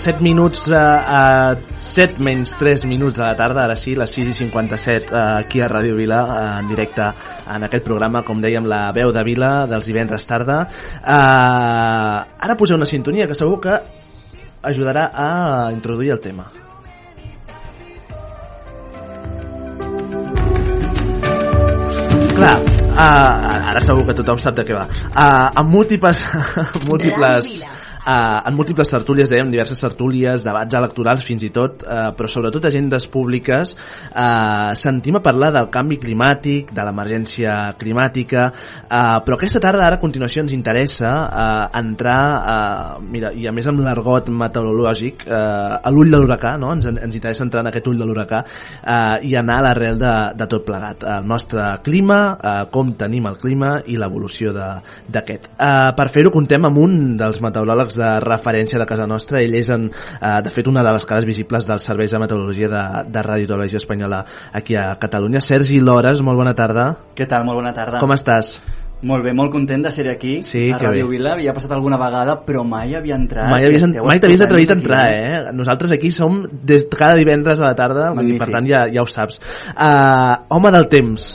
7 minuts a, a 7 menys 3 minuts a la tarda, ara sí, les 6 i 57 eh, aquí a Ràdio Vila, eh, en directe en aquest programa, com dèiem, la veu de Vila dels divendres tarda. Eh, ara poseu una sintonia que segur que ajudarà a introduir el tema. Clar, uh, ara segur que tothom sap de què va. Uh, amb múltiples, <laughs> múltiples Uh, en múltiples tertúlies, dèiem, diverses tertúlies, debats electorals fins i tot, uh, però sobretot agendes públiques, uh, sentim a parlar del canvi climàtic, de l'emergència climàtica, uh, però aquesta tarda, ara a continuació, ens interessa uh, entrar, uh, mira, i a més amb l'argot meteorològic, uh, a l'ull de l'huracà, no? ens, ens interessa entrar en aquest ull de l'huracà uh, i anar a l'arrel de, de tot plegat. El nostre clima, uh, com tenim el clima i l'evolució d'aquest. Uh, per fer-ho contem amb un dels meteoròlegs de referència de casa nostra. Ell és, en, uh, de fet, una de les cares visibles dels serveis de meteorologia de, de Ràdio Televisió Espanyola aquí a Catalunya. Sergi Lores, molt bona tarda. Què tal? Molt bona tarda. Com estàs? Molt bé, molt content de ser aquí Sí, a Ràdio. Vila. Havia passat alguna vegada, però mai havia entrat. Mai, havies, mai t'havies atrevit a entrar, eh? Nosaltres aquí som des, cada divendres a la tarda, vull dir, per Magnífic. tant ja, ja ho saps. Uh, home del temps,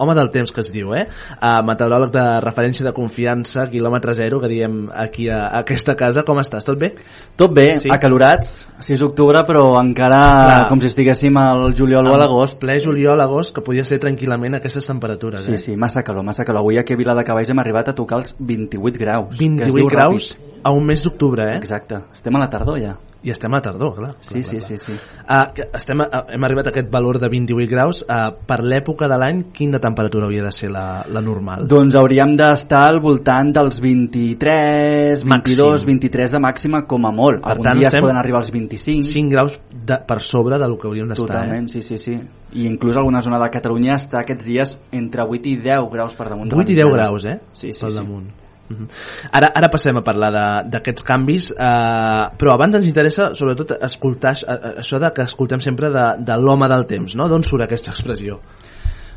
home del temps que es diu, eh? Uh, meteoròleg de referència de confiança, quilòmetre zero, que diem aquí a, a aquesta casa. Com estàs? Tot bé? Tot bé, Sí. sí. acalorats, 6 d'octubre, però encara Clar. com si estiguéssim al juliol o a l'agost. Ple juliol, agost, que podia ser tranquil·lament aquestes temperatures, Sí, eh? sí, massa calor, massa calor. Avui aquí a Vila de Cavalls hem arribat a tocar els 28 graus. que es 28 diu graus ràpid. a un mes d'octubre, eh? Exacte. Estem a la tardor ja. I estem a tardor, clar. Sí, sí, sí, sí. Uh, estem, a, hem arribat a aquest valor de 28 graus. Uh, per l'època de l'any, quina temperatura hauria de ser la, la normal? Doncs hauríem d'estar al voltant dels 23, 22, 23 de màxima com a molt. Per Algun tant, dia es poden arribar als 25. 5 graus de, per sobre del que hauríem d'estar. Totalment, Eh? sí, sí, sí. I inclús alguna zona de Catalunya està aquests dies entre 8 i 10 graus per damunt. de la 8 i 10 mitjana. graus, eh? Sí, sí, Pel sí. damunt. Mhm. Ara, ara passem a parlar d'aquests canvis, eh, però abans ens interessa sobretot escoltar eh, això de que escoltem sempre de, de l'home del temps, no? D'on surt aquesta expressió?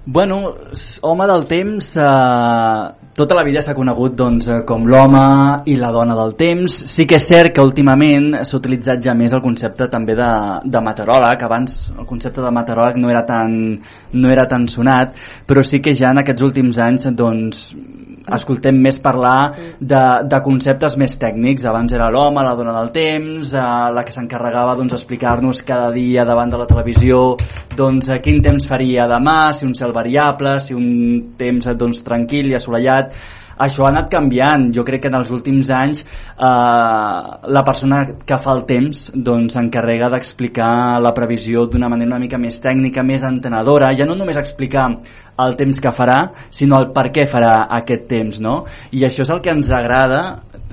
Bueno, home del temps, eh, tota la vida s'ha conegut doncs, eh, com l'home i la dona del temps. Sí que és cert que últimament s'ha utilitzat ja més el concepte també de, de meteoròleg. Abans el concepte de meteoròleg no era, tan, no era tan sonat, però sí que ja en aquests últims anys doncs, escoltem més parlar de, de conceptes més tècnics. Abans era l'home, la dona del temps, eh, la que s'encarregava doncs, explicar-nos cada dia davant de la televisió doncs, eh, quin temps faria demà, si un cel variable, si un temps eh, doncs, tranquil i assolellat. Això ha anat canviant. Jo crec que en els últims anys eh, la persona que fa el temps doncs, s'encarrega d'explicar la previsió d'una manera una mica més tècnica, més entenedora. Ja no només explicar el temps que farà, sinó el per què farà aquest temps, no? I això és el que ens agrada,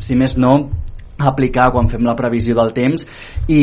si més no, aplicar quan fem la previsió del temps i,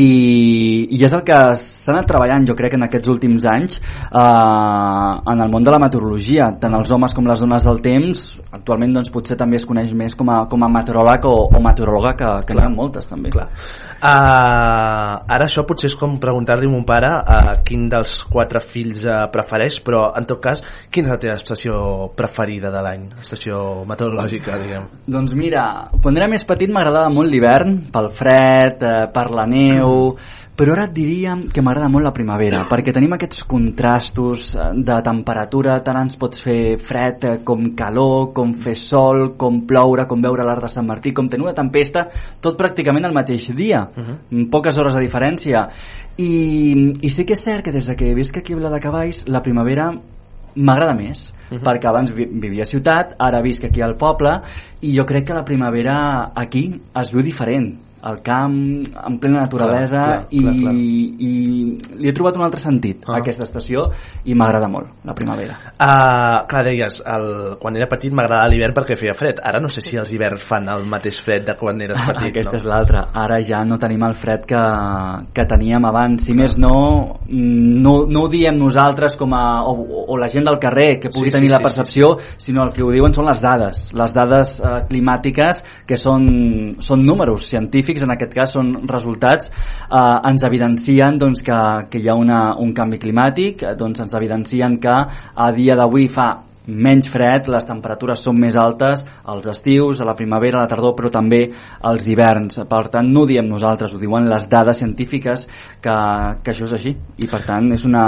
i és el que s'ha anat treballant jo crec en aquests últims anys eh, en el món de la meteorologia tant els homes com les dones del temps actualment doncs, potser també es coneix més com a, com a meteoròleg o, o meteoròloga que, que n'hi ha moltes també Clar. Uh, ara això potser és com preguntar-li a mon pare uh, quin dels quatre fills uh, prefereix, però en tot cas, quina és la teva estació preferida de l'any? Estació meteorològica, diguem. Doncs mira, quan era més petit m'agradava molt l'hivern, pel fred, eh, per la neu, però ara et diria que m'agrada molt la primavera, perquè tenim aquests contrastos eh, de temperatura, tant ens pots fer fred eh, com calor, com fer sol, com ploure, com veure l'arc de Sant Martí, com tenir una tempesta, tot pràcticament el mateix dia, amb poques hores de diferència. I, I sí que és cert que des de que visc aquí a Viladecavalls, la primavera m'agrada més Mhm. perquè abans vi vivia a ciutat, ara visc aquí al poble i jo crec que la primavera aquí es viu diferent al camp, en plena naturalesa Clar, clar, i, clar, clar. i li he trobat un altre sentit Ah. a aquesta estació i m'agrada molt la primavera Uh, clar, deies, el, quan era petit m'agradava l'hivern perquè feia fred. Ara no sé si els hiverns fan el mateix fred de quan eres <laughs> petit. aquesta no? és l'altra ara ja no tenim el fred que, que teníem abans si més no, mm, no no ho diem nosaltres com a, o, o la gent del carrer que pugui Sí, sí, tenir la sí, percepció sinó el que ho diuen són les dades les dades eh, climàtiques que són, són números científics en aquest cas són resultats eh, ens evidencien doncs, que, que hi ha una, un canvi climàtic eh, doncs ens evidencien que a dia d'avui fa menys fred, les temperatures són més altes als estius, a la primavera, a la tardor, però també als hiverns. Per tant, no ho diem nosaltres, ho diuen les dades científiques que, que això és així. I per tant, és, una,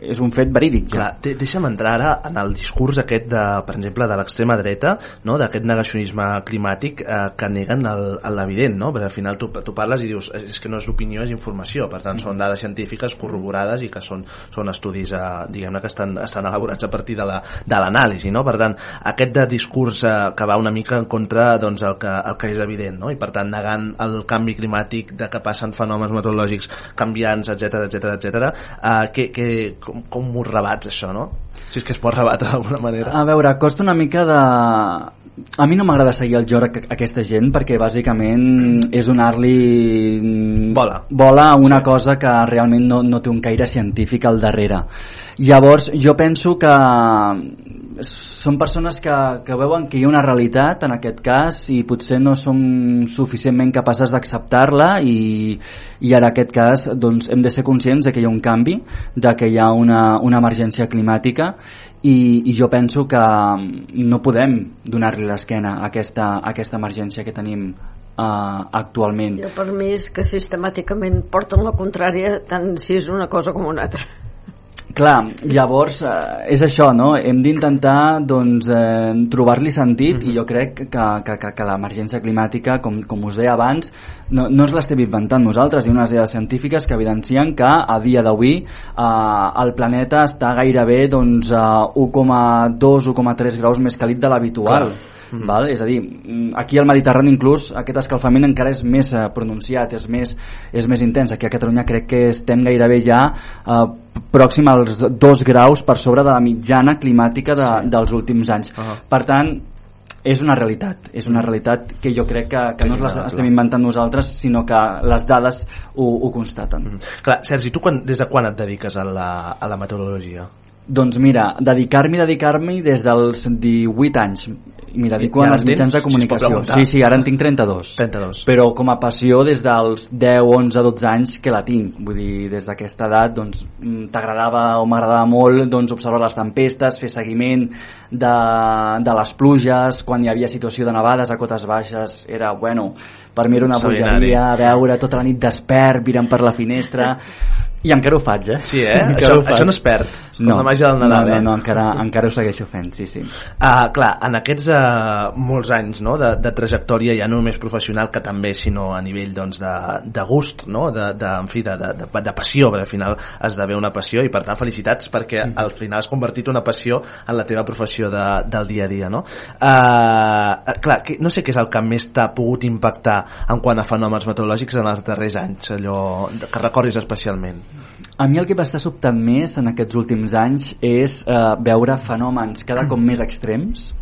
és un fet verídic. Ja. Clar, de, deixa'm entrar ara en el discurs aquest, de, per exemple, de l'extrema dreta, no? d'aquest negacionisme climàtic eh, que neguen l'evident, no? perquè al final tu, tu parles i dius és que no és opinió, és informació, per tant són dades científiques corroborades i que són, són estudis eh, diguem-ne que estan, estan elaborats a partir de la, de l'anàlisi, no? per tant aquest de discurs eh, que va una mica en contra doncs, el, que, el que és evident no? i per tant negant el canvi climàtic de que passen fenòmens meteorològics canviants, etc etc etc. Uh, que, que, com, com ho rebats això, no? Si és que es pot rebatre d'alguna manera. A veure, costa una mica de... A mi no m'agrada seguir el joc a aquesta gent perquè bàsicament és donar-li... Bola. Bola a una sí. cosa que realment no, no té un caire científic al darrere. Llavors, jo penso que són persones que, que veuen que hi ha una realitat en aquest cas i potser no som suficientment capaces d'acceptar-la i, i en aquest cas doncs, hem de ser conscients de que hi ha un canvi, de que hi ha una, una emergència climàtica i, i jo penso que no podem donar-li l'esquena a aquesta, a aquesta emergència que tenim uh, actualment. Jo per mi és que sistemàticament porten la contrària tant si és una cosa com una altra. Clar, llavors eh, és això, no? Hem d'intentar doncs, eh, trobar-li sentit mm -hmm. i jo crec que, que, que, que l'emergència climàtica, com, com us deia abans, no, no ens l'estem inventant nosaltres, hi ha unes dades científiques que evidencien que a dia d'avui eh, el planeta està gairebé doncs, a 1,2-1,3 graus més càlid de l'habitual. Mm. val? és a dir, mm, aquí al Mediterrani inclús aquest escalfament encara és més eh, pronunciat, és més, és més intens. Aquí a Catalunya crec que estem gairebé ja eh, pròxim als dos graus per sobre de la mitjana climàtica de, sí. dels últims anys. Uh -huh. Per tant, és una realitat, és una realitat que jo crec que, que no les estem inventant nosaltres, sinó que les dades ho, ho constaten. Mm. Clar, Sergi, tu quan, des de quan et dediques a la, a la meteorologia? Doncs mira, dedicar-m'hi, dedicar-m'hi des dels 18 anys. Mira, dic quan els mitjans de comunicació. Sí, sí, ara en tinc 32. 32. Però com a passió des dels 10, 11, 12 anys que la tinc. Vull dir, des d'aquesta edat doncs mm, t'agradava o m'agradava molt doncs, observar les tempestes, fer seguiment de, de les pluges, quan hi havia situació de nevades a cotes baixes, era, bueno, per mi era una bogeria, veure tota la nit despert, mirant per la finestra <laughs> i encara ho faig, eh? Sí, eh? <laughs> això, això no es perd. És no, la màgia del Nadal, no, eh? no, no, encara, encara ho segueixo fent, sí, sí. Uh, clar, en aquests uh, molts anys no, de, de trajectòria, ja no només professional, que també, sinó a nivell doncs, de, de gust, no? de, de, en fi, de, de, de, de passió, perquè al final esdevé una passió, i per tant felicitats perquè mm. al final has convertit una passió en la teva professió de, del dia a dia, no? Uh, clar, que, no sé què és el que més t'ha pogut impactar en quant a fenòmens meteorològics en els darrers anys, allò que recordis especialment. A mi el que m'està sobtant més en aquests últims anys és eh, veure fenòmens cada cop més extrems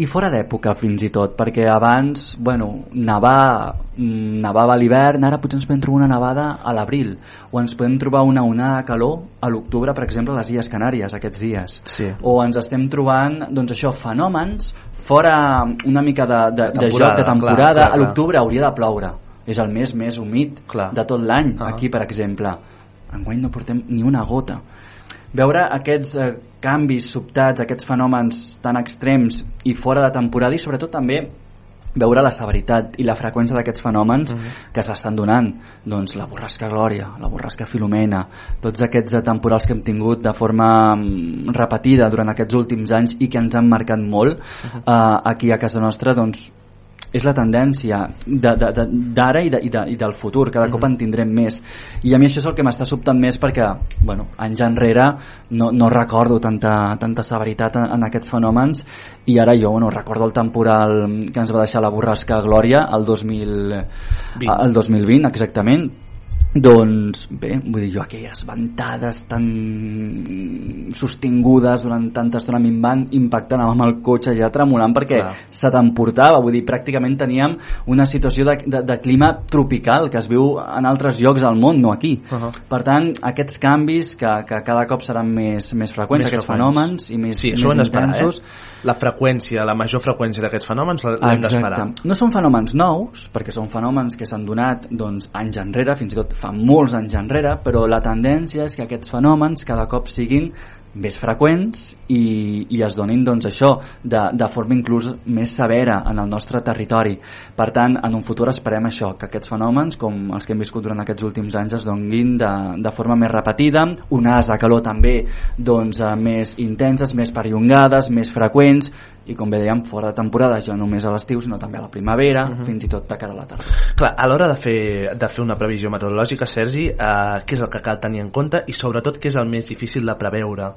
i fora d'època fins i tot perquè abans, bueno, nevar mm, nevava a l'hivern, ara potser ens podem trobar una nevada a l'abril o ens podem trobar una onada de calor a l'octubre, per exemple, a les Illes Canàries aquests dies, sí. o ens estem trobant doncs això, fenòmens fora una mica de, de, de joc de temporada, clar, clar, clar. a l'octubre hauria de ploure és el mes més humit clar. de tot l'any, uh -huh. aquí per exemple enguany no portem ni una gota veure aquests eh, canvis sobtats, aquests fenòmens tan extrems i fora de temporada i sobretot també veure la severitat i la freqüència d'aquests fenòmens uh -huh. que s'estan donant doncs la borrasca Glòria, la borrasca Filomena tots aquests temporals que hem tingut de forma mm, repetida durant aquests últims anys i que ens han marcat molt uh -huh. eh, aquí a casa nostra doncs és la tendència d'ara i, de, i, de, i del futur, cada cop en tindrem més. I a mi això és el que m'està sobtant més perquè bueno, anys enrere no, no recordo tanta, tanta severitat en, en aquests fenòmens. I ara jo bueno, recordo el temporal que ens va deixar la borrasca Glòria el, 2000, 20. el 2020 exactament doncs bé, vull dir jo aquelles ventades tan sostingudes durant tanta estona a mi em van impactar, anàvem al cotxe ja tremolant perquè Clar. se t'emportava vull dir, pràcticament teníem una situació de, de, de clima tropical que es viu en altres llocs del món, no aquí uh -huh. per tant, aquests canvis que, que cada cop seran més, més freqüents, més aquests freqüents. fenòmens i més, sí, més intensos eh? La freqüència, la major freqüència d'aquests fenòmens l'hem d'esperar. No són fenòmens nous, perquè són fenòmens que s'han donat doncs, anys enrere, fins i tot fa molts anys enrere, però la tendència és que aquests fenòmens cada cop siguin més freqüents i, i es donin doncs, això de, de forma inclús més severa en el nostre territori. Per tant, en un futur esperem això, que aquests fenòmens, com els que hem viscut durant aquests últims anys, es donin de, de forma més repetida, onades de calor també doncs, eh, més intenses, més perllongades, més freqüents, i com bé dèiem, fora de temporada ja només a l'estiu, sinó també a la primavera, uh -huh. fins i tot de cara a la tardor. Clar, a l'hora de, fer, de fer una previsió meteorològica, Sergi, eh, què és el que cal tenir en compte i sobretot què és el més difícil de preveure?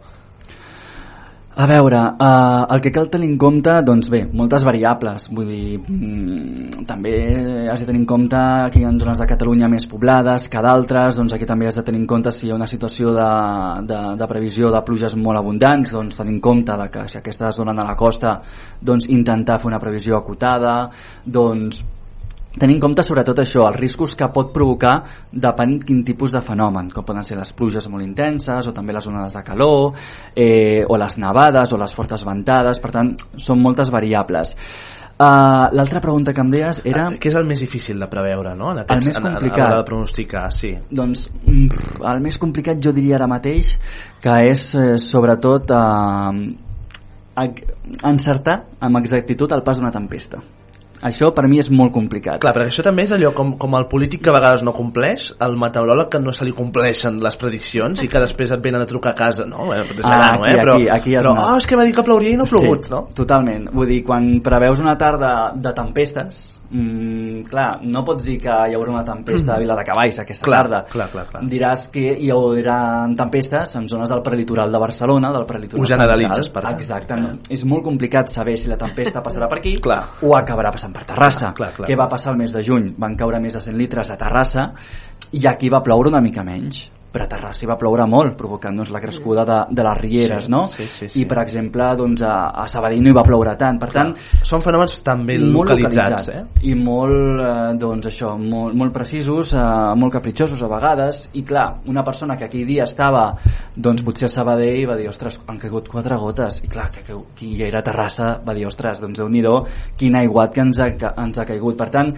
A veure, eh, el que cal tenir en compte, doncs bé, moltes variables, vull dir, mm, també has de tenir en compte que hi ha zones de Catalunya més poblades que d'altres, doncs aquí també has de tenir en compte si hi ha una situació de, de, de previsió de pluges molt abundants, doncs tenir en compte de que si aquestes es donen a la costa, doncs intentar fer una previsió acotada, doncs tenir en compte sobretot això, els riscos que pot provocar depèn quin tipus de fenomen, com poden ser les pluges molt intenses o també les onades de calor eh, o les nevades o les fortes ventades, per tant són moltes variables Uh, L'altra pregunta que em deies era... Uh, què és el més difícil de preveure, no? En aquests, el més complicat. A, a de pronosticar, sí. Doncs mm, el més complicat jo diria ara mateix que és eh, sobretot eh, encertar amb exactitud el pas d'una tempesta Això per mi és molt complicat. Clar, perquè això també és allò com, com el polític que a vegades no compleix, el meteoròleg que no se li compleixen les prediccions i que després et venen a trucar a casa, no? Eh, Ah, nano, eh? aquí, Però, aquí, aquí has però anat. oh, és que va dir que plouria i no ha plogut, sí, no? Totalment. Vull dir, quan preveus una tarda de tempestes, mm, clar, no pots dir que hi haurà una tempesta a Viladecavalls aquesta Clar, tarda. clar, clar, clar. Diràs que hi haurà tempestes en zones del prelitoral de Barcelona, del prelitoral Ho generalitzes, per tant. Exacte. No? És molt complicat saber si la tempesta passarà per aquí <laughs> Clar. o acabarà passant per Terrassa. Clar, clar. Què va passar el mes de juny? Van caure més de 100 litres a Terrassa i aquí va ploure una mica menys però a Terrassa hi va ploure molt, provocant doncs, la crescuda de, de les rieres, Sí, no? sí, sí, sí. I, per exemple, doncs, a, a Sabadell no hi va ploure tant. Per tant, Són fenòmens també molt localitzats, eh? i molt, eh, doncs això, molt, molt precisos, eh, molt capritxosos a vegades, i clar, una persona que aquell dia estava, doncs potser a Sabadell va dir, ostres, han caigut quatre gotes, i clar, que, que qui ja era a Terrassa va dir, ostres, doncs déu nhi quin aiguat que ens ha, que ens ha caigut. Per tant,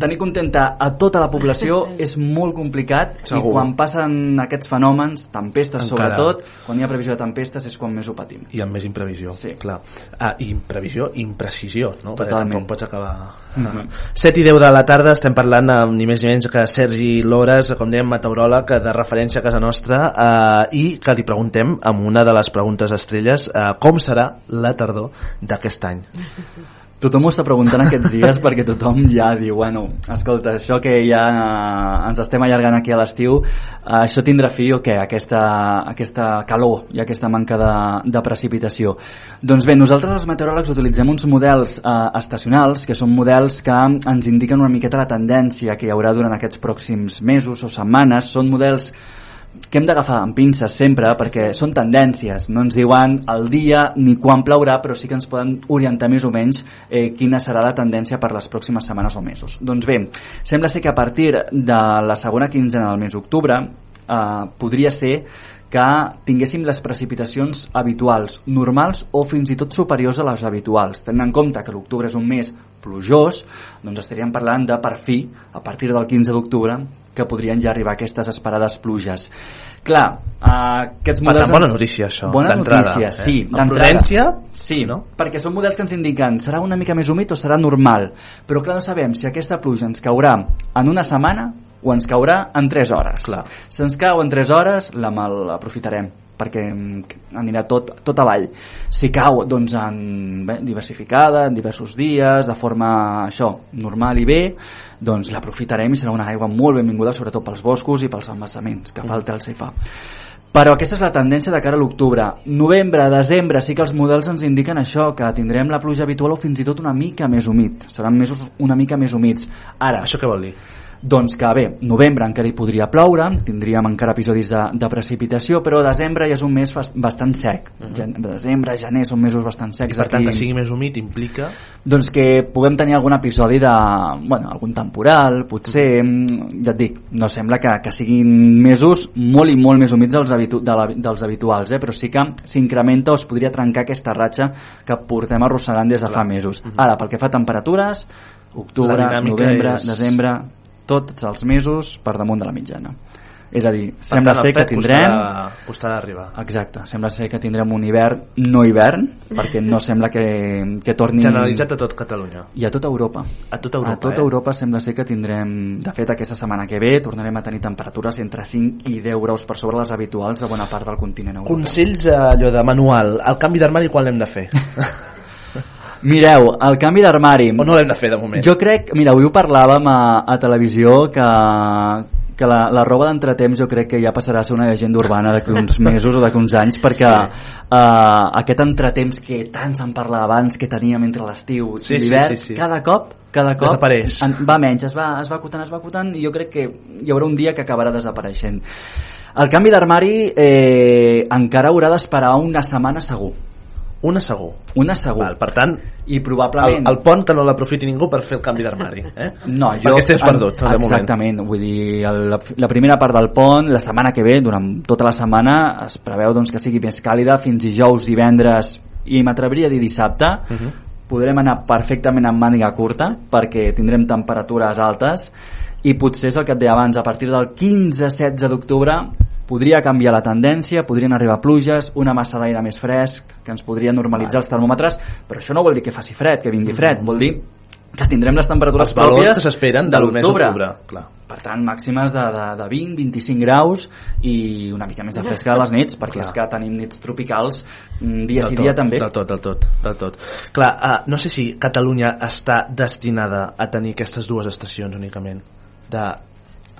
tenir contenta a tota la població <laughs> és molt complicat Segur. i quan passen aquests fenòmens, tempestes Encara. sobretot, quan hi ha previsió de tempestes és quan més ho patim. I amb més imprevisió, Sí. clar. Ah, i imprevisió i imprecisió, no? Perquè Totalment. tampoc pots acabar... Mhm. 7 i 10 de la tarda estem parlant amb ni més ni menys que Sergi Lores, com dèiem, meteoròleg de referència a casa nostra, eh, i que li preguntem, amb una de les preguntes estrelles, eh, com serà la tardor d'aquest any? <laughs> Tothom ho està preguntant aquests dies <laughs> perquè tothom ja diu, bueno, escolta, això que ja eh, ens estem allargant aquí a l'estiu, eh, això tindrà fi o què? Aquesta, aquesta calor i aquesta manca de, de precipitació. Doncs bé, nosaltres els meteoròlegs utilitzem uns models eh, estacionals, que són models que ens indiquen una miqueta la tendència que hi haurà durant aquests pròxims mesos o setmanes. Són models que hem d'agafar amb pinces sempre perquè són tendències, no ens diuen el dia ni quan plourà, però sí que ens poden orientar més o menys eh, quina serà la tendència per les pròximes setmanes o mesos. Doncs bé, sembla ser que a partir de la segona quinzena del mes d'octubre eh, podria ser que tinguéssim les precipitacions habituals, normals o fins i tot superiors a les habituals. Tenint en compte que l'octubre és un mes plujós, doncs estaríem parlant de, per fi, a partir del 15 d'octubre, que podrien ja arribar aquestes esperades pluges. Clar, eh, aquests Per models... tant, bona notícia, això, Bona notícia, eh? sí. Amb prudència, Sí, no? perquè són models que ens indiquen serà una mica més humit o serà normal, però clar, no sabem si aquesta pluja ens caurà en una setmana o ens caurà en 3 hores. Clar. Si ens cau en 3 hores, la mal aprofitarem perquè mm, anirà tot, tot avall. Si cau doncs, en, bé, diversificada, en diversos dies, de forma això, normal i bé, doncs l'aprofitarem i serà una aigua molt benvinguda, sobretot pels boscos i pels embassaments, que falta el fa. Però aquesta és la tendència de cara a l'octubre. Novembre, desembre, sí que els models ens indiquen això, que tindrem la pluja habitual o fins i tot una mica més humit. Seran mesos una mica més humits. Ara, Això què vol dir? Doncs que bé, novembre encara hi podria ploure, tindríem encara episodis de, de precipitació, però desembre ja és un mes bas- bastant sec. Uh -huh. Desembre, gener són mesos bastant I secs. per tant, aquí. que sigui més humit implica... Doncs que puguem tenir algun episodi de, bueno, algun temporal, potser, mm, ja et dic, no sembla que, que siguin mesos molt i molt més humits dels, habitu de la, dels habituals, eh? però sí que s'incrementa o es podria trencar aquesta ratxa que portem arrossegant des de fa mesos. Ara, pel que fa a temperatures, octubre, novembre, és- desembre, tots els mesos per damunt de la mitjana. És a dir, sembla ser que tindrem... Costarà, d'arribar. Exacte, sembla ser que tindrem un hivern no hivern, perquè no sembla que, que torni... Generalitzat a tot Catalunya. I a tota Europa. A tota Europa, a tota eh? Europa sembla ser que tindrem... De fet, aquesta setmana que ve tornarem a tenir temperatures entre 5 i 10 graus per sobre les habituals a bona part del continent europeu. Consells, eh, allò de manual. El canvi d'armari quan l'hem de fer? <laughs> Mireu, el canvi d'armari... O no l'hem de fer de moment? Jo crec... Mira, avui ho parlàvem a, a televisió que, que la, la roba d'entretemps jo crec que ja passarà a ser una llegenda urbana d'aquí uns <laughs> mesos o d'aquí uns anys perquè sí. uh, aquest entretemps que tant se'n parlava abans que teníem entre l'estiu Sí, i sí, l'hivern sí, sí. cada cop cada cop Desapareix. en, va menys, es va, es va acotant, es va acotant i jo crec que hi haurà un dia que acabarà desapareixent el canvi d'armari eh, encara haurà d'esperar una setmana segur Una segur. una segur Val, per tant, i el, probablement el pont que no l'aprofiti ningú per fer el canvi d'armari. Eh? No, jo... Perquè estés perdut, moment. Exactament, vull dir, el, la, la primera part del pont, la setmana que ve, durant tota la setmana, es preveu doncs, que sigui més càlida, fins dijous, divendres i m'atreviria a dir dissabte, Uh -huh. podrem anar perfectament amb màniga curta, perquè tindrem temperatures altes, i potser és el que et deia abans, a partir del 15-16 d'octubre podria canviar la tendència, podrien arribar pluges, una massa d'aire més fresc, que ens podria normalitzar els termòmetres, però això no vol dir que faci fred, que vingui fred, vol dir que tindrem les temperatures Els pròpies que s'esperen de l'octubre. Per tant, màximes de, de, de 20, 25 graus i una mica més de fresca a les nits, perquè Clar. és que tenim nits tropicals mm, dia sí dia també. Del tot, del tot, del tot. Clar, uh, no sé si Catalunya està destinada a tenir aquestes dues estacions únicament, de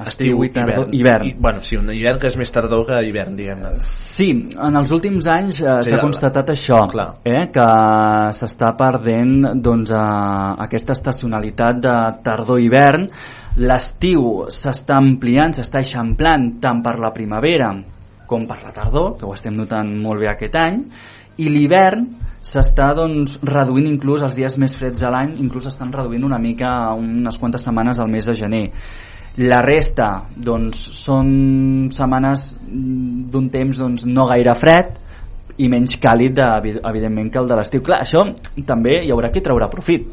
Estiu i tardor- hivern. I, bueno, sí, un hivern que és més tardor que hivern, diguem-ne. Sí, en els últims anys eh, Sí, s'ha la- constatat això, Clar. eh, que s'està perdent doncs, eh, aquesta estacionalitat de tardor-hivern. L'estiu s'està ampliant, s'està eixamplant tant per la primavera com per la tardor, que ho estem notant molt bé aquest any, i l'hivern s'està doncs, reduint inclús els dies més freds de l'any, inclús estan reduint una mica unes quantes setmanes al mes de gener. La resta doncs, són setmanes d'un temps doncs, no gaire fred i menys càlid, de, evidentment, que el de l'estiu. Clar, això també hi haurà qui traurà profit.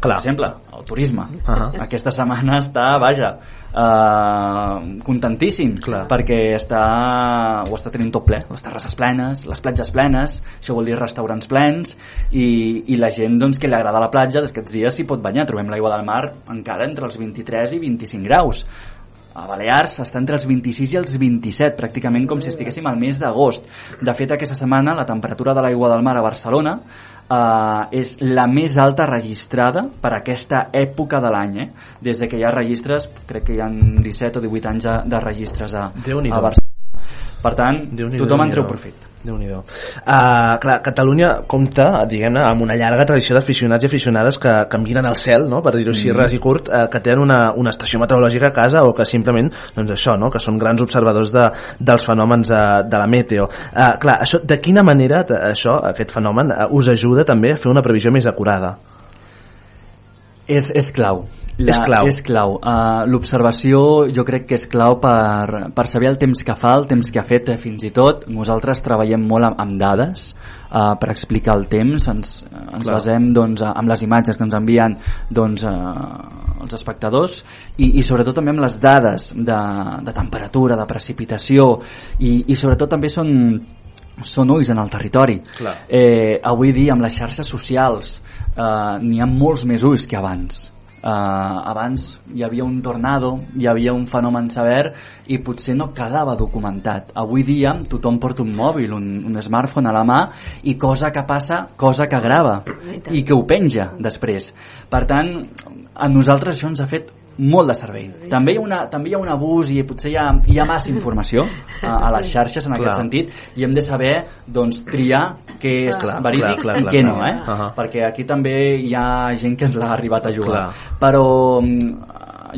Clar. Per exemple, el turisme. Uh -huh. Aquesta setmana està, vaja, eh, contentíssim Clar. perquè està, ho està tenint tot ple les terrasses plenes, les platges plenes això vol dir restaurants plens i, i la gent doncs, que li agrada la platja d'aquests dies s'hi pot banyar, trobem l'aigua del mar encara entre els 23 i 25 graus a Balears està entre els 26 i els 27, pràcticament com si estiguéssim al mes d'agost. De fet, aquesta setmana la temperatura de l'aigua del mar a Barcelona eh, és la més alta registrada per aquesta època de l'any. Eh? Des de que hi ha registres, crec que hi ha 17 o 18 anys de, de registres a, a Barcelona. Per tant, tothom en treu profit. Déu nhi uh, clar, Catalunya compta, diguem-ne, amb una llarga tradició d'aficionats i aficionades que, que miren al cel, no?, per dir-ho així Mm. ras i curt, eh, que tenen una, una estació meteorològica a casa o que simplement, doncs això, no?, que són grans observadors de, dels fenòmens de, de la meteo. Uh, clar, això, de quina manera això, aquest fenomen, uh, us ajuda també a fer una previsió més acurada? És, és clau. És clau. És clau. Uh, L'observació jo crec que és clau per, per saber el temps que fa, el temps que ha fet eh, fins i tot. Nosaltres treballem molt amb, amb dades uh, per explicar el temps. Ens, ens Clar. basem doncs, amb les imatges que ens envien doncs, uh, els espectadors i, i sobretot també amb les dades de, de temperatura, de precipitació i, i sobretot també són són ulls en el territori. Clar. Eh, avui dia amb les xarxes socials eh, n'hi ha molts més ulls que abans. Uh, abans hi havia un tornado, hi havia un fenomen sever i potser no quedava documentat. Avui dia tothom porta un mòbil, un, un smartphone a la mà i cosa que passa, cosa que grava i que ho penja després. Per tant, a nosaltres això ens ha fet molt de servei. També hi ha, una, també hi ha un abús i potser hi ha, hi ha massa informació a, a les xarxes en Clar. aquest sentit i hem de saber doncs, triar què és Clar, verídic clar, clar, i clar, què clar. no, eh? Uh -huh. perquè aquí també hi ha gent que ens l'ha arribat a jugar. Clar. Però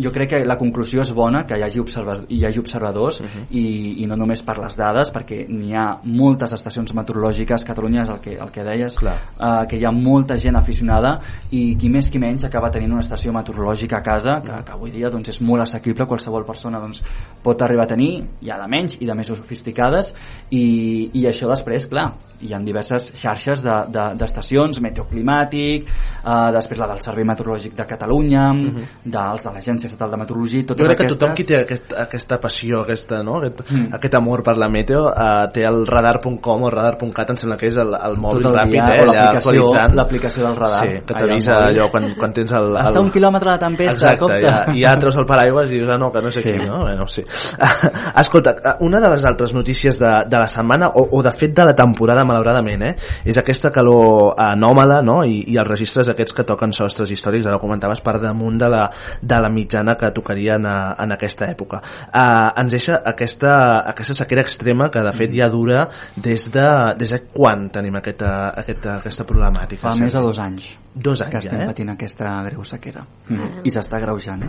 jo crec que la conclusió és bona, que hi hagi, observa hi hagi observadors Uh -huh. i, i no només per les dades, perquè n'hi ha moltes estacions meteorològiques, Catalunya és el que, el que deies, Clar. uh, que hi ha molta gent aficionada i qui més qui menys acaba tenint una estació meteorològica a casa, que, que avui dia doncs, és molt assequible, qualsevol persona doncs, pot arribar a tenir, hi ha de menys i de més sofisticades, i, i això després, clar, hi ha diverses xarxes de- de- d'estacions, de, meteoclimàtic, uh, després la del Servei Meteorològic de Catalunya, uh -huh. dels de l'Agència Estatal de Meteorologia, totes Mhm. Jo crec que aquestes... tothom qui té aquest, aquesta passió, aquesta, no? aquest, Mm. aquest amor per la meteo, uh, té el radar.com o radar.cat, em sembla que és el, el mòbil Tot el ràpid, dia, eh, allà actualitzant. l'aplicació del radar. Sí, que t'avisa al mòbil. allò quan, quan tens el... el... Està un quilòmetre de tempesta, Exacte, compte. ja, i ja treus el paraigües i dius, ah, no, que no sé sí. qui, no? Bueno, sí. <laughs> Escolta, una de les altres notícies de, de la setmana, o, o de fet de la temporada, malauradament, eh, és aquesta calor anòmala, no?, i, i els registres aquests que toquen sostres històrics, ara ho comentaves, per damunt de la, de la mitjana que tocarien a, en aquesta època. Uh, ens deixa aquesta, aquesta sequera extrema que de fet ja dura des de, des de quan tenim aquesta, aquesta, aquesta problemàtica? Fa més de dos anys Dos anys que ja, estem eh? patint aquesta greu sequera mm. i s'està greujant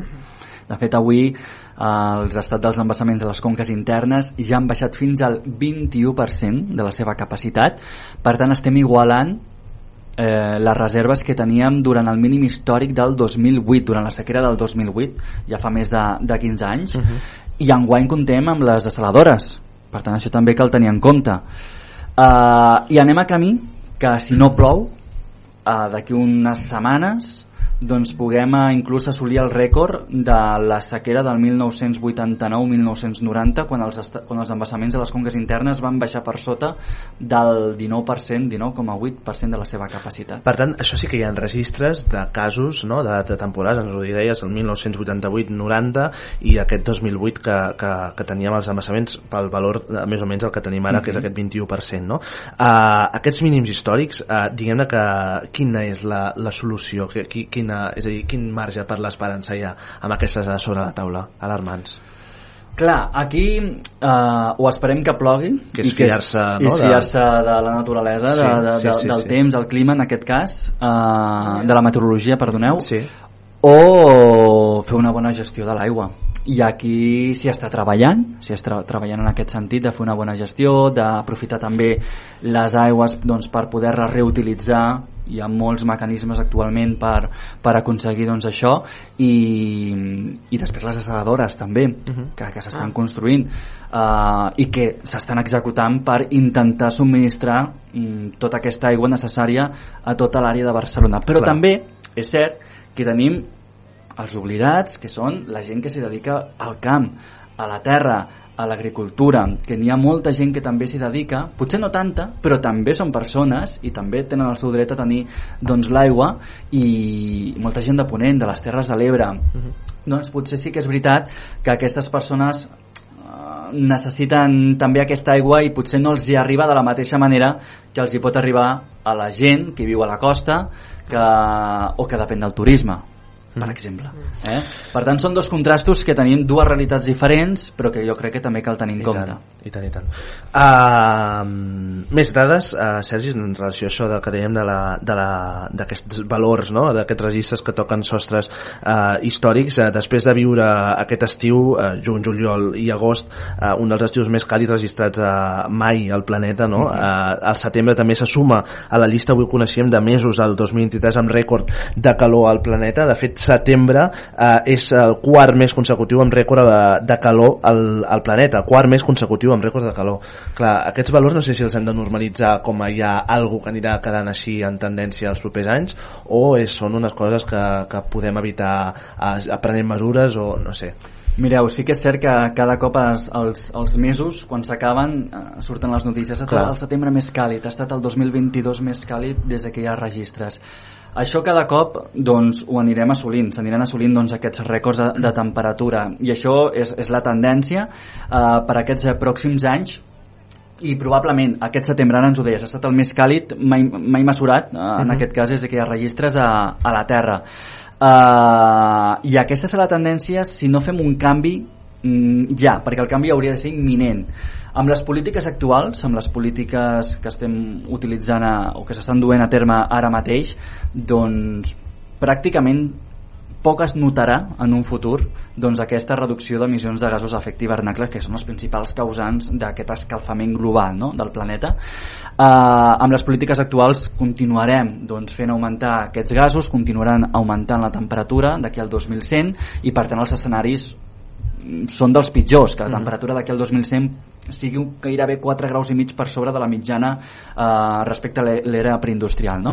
de fet avui eh, els estats dels embassaments de les conques internes ja han baixat fins al 21% de la seva capacitat. Per tant estem igualant eh, les reserves que teníem durant el mínim històric del 2008 durant la sequera del 2008 ja fa més de, de 15 anys. Mhm. i enguany contem amb les desaladores. Per tant això també cal tenir en compte. Uh, i anem a camí que si no plou uh, d'aquí unes setmanes doncs puguem eh, inclús assolir el rècord de la sequera del 1989-1990 quan, els quan els embassaments de les conques internes van baixar per sota del 19%, 19,8% de la seva capacitat. Per tant, això sí que hi ha registres de casos, no?, de, de temporades, ens ho deies, el 1988-90 i aquest 2008 que, que, que teníem els embassaments pel valor de, més o menys el que tenim ara, que és aquest 21%, no? Uh, aquests mínims històrics, uh, diguem-ne que quina és la, la solució, que, qui, quina, és a dir, quin marge per l'esperança hi ha amb aquestes dades sobre la taula, alarmants? Clar, aquí eh, o esperem que plogui Que és i que fiar-se, no, és de- fiar-se de la naturalesa Sí, de, de, sí, sí, del sí. temps, del clima en aquest cas eh, de la meteorologia, perdoneu sí. o fer una bona gestió de l'aigua i aquí s'hi està treballant s'hi està treballant en aquest sentit de fer una bona gestió, d'aprofitar també les aigües doncs, per poder-les reutilitzar hi ha molts mecanismes actualment per, per aconseguir doncs, això i, i després les assadores també que, que s'estan Ah. construint uh, i que s'estan executant per intentar subministrar um, tota aquesta aigua necessària a tota l'àrea de Barcelona però Clar. també és cert que tenim els oblidats, que són la gent que s'hi dedica al camp, a la terra, a l'agricultura, que n'hi ha molta gent que també s'hi dedica, potser no tanta, però també són persones i també tenen el seu dret a tenir doncs, l'aigua i molta gent de Ponent, de les Terres de l'Ebre. Doncs potser sí que és veritat que aquestes persones eh, necessiten també aquesta aigua i potser no els hi arriba de la mateixa manera que els hi pot arribar a la gent que viu a la costa que, o que depèn del turisme per exemple. Eh? Per tant, són dos contrastos que tenim dues realitats diferents, però que jo crec que també cal tenir en I compte. tant, I tant, i tant. Uh, més dades, uh, Sergi, en relació a això de, que dèiem de la- de la- d'aquests valors, no? d'aquests registres que toquen sostres uh, històrics, uh, després de viure aquest estiu, uh, juny, juliol i agost, uh, un dels estius més càlids registrats uh, mai al planeta, no? Uh, al setembre també se suma a la llista, avui ho coneixíem, de mesos del 2023 amb rècord de calor al planeta. De fet, setembre uh, és el quart mes consecutiu amb rècord de, de calor al, al planeta, el quart mes consecutiu amb rècord de calor. Clar, aquests valors no sé si els hem de normalitzar com a ja algo que anirà quedant així en tendència els propers anys o és, són unes coses que, que podem evitar eh, aprenent mesures o no sé. Mireu, sí que és cert que cada cop els, els, els mesos, quan s'acaben, eh, surten les notícies. Ha estat Clar. el setembre més càlid, ha estat el 2022 més càlid des que hi ha registres. Això cada cop doncs, ho anirem assolint, s'aniran assolint doncs, aquests rècords de, de temperatura i això és, és la tendència eh, per aquests eh, pròxims anys i probablement aquest setembre, ara ens ho deies, ha estat el més càlid mai, mai mesurat, eh, en Mhm. aquest cas és que hi ha registres a, a la Terra. Uh, I aquesta serà la tendència si no fem un canvi mm, ja, perquè el canvi hauria de ser imminent. Amb les polítiques actuals, amb les polítiques que estem utilitzant a, o que s'estan duent a terme ara mateix, doncs pràcticament poc es notarà en un futur doncs, aquesta reducció d'emissions de gasos d'efecte hivernacle que són els principals causants d'aquest escalfament global no? del planeta eh, amb les polítiques actuals continuarem doncs, fent augmentar aquests gasos continuaran augmentant la temperatura d'aquí al 2100 i per tant els escenaris són dels pitjors, que la Mhm. temperatura d'aquí al 2100 sigui gairebé 4 graus i mig per sobre de la mitjana eh, respecte a l'e- l'era preindustrial no?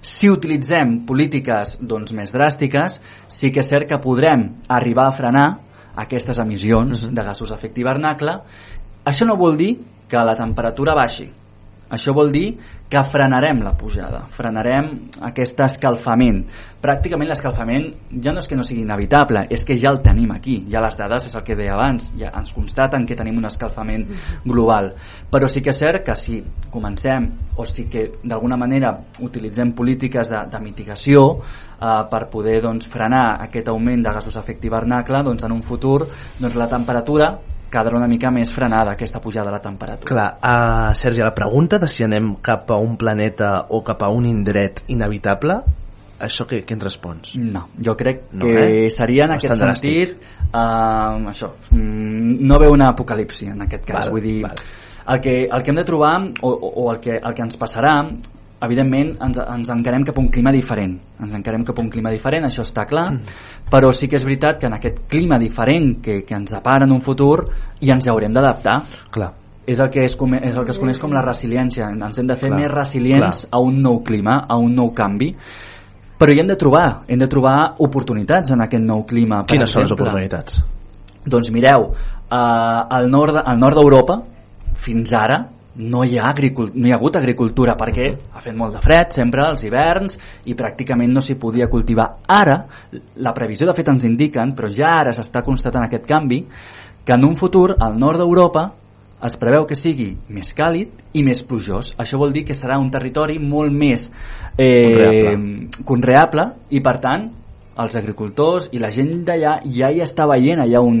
si utilitzem polítiques doncs, més dràstiques, sí que és cert que podrem arribar a frenar aquestes emissions de gasos d'efecte hivernacle. Això no vol dir que la temperatura baixi. Això vol dir que frenarem la pujada, frenarem aquest escalfament. Pràcticament l'escalfament ja no és que no sigui inevitable, és que ja el tenim aquí. Ja les dades, és el que deia abans, ja ens constaten que tenim un escalfament global. Però sí que és cert que si comencem o si que d'alguna manera utilitzem polítiques de, de mitigació eh, per poder doncs, frenar aquest augment de gasos d'efecte hivernacle, doncs en un futur doncs, la temperatura quedarà una mica més frenada aquesta pujada de la temperatura. Clar, uh, Sergi, la pregunta de si anem cap a un planeta o cap a un indret inevitable, això què, què ens respons? No, jo crec No, que eh? seria en No aquest sentit uh, això, mm, no veu una apocalipsi en aquest cas, Val, vull dir val. el que, el que hem de trobar o, o, o el, que, el que ens passarà evidentment ens, ens encarem cap a un clima diferent ens encarem cap a un clima diferent, això està clar però sí que és veritat que en aquest clima diferent que, que ens depara en un futur i ens haurem d'adaptar clar és el, que es, és el que es coneix com la resiliència ens hem de fer Clar, més resilients clar. a un nou clima, a un nou canvi però hi hem de trobar, hem de trobar oportunitats en aquest nou clima. Per Quines són les exemple. oportunitats? Doncs mireu, eh, al nord, al nord d'Europa, fins ara, no hi, ha no hi ha hagut agricultura perquè ha fet molt de fred sempre als hiverns i pràcticament no s'hi podia cultivar ara, la previsió de fet ens indiquen però ja ara s'està constatant aquest canvi que en un futur al nord d'Europa es preveu que sigui més càlid i més plujós. Això vol dir que serà un territori molt més eh, Conreable. conreable i per tant els agricultors i la gent d'allà ja hi està veient allà un,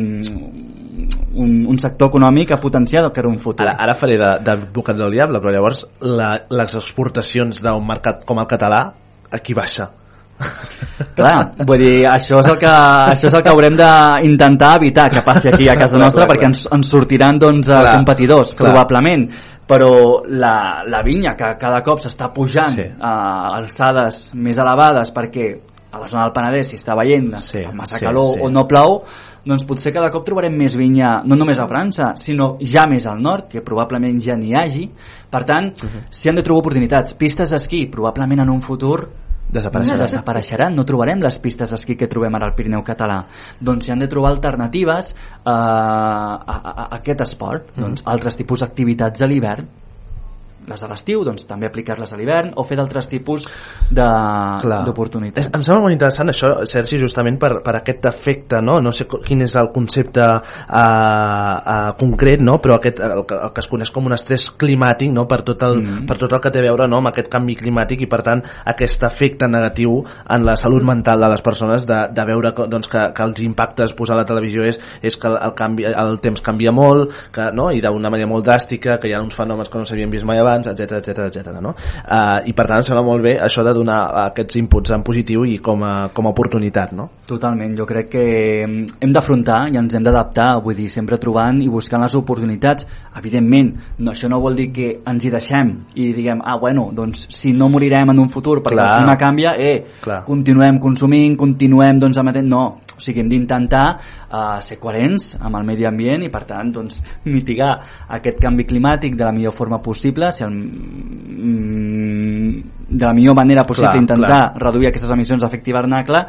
un, un sector econòmic a potenciar que era un futur. Ara, ara faré d'advocat del diable, però llavors la, les exportacions d'un mercat com el català aquí baixa. <laughs> Clar, vull dir, això és el que, això és el que haurem d'intentar evitar que passi aquí a casa nostra clar, perquè clar. ens, ens sortiran doncs, Clar, clar, competidors, clar. probablement però la, la vinya que cada cop s'està pujant sí. a alçades més elevades perquè a la zona del Penedès s'hi està veient sí, massa sí, calor sí. o no plou doncs potser cada cop trobarem més vinya no només a França, sinó ja més al nord que probablement ja n'hi hagi per tant, uh -huh. s'hi han de trobar oportunitats pistes d'esquí, probablement en un futur Desapareixeran. desapareixeran, no trobarem les pistes d'esquí que trobem ara al Pirineu català doncs s'hi han de trobar alternatives eh, a, a, a aquest esport Mhm. doncs altres tipus d'activitats a l'hivern les de l'estiu, doncs també aplicar-les a l'hivern o fer d'altres tipus d'oportunitats. Em sembla molt interessant això, Sergi, justament per, per aquest efecte, no? no sé quin és el concepte uh, uh, concret, no? però aquest, el, que- el que es coneix com un estrès climàtic no? per, tot el, Mm. per tot el que té a veure no? amb aquest canvi climàtic i per tant aquest efecte negatiu en la salut mental de les persones de, de veure que, doncs, que, que els impactes posar a la televisió és, és que el, el, canvi, el temps canvia molt que, no? i d'una manera molt dràstica que hi ha uns fenòmens que no s'havien vist mai abans etc etc etc. no? Uh, i per tant em sembla molt bé això de donar aquests inputs en positiu i com a, com a oportunitat no? Totalment, jo crec que mm, hem d'afrontar i ens hem d'adaptar, vull dir, sempre trobant i buscant les oportunitats. Evidentment, no, això no vol dir que ens hi deixem i diguem, ah, bueno, doncs si no morirem en un futur perquè Clar. el clima canvia, eh, Clar. continuem consumint, continuem doncs emetent... No, o sigui, hem d'intentar uh, ser coherents amb el medi ambient i, per tant, doncs, mitigar aquest canvi climàtic de la millor forma possible, si el, mm, de la millor manera possible Clar, intentar clar. reduir aquestes emissions d'efecte hivernacle,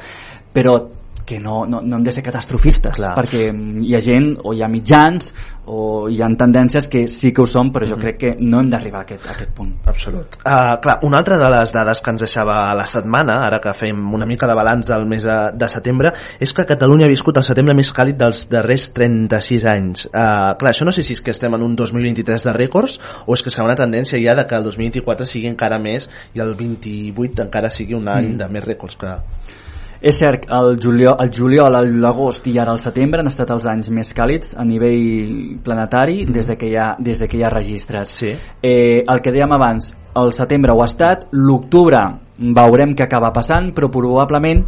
però que no, no, no hem de ser catastrofistes Clar. perquè mm, hi ha gent o hi ha mitjans o hi ha tendències que sí que ho són però jo crec que no hem d'arribar a, aquest, a aquest punt Absolut. Uh, clar, una altra de les dades que ens deixava la setmana, ara que fem una mica de balanç del mes de, de setembre, és que Catalunya ha viscut el setembre més càlid dels darrers 36 anys. Uh, clar, això no sé si és que estem en un 2023 de rècords o és que serà una tendència ja de que el 2024 sigui encara més i el 28 encara sigui un any Mm. de més rècords que... És cert, el juliol, el juliol, l'agost i ara el setembre han estat els anys més càlids a nivell planetari des, de que hi ha, des de que hi ha registres. Sí. Eh, el que dèiem abans, el setembre ho ha estat, l'octubre veurem què acaba passant, però probablement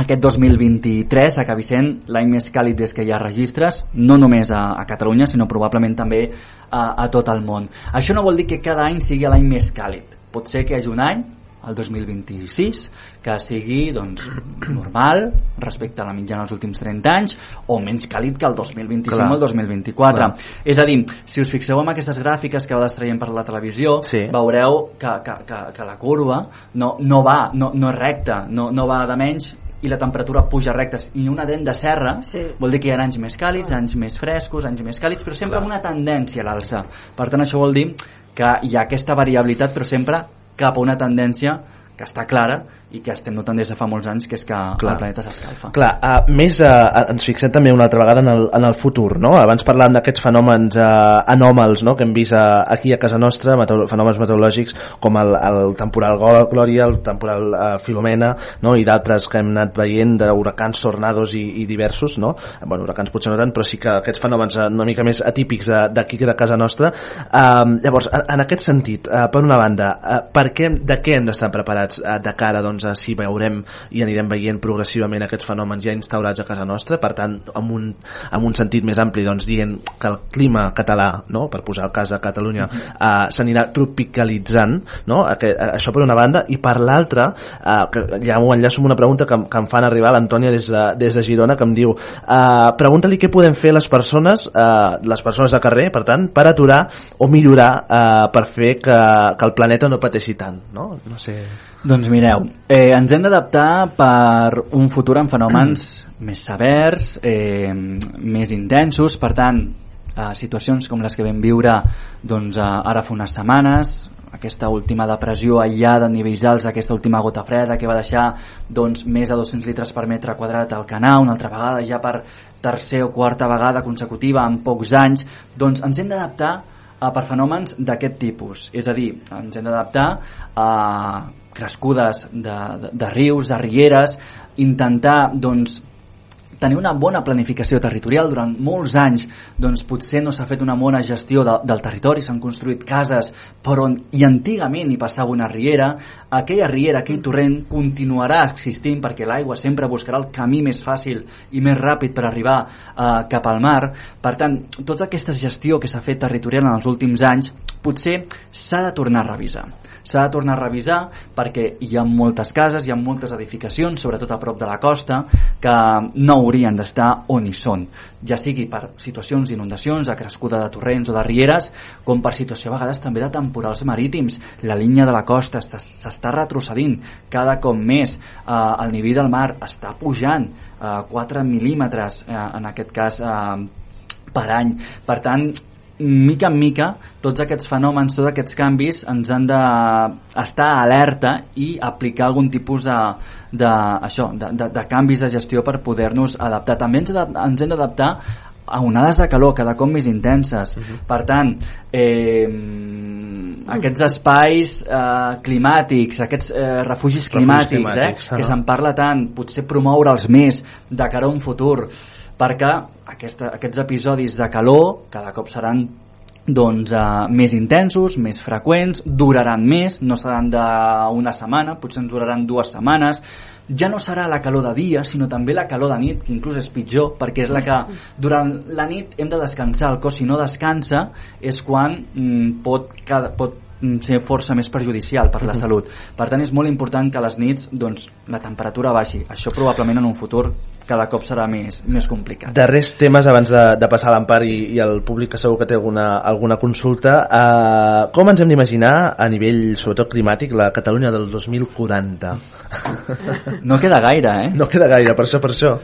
aquest 2023 acabi sent l'any més càlid des que hi ha registres, no només a, a Catalunya, sinó probablement també a, a tot el món. Això no vol dir que cada any sigui l'any més càlid. Pot ser que hi hagi un any el 2026 que sigui doncs, <clears throat> normal respecte a la mitjana dels últims 30 anys o menys càlid que el 2025 Clar. o el 2024 Clar. és a dir, si us fixeu en aquestes gràfiques que va traient per la televisió Sí. veureu que, que, que, que la curva no, no va, no, no és recta no, no va de menys i la temperatura puja recta i una dent de serra Sí. vol dir que hi ha anys més càlids, anys més frescos, anys més càlids, però sempre amb una tendència a l'alça. Per tant, això vol dir que hi ha aquesta variabilitat, però sempre cap a una tendència que està clara i que estem notant des de fa molts anys, que és que Clar. el planeta s'escalfa. Clar, uh, més uh, ens fixem també una altra vegada en el, en el futur, no? Abans parlàvem d'aquests fenòmens uh, anòmals no? que hem vist uh, aquí a casa nostra, meteo fenòmens meteorològics com el, el temporal Glòria, el temporal uh, Filomena no? i d'altres que hem anat veient d'huracans, tornados i, i diversos, no? Bueno, huracans potser no tant, però sí que aquests fenòmens una mica més atípics d'aquí de, de casa nostra. Uh, llavors, en, en aquest sentit, uh, per una banda, uh, per què, de què hem d'estar preparats uh, de cara doncs, a si veurem i anirem veient progressivament aquests fenòmens ja instaurats a casa nostra, per tant, amb un, amb un sentit més ampli, doncs, dient que el clima català, no? per posar el cas de Catalunya, uh, s'anirà tropicalitzant, no? Aquest, eh, això per una banda, i per l'altra, que ja m'ho enllaço amb una pregunta que, que em fan arribar l'Antònia des, de, des de Girona, que em diu, uh, pregunta-li què podem fer les persones, uh, les persones de carrer, per tant, per aturar o millorar uh, per fer que, que el planeta no pateixi tant, no? No sé... Doncs mireu, eh, ens hem d'adaptar per un futur amb fenòmens més severs, eh, més intensos, per tant, eh, situacions com les que vam viure doncs, eh, ara fa unes setmanes, aquesta última depressió aïllada a nivells alts, aquesta última gota freda que va deixar doncs, més de 200 litres per metre quadrat al canal, una altra vegada ja per tercer o quarta vegada consecutiva en pocs anys, doncs ens hem d'adaptar a per fenòmens d'aquest tipus. És a dir, ens hem d'adaptar a crescudes de, de, de rius, de rieres, intentar doncs, tenir una bona planificació territorial durant molts anys doncs potser no s'ha fet una bona gestió de, del territori, s'han construït cases per on i antigament hi passava una riera aquella riera, aquell torrent continuarà existint perquè l'aigua sempre buscarà el camí més fàcil i més ràpid per arribar eh, cap al mar. Per tant, tota aquesta gestió que s'ha fet territorial en els últims anys potser s'ha de tornar a revisar s'ha de tornar a revisar perquè hi ha moltes cases, hi ha moltes edificacions, sobretot a prop de la costa, que no haurien d'estar on hi són, ja sigui per situacions d'inundacions, de crescuda de torrents o de rieres, com per situació a vegades també de temporals marítims. La línia de la costa està- s'està retrocedint cada cop més, eh, el nivell del mar està pujant eh, 4 mil·límetres, eh, en aquest cas eh, per any. Per tant, mica en mica, tots aquests fenòmens, tots aquests canvis ens han d'estar alerta i aplicar algun tipus de, de, això, de, de, de canvis de gestió per poder-nos adaptar. També ens, ens hem d'adaptar a onades de calor cada cop més intenses. Per tant, eh, aquests espais eh, climàtics, aquests eh, refugis climàtics, climàtics, eh, que ah. se'n parla tant, potser promoure'ls més de cara a un futur, perquè aquesta, aquests episodis de calor cada cop seran doncs, eh, més intensos, més freqüents, duraran més, no seran d'una setmana, potser ens duraran dues setmanes, ja no serà la calor de dia, sinó també la calor de nit, que inclús és pitjor, perquè és la que durant la nit hem de descansar, el cos si no descansa és quan mm, pot, pot ser força més perjudicial per la Mhm. salut. Per tant, és molt important que a les nits doncs, la temperatura baixi. Això probablement en un futur cada cop serà més, més complicat. Darrers temes abans de, de passar a l'empar i, i el públic que segur que té alguna, alguna consulta. Uh, com ens hem d'imaginar a nivell, sobretot climàtic, la Catalunya del 2040? <laughs> No queda gaire, eh? No queda gaire, per això, per això.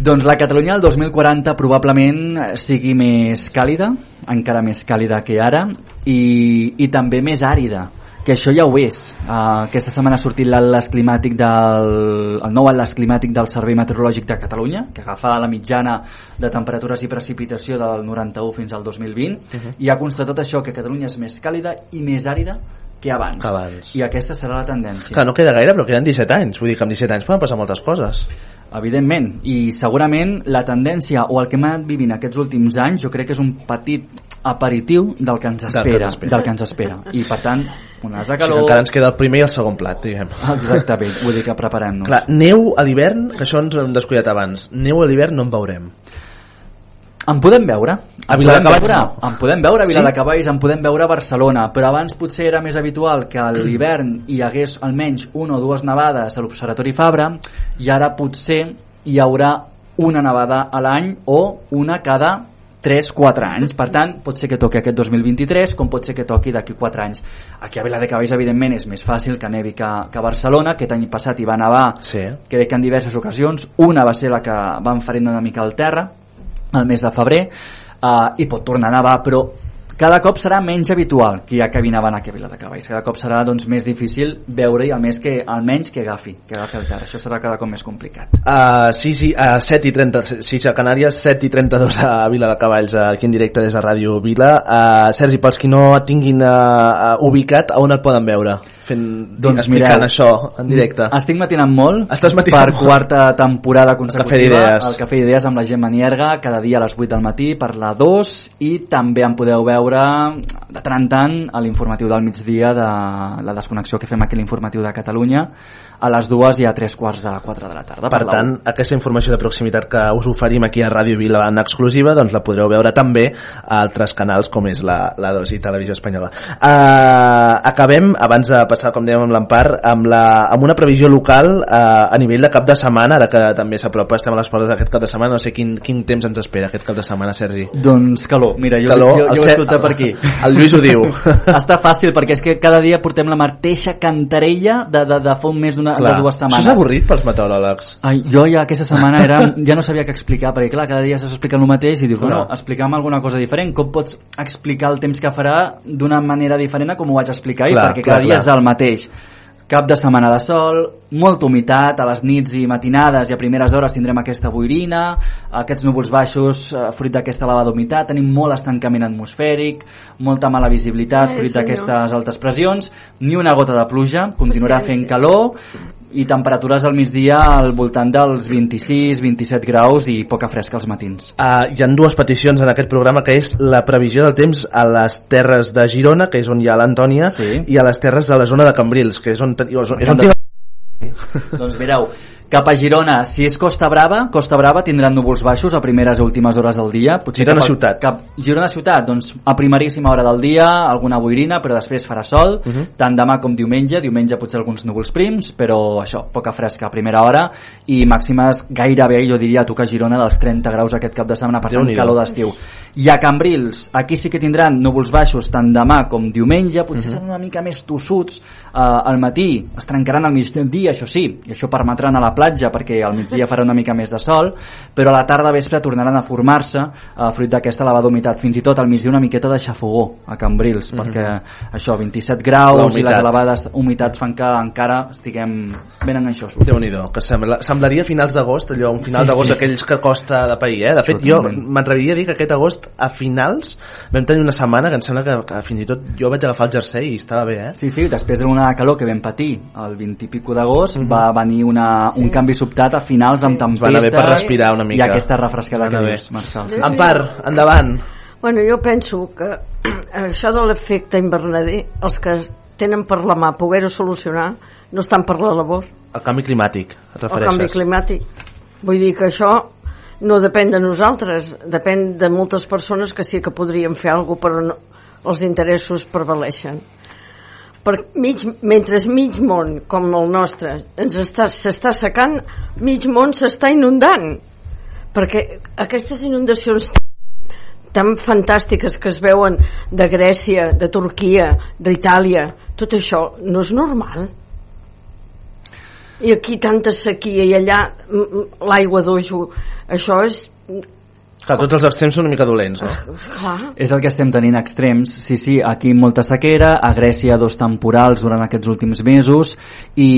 Doncs la Catalunya del 2040 probablement sigui més càlida, encara més càlida que ara, i, i també més àrida que això ja ho és. Uh, aquesta setmana ha sortit l'atlas climàtic del, el nou atlas climàtic del Servei Meteorològic de Catalunya, que agafa la mitjana de temperatures i precipitació del 91 fins al 2020, Mhm. i ha constatat això, que Catalunya és més càlida i més àrida que abans. Que abans. I aquesta serà la tendència. Que no queda gaire, però queden 17 anys. Vull dir que amb 17 anys poden passar moltes coses. Evidentment, i segurament la tendència o el que hem anat vivint aquests últims anys jo crec que és un petit aperitiu del que ens Del que espera, ens espera. del que ens espera. I per tant, unes de calor... encara ens queda el primer i el segon plat, diguem. Exactament, vull dir que preparem-nos. Clar, neu a l'hivern, que això ens ho hem descuidat abans. Neu a l'hivern no en veurem. En podem veure. A Viladecavalls no. En podem veure a Sí? Viladecavalls, en podem veure a Barcelona, però abans potser era més habitual que a l'hivern hi hagués almenys una o dues nevades a l'Observatori Fabra i ara potser hi haurà una nevada a l'any o una cada 3-4 anys. Per tant, pot ser que toqui aquest 2023 com pot ser que toqui d'aquí 4 anys. Aquí a Viladecavalls, evidentment, és més fàcil que nevi que, que a Barcelona. Aquest any passat hi va nevar, sí. crec que en diverses ocasions. Una va ser la que va enfarina una mica el terra, al mes de febrer uh, i pot tornar a nevar però cada cop serà menys habitual que hi ha nevant aquí a Viladecavalls cada cop serà doncs, més difícil veure-hi almenys que, almenys que agafi que agafi el terra, això serà cada cop més complicat Uh, sí, sí, a 7 i 30, sí, a Canàries, 7 i 32 a Vila de Cavalls, aquí en directe des de Ràdio Vila. Uh, Sergi, pels qui no et tinguin uh, uh, ubicat, a on et poden veure? Fent, doncs explicant mireu, això en directe. estic matinant molt Estàs matinant per molt. quarta temporada consecutiva d'Idees. al Cafè d'Idees amb la Gemma Nierga cada dia a les 8 del matí per la 2 i també em podeu veure de tant en tant a l'informatiu del migdia de la desconnexió que fem aquí a l'informatiu de Catalunya a les dues i a tres quarts de 4 de la tarda Per la tant, aquesta informació de proximitat que us oferim aquí a Ràdio Vila en exclusiva, doncs la podreu veure també a altres canals com és la, la 2 i Televisió Espanyola. Uh, acabem, abans de passar com dèiem, amb l'Empar, amb, la, amb una previsió local eh, a nivell de cap de setmana, ara que també s'apropa, estem a les portes d'aquest cap de setmana, no sé quin, quin temps ens espera aquest cap de setmana, Sergi. Doncs calor, mira, jo, Calor, jo, jo, jo ho he escoltat per aquí. <laughs> el Lluís ho diu. <laughs> Està fàcil, perquè és que cada dia portem la mateixa cantarella de, de, de fa un mes d'una de Clar, dues setmanes. Això és avorrit pels meteoròlegs. Ai, jo ja aquesta setmana era, <laughs> ja no sabia què explicar, perquè clar, cada dia s'està explicant el mateix i dius, Clar. bueno, explica'm alguna cosa diferent. Com pots explicar el temps que farà d'una manera diferent a com ho vaig explicar? Clar, perquè clar, cada dia clar. és del mateix. Cap de setmana de sol, molta humitat, a les nits i matinades i a primeres hores tindrem aquesta boirina, aquests núvols baixos, eh, fruit d'aquesta elevada humitat, tenim molt estancament atmosfèric, molta mala visibilitat, Ai, fruit senyor. d'aquestes altes pressions, ni una gota de pluja, continuarà fent calor, i temperatures al migdia al voltant dels 26-27 graus i poca fresca als matins. Uh, hi han dues peticions en aquest programa que és la previsió del temps a les terres de Girona, que és on hi ha l'Antònia, Sí. i a les terres de la zona de Cambrils, que és on, ten- és on, és on Encanta- tinc... doncs mireu, cap a Girona, si és Costa Brava, Costa Brava tindran núvols baixos a primeres i últimes hores del dia. Potser Girona cap a- ciutat. Cap, Girona ciutat, doncs a primeríssima hora del dia, alguna boirina, però després farà sol, Uh -huh. tant demà com diumenge, diumenge potser alguns núvols prims, però això, poca fresca a primera hora i màximes gairebé, jo diria, a tocar Girona dels 30 graus aquest cap de setmana, per tant, calor d'estiu. I a Cambrils, aquí sí que tindran núvols baixos tant demà com diumenge, potser Mhm. seran una mica més tossuts eh, al matí, es trencaran al migdia, això sí, i això permetrà anar a la platja perquè al migdia farà una mica més de sol, però a la tarda vespre tornaran a formar-se eh, fruit d'aquesta elevada humitat, fins i tot al migdia una miqueta de xafogó a Cambrils, Mhm. perquè això, 27 La graus i les elevades humitats fan que encara estiguem ben enganxosos. déu nhi que sembla, semblaria finals d'agost, allò, un final Sí, d'agost sí. aquells que costa de pair, eh? De fet, jo m'atreviria a dir que aquest agost, a finals, vam tenir una setmana que em sembla que, que fins i tot jo vaig agafar el jersei i estava bé, eh? Sí, sí, després d'una calor que vam patir el 20 i pico d'agost, Mhm. va venir una, un canvi sobtat a finals amb Ens tempesta va anar bé per respirar una mica. i aquesta refrescada que dius, Marçal. Sí, sí. Empar, endavant. Bueno, jo penso que <clears throat> això de l'efecte invernader, els que tenen per la mà poder-ho solucionar, no estan per la labor. El canvi climàtic, et El refereixes? canvi climàtic. Vull dir que això no depèn de nosaltres, depèn de moltes persones que sí que podrien fer alguna cosa, però no, els interessos prevaleixen. Per mig, mentre mig món, com el nostre, ens està- s'està secant, mig món s'està inundant. Perquè aquestes inundacions tan fantàstiques que es veuen de Grècia, de Turquia, d'Itàlia, tot això no és normal. I aquí tanta sequia i allà mm, mm, l'aigua d'ojo, això és... Clar, tots els extrems són una mica dolents, no? <laughs> Clar, És el que estem tenint extrems, sí, sí, aquí molta sequera, a Grècia dos temporals durant aquests últims mesos i,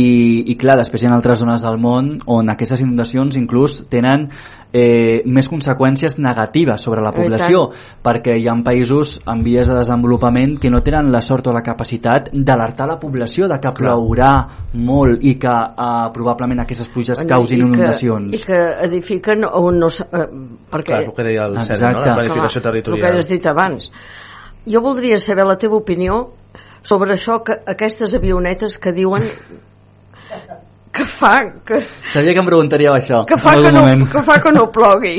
i clar, després hi ha altres zones del món on aquestes inundacions inclús tenen eh, més conseqüències negatives sobre la I població perquè hi ha països en vies de desenvolupament que no tenen la sort o la capacitat d'alertar la població de que plourà molt i que eh, probablement aquestes pluges causin I que, inundacions. I que edifiquen on no... Eh, perquè... Clar, el que deia el Sergi, no? La planificació Clar, El que territorial. has dit abans. Jo voldria saber la teva opinió sobre això que aquestes avionetes que diuen que fa que, Sabia que em preguntaríeu això. que, fa que, no, que fa que no plogui.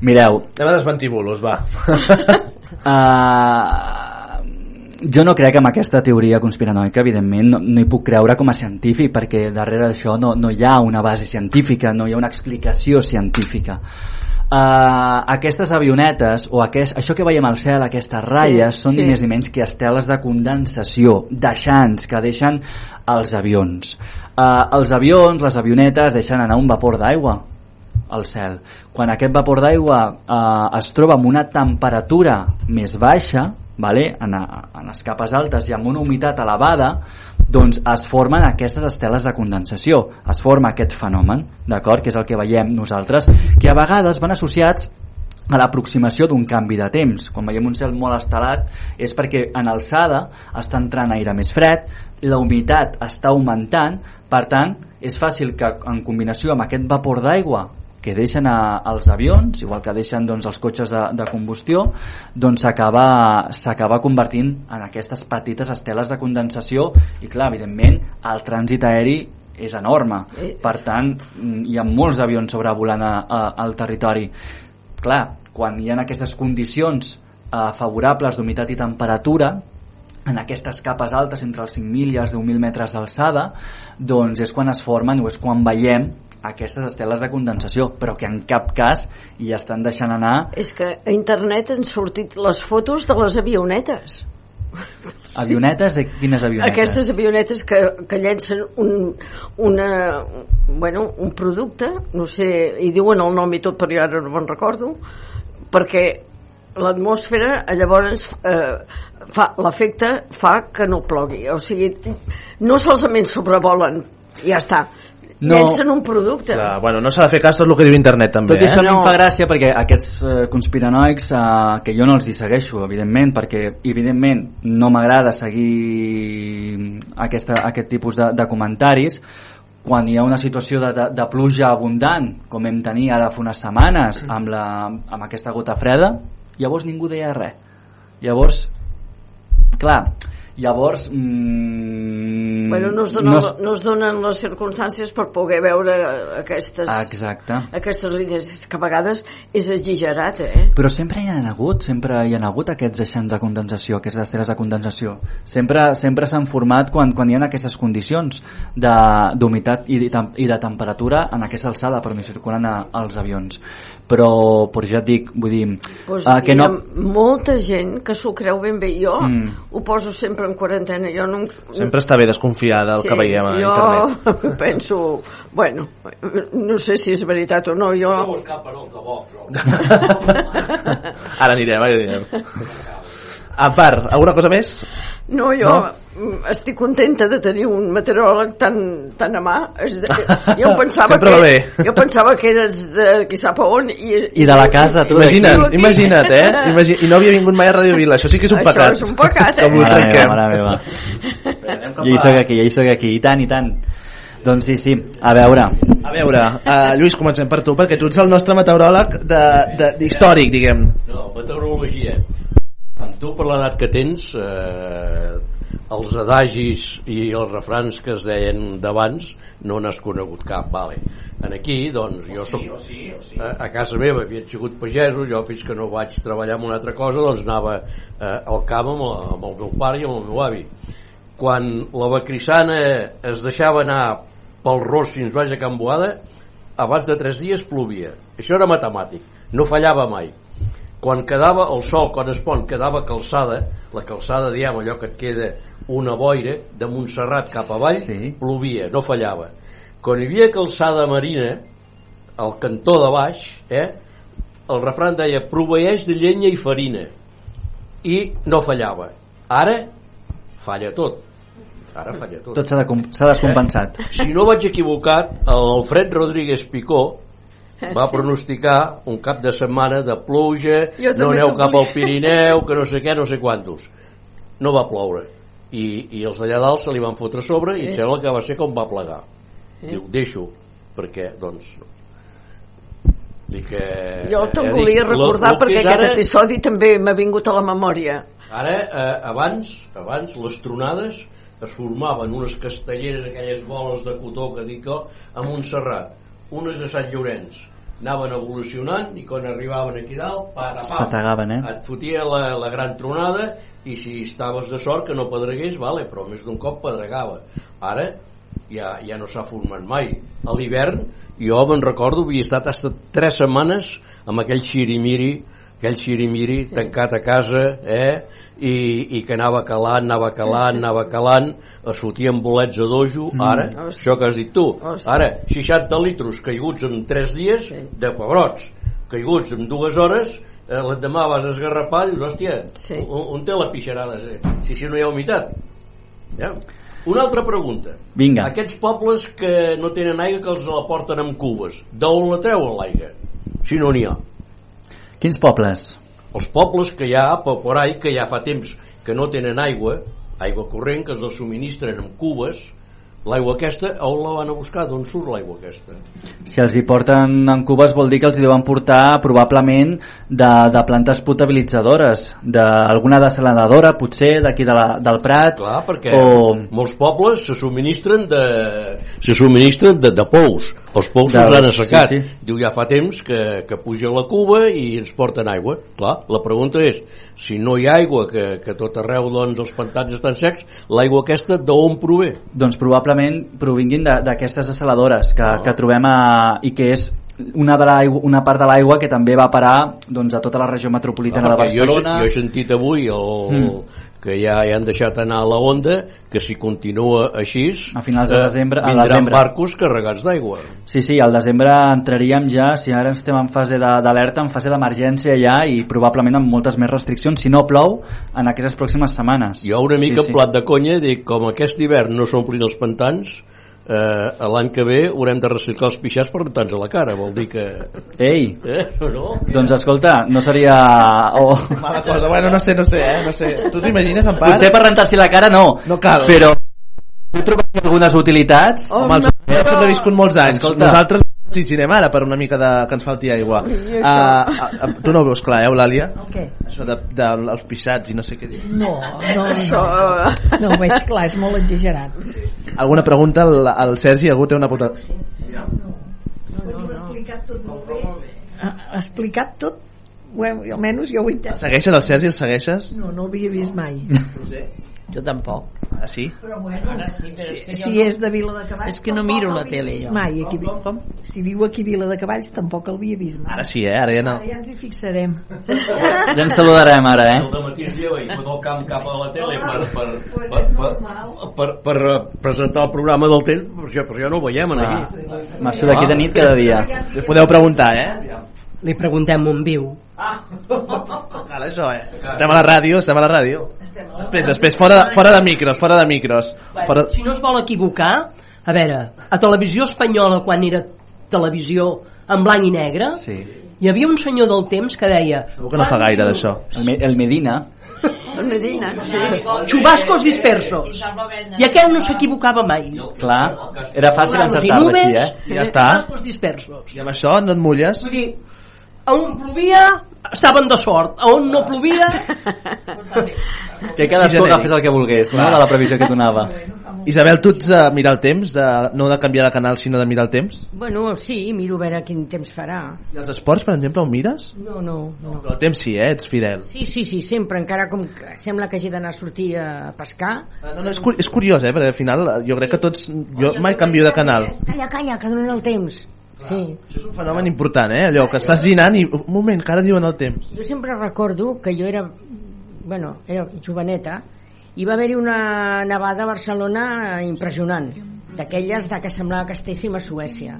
Mireu, Anem a desmentir bulos, va. <laughs> Uh, jo no crec en aquesta teoria conspiranoica, evidentment, no, no hi puc creure com a científic, perquè darrere d'això no, no hi ha una base científica, no hi ha una explicació científica. Uh, aquestes avionetes, o aquest, això que veiem al cel, aquestes ratlles, Sí, són sí. ni més ni menys que esteles de condensació, deixants, que deixen els avions. Uh, els avions, les avionetes, deixen anar un vapor d'aigua al cel. Quan aquest vapor d'aigua eh, es troba amb una temperatura més baixa, vale? en, en les capes altes i amb una humitat elevada, doncs es formen aquestes esteles de condensació, es forma aquest fenomen, d'acord? que és el que veiem nosaltres, que a vegades van associats a l'aproximació d'un canvi de temps. Quan veiem un cel molt estelat és perquè en alçada està entrant aire més fred, la humitat està augmentant, per tant, és fàcil que en combinació amb aquest vapor d'aigua que deixen a, als avions, igual que deixen doncs, els cotxes de, de combustió, doncs s'acaba convertint en aquestes petites esteles de condensació i clar, evidentment, el trànsit aeri és enorme. Per tant, hi ha molts avions sobrevolant a, a, al territori. Clar, quan hi ha aquestes condicions eh, favorables d'humitat i temperatura, en aquestes capes altes entre els 5.000 i els 10.000 metres d'alçada doncs és quan es formen o és quan veiem aquestes esteles de condensació però que en cap cas hi estan deixant anar És que a internet han sortit les fotos de les avionetes. avionetes de quines avionetes? Aquestes avionetes que, que llencen un, una, bueno, un producte, no sé, hi diuen el nom i tot, però jo ara no me'n recordo, perquè l'atmosfera llavors eh, fa l'efecte fa que no plogui o sigui, no solament sobrevolen ja està, No. llencen un producte Clar, bueno, no s'ha de fer cas tot el que diu internet també, Tot i això eh? no. em fa gràcia perquè aquests eh, conspiranoics eh, que jo no els hi segueixo, evidentment, perquè evidentment no m'agrada seguir aquesta, aquest tipus de, de comentaris quan hi ha una situació de, de, de pluja abundant, com hem tenir ara fa unes setmanes amb, la, amb aquesta gota freda, llavors ningú deia res. Llavors, clar, llavors... Mm, bueno, no, es donen, no no, no es donen les circumstàncies per poder veure aquestes, Exacte. aquestes línies que a vegades és exagerat eh? Però sempre hi ha hagut, sempre hi ha hagut aquests eixams de condensació, aquestes esteres de condensació. Sempre sempre s'han format quan, quan hi ha aquestes condicions de- d'humitat i, de i de temperatura en aquesta alçada per on circulen a, els avions. Però, però ja et dic, vull dir, pues eh, que hi no... ha molta gent que s'ho creu ben bé jo Mm. ho poso sempre en quarantena jo no, Sempre està bé desconfiar del que veiem a jo internet. <laughs> penso bueno, no sé si és veritat o no jo per els de Vox, o... Ara anirem, ara anirem. <laughs> A part, alguna cosa més? No, jo no? estic contenta de tenir un meteoròleg tan, tan a mà. De, jo, <laughs> pensava que, bé. jo pensava que eres de qui sap on. I, I de la casa, tu Imagina't, d'aquí. imagina't, eh? Imagi I no havia vingut mai a Radio Vila, això sí que és un Això pecat. és un pecat, eh? Mare meva, mare meva. Jo hi soc aquí, jo hi soc aquí, i tant, i tant. Doncs sí, sí, a veure. A veure, uh, Lluís, comencem per tu, perquè tu ets el nostre meteoròleg de- de- d'històric, diguem. No, meteorologia. Amb tu, per l'edat que tens, eh, els adagis i els refrans que es deien d'abans no n'has conegut cap, vale. En aquí, doncs, jo soc... o sí, o sí. A, a casa meva havien sigut pagesos, jo fins que no vaig treballar en una altra cosa, doncs anava eh, al camp amb, el- amb el meu pare i amb el meu avi. Quan la bacrissana es deixava anar pel ros fins baix a Can Boada, abans de tres dies plovia. Això era matemàtic, no fallava mai. Quan quedava el sol, quan es pon, quedava calçada, la calçada, diguem, allò que et queda una boira de Montserrat cap avall, sí. plovia, no fallava. Quan hi havia calçada marina, al cantó de baix, eh, el refran deia proveeix de llenya i farina i no fallava ara falla tot ara falla tot Tot s'ha de descompensat. eh? si no vaig equivocat l'Alfred Rodríguez Picó va pronosticar un cap de setmana de pluja Jo no aneu cap al Pirineu que no sé què, no sé quantos no va ploure i, i els d'allà dalt se li van fotre sobre i Eh. sembla que va ser com va plegar Eh. diu, deixo perquè doncs dic que jo te'n eh, volia lo- recordar lo que perquè aquest ara- episodi també m'ha vingut a la memòria. Ara, eh, abans, abans les tronades es formaven unes castelleres, aquelles boles de cotó que dic jo, a Montserrat, unes a Sant Llorenç. Anaven evolucionant i quan arribaven aquí dalt, para, pam, eh? et fotia la, la gran tronada i si estaves de sort que no pedregués, vale, però més d'un cop pedregava. Ara ja, ja no s'ha format mai. A l'hivern, jo me'n recordo, havia estat hasta tres setmanes amb aquell xirimiri, aquell xirimiri tancat a casa, eh? I, i que anava calant, anava calant, anava calant, es fotien bolets a dojo, Mm. ara, Hòstia. això que has dit tu, Hòstia. ara, 60 litros caiguts en 3 dies de pebrots, caiguts en dues hores, eh, l'endemà vas a esgarrapar i dius, hòstia, Sí. on, on té la pixarada? eh? Si, si no hi ha humitat. Ja? Una altra pregunta. Vinga. Aquests pobles que no tenen aigua que els la porten amb cubes, d'on la treuen l'aigua? Si no n'hi ha. Quins pobles? Els pobles que hi ha, per por ahí, que ja fa temps que no tenen aigua, aigua corrent, que es la subministren amb cubes, l'aigua aquesta on la van a buscar? d'on surt l'aigua aquesta? Si els hi porten en cubes vol dir que els hi deuen portar probablement de, de plantes potabilitzadores, d'alguna desaladadora potser d'aquí de la, del Prat Clar, perquè o molts pobles se subministren de, se subministren de, de pous els pous De- se'ls han assecat sí, diu ja fa temps que, que puja la cuba i ens porten aigua clar, la pregunta és si no hi ha aigua que, que tot arreu doncs, els pantans estan secs l'aigua aquesta d'on prové? doncs probablement provinguin de- d'aquestes desaladores que, que trobem a, i que és una, de una part de l'aigua que també va parar doncs, a tota la regió metropolitana de Perquè jo, he- Barcelona jo he sentit avui el, Mm. Que ja, ja han deixat anar a la onda que si continua així a finals de desembre, a vindran desembre. barcos carregats d'aigua Sí, sí, al desembre entraríem ja, si ara estem en fase d'alerta, en fase d'emergència ja i probablement amb moltes més restriccions, si no plou, en aquestes pròximes setmanes. Jo una mica sí, sí, plat de conya dic, com aquest hivern no s'omplin els pantans, eh, l'any que ve haurem de reciclar els pixats per rentar-nos a la cara, vol dir que... Ei, Eh? No? doncs escolta, no seria... Oh. Mala cosa, bueno, no sé, no sé, eh? No sé. Tu t'imagines, en part? Potser per rentar-s'hi la cara no, No cal. però tu trobaries algunes utilitats? Home, els no. hem viscut molts anys. Escolta. Nosaltres exigirem ara per una mica de, que ens falti aigua. Uh, uh, tu no ho veus clar, eh, Eulàlia? Què? Això de, de, els pixats i no sé què dir. No, no, Això- no. No ho veig clar, és molt exagerat. Alguna pregunta? El, el Sergi algú té una puta... Ha explicat tot molt bé. Ha, ha explicat tot, bueno, almenys jo ho he entès. Segueixes el Sergi, el segueixes? No, no l'havia vist mai. Jo tampoc. Ah, sí? Però bueno, Ara sí, però és que si jo no- és de Vila de Cavalls... És que no miro la tele, jo. Mai, aquí, com, com? Si viu aquí Vila de Cavalls tampoc l'havia vist mai. Ara sí, eh? Ara ja no. Ara ja ens hi fixarem. <laughs> Ja ens saludarem ara, eh? El matí es lleva i fot el camp cap a la tele per, per, Pues per, per, normal. per, per, eh, presentar el programa del temps, però això, però això no ho veiem en aquí. M'aixo d'aquí de nit cada dia. Li podeu preguntar, eh? Li preguntem on viu. Cal, això, eh? Estem a la ràdio, estem a la ràdio. Després, després, fora, fora de micros, fora de micros. Fora... Si no es vol equivocar, a veure, a televisió espanyola, quan era televisió en blanc i negre, Sí. hi havia un senyor del temps que deia Segur que no fa gaire d'això. El, Me- el Medina, El Medina, sí. xubascos dispersos. I aquell no s'equivocava mai. clar, era fàcil encertar-lo així, eh? Ja està. Xubascos dispersos. I amb això no et mulles? Vull dir, on plovia estaven de sort, a on no plovia <laughs> Que cadascú agafés el que volgués, no?, de la previsió que donava. <laughs> Isabel, tu ets de mirar el temps, de, no de canviar de canal, sinó de mirar el temps? Bueno, sí, miro a veure quin temps farà. I els esports, per exemple, ho mires? No, no, no. Però el temps sí, eh? Ets fidel. Sí, sí, sí, sempre, encara com que sembla que hagi d'anar a sortir a pescar. No, no, és, curi és curiós, eh? Perquè al final jo crec que tots... Jo mai canvio de canal. Calla, calla, que donen el temps. Sí. Això és un fenomen important, eh? Allò que estàs dinant i... Un moment, que ara diuen el temps. Jo sempre recordo que jo era, bueno, era joveneta i va haver-hi una nevada a Barcelona impressionant, d'aquelles de que semblava que estéssim a Suècia.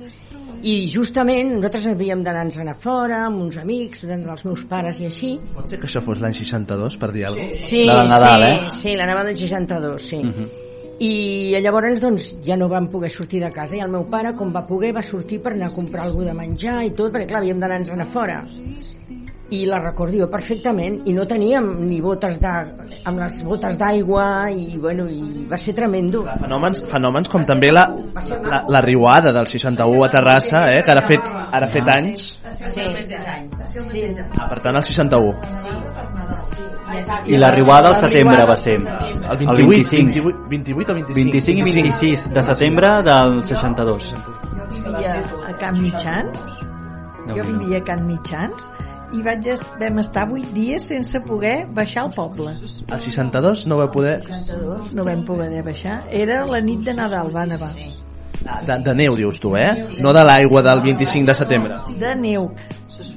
I justament nosaltres havíem d'anar-nos a fora amb uns amics, dels meus pares i així. Pot ser que això fos l'any 62, per dir alguna cosa? Sí, La Nadal, sí, eh? sí, la nevada del 62, sí. Mhm. I llavors doncs, ja no vam poder sortir de casa i el meu pare, com va poder, va sortir per anar a comprar alguna de menjar i tot, perquè clar, havíem d'anar-nos a fora i la recordo jo perfectament i no teníem ni botes de, amb les botes d'aigua i, bueno, i va ser tremendo Fenòmens, fenòmens com també la, la, la riuada del 61 a Terrassa, eh? que ara ha fet, ara ha fet anys. sí, sí. Ah, per tant, el 61. I la riuada al setembre va ser. El 28, El 25. 28, 28 o 25? 25 i 26 de setembre del 62. vivia a Can Mitjans jo vivia a Can Mitjans i vaig vam estar 8 dies sense poder baixar al poble El 62 no va poder... no vam poder baixar era la nit de Nadal va nevar De, de neu, dius tu, eh? No de l'aigua del 25 de setembre. de neu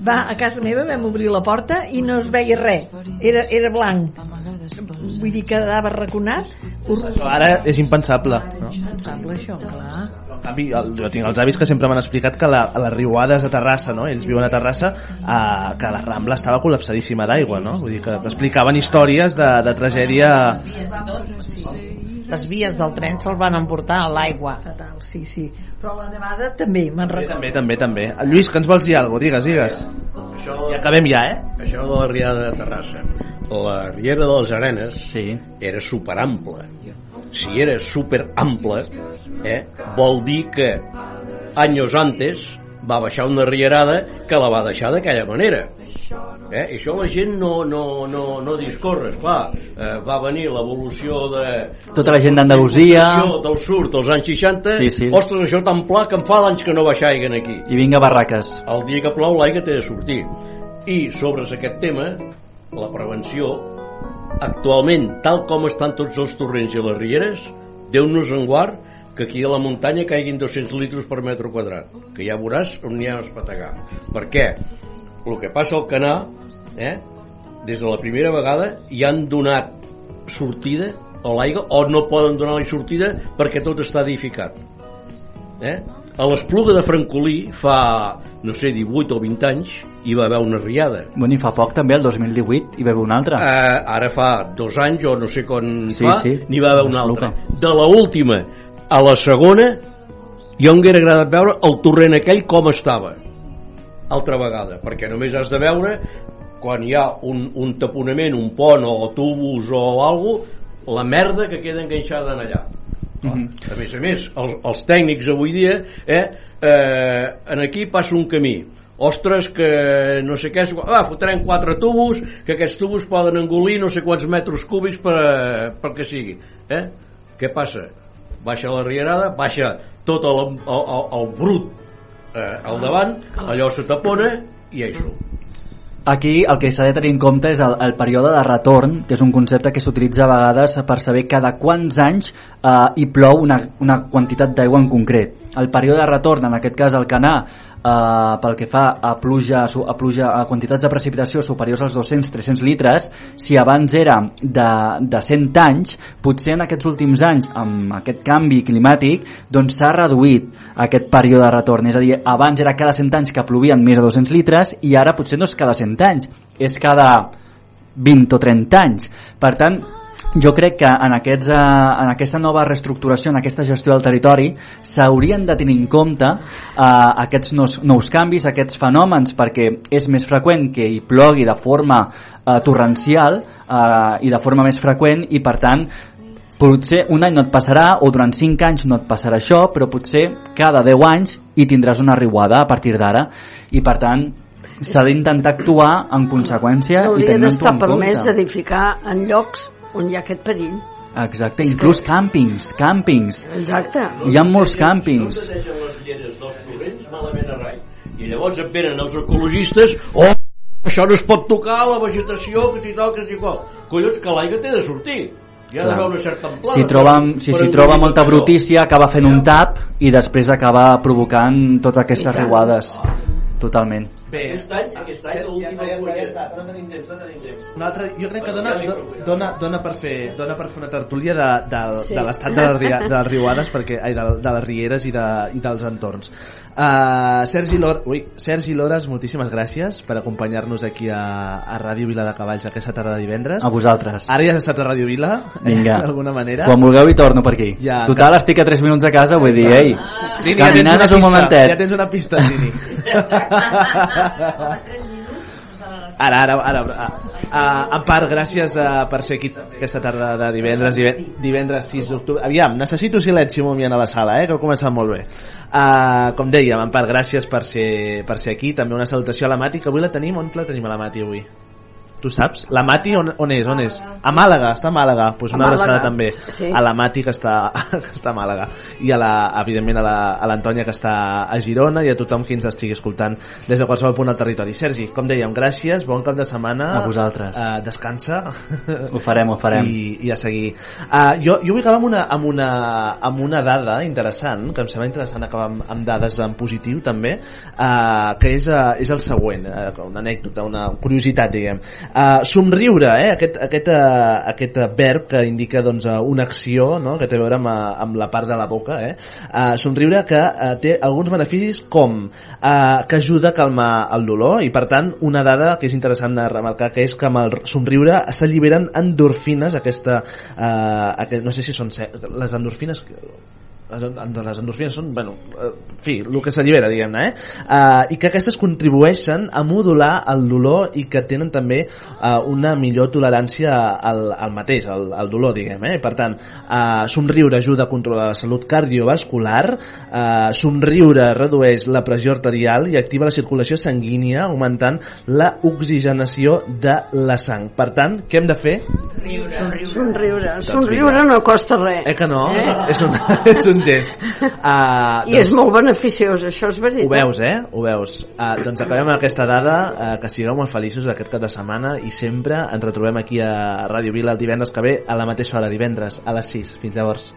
va, a casa meva vam obrir la porta i no es veia res era, era blanc vull dir que quedava raconat Això ara és impensable. No? impensable això, clar En canvi, el, jo tinc els avis que sempre m'han explicat que la, a les riuades a Terrassa, no? ells viuen a Terrassa, eh, que la Rambla estava col·lapsadíssima d'aigua, no? Vull dir que, que explicaven històries de, de tragèdia... Les vies del tren se'l van emportar a l'aigua. fatal, sí, sí però la nevada també, me'n recordo També, també, també. Lluís, que ens vols dir alguna cosa? Digues, digues. Això, I acabem ja, eh? això de la riada de Terrassa. La riera de les Arenes Sí. era superample. si era super ample, eh, vol dir que anys antes va baixar una rierada que la va deixar d'aquella manera. Eh? I això la gent no, no, no, no discorre, esclar. Eh, va venir l'evolució de... Tota la gent d'Andalusia... del sud dels anys 60. Sí, sí. Ostres, això tan pla que em fa d'anys que no baixaiguen aquí. I vinga barraques. El dia que plou l'aigua té de sortir. I sobre aquest tema, la prevenció, actualment, tal com estan tots els torrents i les rieres, Déu-nos en guard que aquí a la muntanya caiguin 200 litres per metre quadrat, que ja veuràs on n'hi ha a espetegar. Per què? El que passa al canà, eh, des de la primera vegada, hi han donat sortida a l'aigua o no poden donar-li sortida perquè tot està edificat. Eh? A l'Espluga de Francolí fa, no sé, 18 o 20 anys hi va haver una riada. Bueno, i fa poc també, el 2018, hi va haver una altra. Eh, ara fa dos anys o no sé quan Sí, fa, sí. n'hi va haver una altra. De la última a la segona, jo hauria agradat veure el torrent aquell com estava. Altra vegada, perquè només has de veure quan hi ha un, un taponament, un pont o tubos o algo, la merda que queda enganxada en allà. Mhm. A més a més, els, els tècnics avui dia, eh, eh, en aquí passa un camí. Ostres, que no sé què, ah, fotrem quatre tubos, que aquests tubos poden engolir no sé quants metres cúbics per, per que sigui. Eh? Què passa? Baixa la rierada, baixa tot el, el, el, el brut eh, al davant, allò se tapona i això. Aquí el que s'ha de tenir en compte és el, el període de retorn, que és un concepte que s'utilitza a vegades per saber cada quants anys eh, hi plou una, una quantitat d'aigua en concret. El període de retorn, en aquest cas el canà, eh, pel que fa a pluja, a pluja a quantitats de precipitació superiors als 200-300 litres, si abans era de, de 100 anys, potser en aquests últims anys, amb aquest canvi climàtic, doncs s'ha reduït aquest període de retorn. És a dir, abans era cada 100 anys que plovien més de 200 litres i ara potser no és cada 100 anys, és cada 20 o 30 anys. Per tant, jo crec que en, aquests, eh, en aquesta nova reestructuració, en aquesta gestió del territori, s'haurien de tenir en compte eh, aquests nous, nous canvis, aquests fenòmens, perquè és més freqüent que hi plogui de forma eh, torrencial eh, i de forma més freqüent i per tant potser un any no et passarà o durant 5 anys no et passarà això però potser cada 10 anys hi tindràs una riuada a partir d'ara. I per tant s'ha d'intentar actuar en conseqüència i Hauria tenir-ho d'estar en permès compte edificar en llocs on hi ha aquest perill. exacte, inclús càmpings càmpings Exacte. hi ha molts càmpings No deixen les lleres dels torrents malament a rai. I llavors em venen els ecologistes, oh, això no es pot tocar, la vegetació, que si tal, que si qual. Collons, que l'aigua té de sortir. Hi ha d'haver una certa amplada. si troba, si s'hi engolir troba molta brutícia acaba fent un tap i després acaba provocant totes aquestes riuades totalment Bé, Aquest any, aquest any, l'última ja, ja, ja, ja està, no tenim temps, no tenim temps. Un altre, jo crec que dona, do- dona, dona, per fer, dona per fer una tertúlia de, de, Sí. de l'estat de, les de les riuades perquè, ai, de, de les rieres i, de, i dels entorns. Uh, Sergi, Lor, ui, Sergi Lores, moltíssimes gràcies per acompanyar-nos aquí a, a Ràdio Vila de Cavalls aquesta tarda de divendres. a vosaltres Ara ja has estat a Ràdio Vila, Vinga. <laughs> d'alguna manera. quan vulgueu hi torno per aquí Ja, total estic a 3 minuts a casa vull dir, ei Ja tens caminant una és un pista, momentet Ja tens una pista, Trini. <laughs> Ara, ara, ara, ara. Uh, en part, gràcies uh, per ser aquí aquesta tarda de divendres, diven- divendres 6 d'octubre. Aviam, necessito silenci un moment a la sala, eh, que ha començat molt bé. Uh, com dèiem, en part, gràcies per ser, per ser aquí. També una salutació a la Mati, que avui la tenim. On la tenim a la Mati avui? Tu saps? La Mati on, on és? On és? A Màlaga, està a Màlaga. Pues una A abraçada també sí. a la Mati que està, <laughs> que està a Màlaga i a la, evidentment a la- a l'Antònia que està a Girona i a tothom qui ens estigui escoltant des de qualsevol punt del territori. Sergi, com dèiem, gràcies, bon cap de setmana. A vosaltres. Uh, descansa. Ho farem, ho farem. I, i a seguir. Uh, jo, jo vull acabar amb una, amb, una, amb una dada interessant, que em sembla interessant acabar amb, amb dades en positiu també, uh, que és, uh, és el següent, uh, una anècdota, una curiositat, diguem. Uh, somriure, eh? aquest, aquest, uh, aquest verb que indica doncs, uh, una acció no? que té a veure amb, amb la part de la boca, eh? uh, somriure que uh, té alguns beneficis com uh, que ajuda a calmar el dolor i per tant una dada que és interessant de remarcar que és que amb el somriure s'alliberen endorfines aquesta, uh, aquest, no sé si són les endorfines les, les endorfines són, bueno, eh, en fi, el que s'allibera, diguem-ne, eh? Uh, i que aquestes contribueixen a modular el dolor i que tenen també uh, una millor tolerància al, al mateix, al, al dolor, diguem, eh? Per tant, uh, somriure ajuda a controlar la salut cardiovascular, uh, somriure redueix la pressió arterial i activa la circulació sanguínia, augmentant la oxigenació de la sang. Per tant, què hem de fer? Somriure. Somriure. Doncs Somriure no costa res. Eh que no? Eh? És, un, <laughs> és un gest. Uh, <laughs> I és molt beneficiós, això és veritat. Ho veus, eh? Ho veus. Uh, doncs acabem amb aquesta dada, uh, que sigueu molt feliços aquest cap de setmana i sempre ens retrobem aquí a Ràdio Vila el divendres que ve a la mateixa hora, divendres, a les 6. Fins llavors.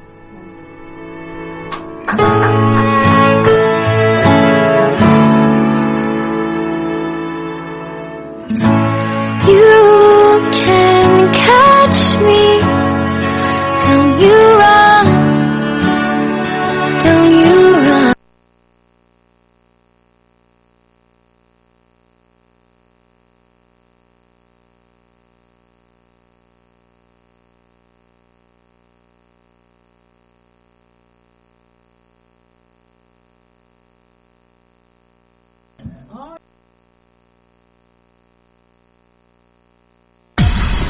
You can catch me. Don't you. Don't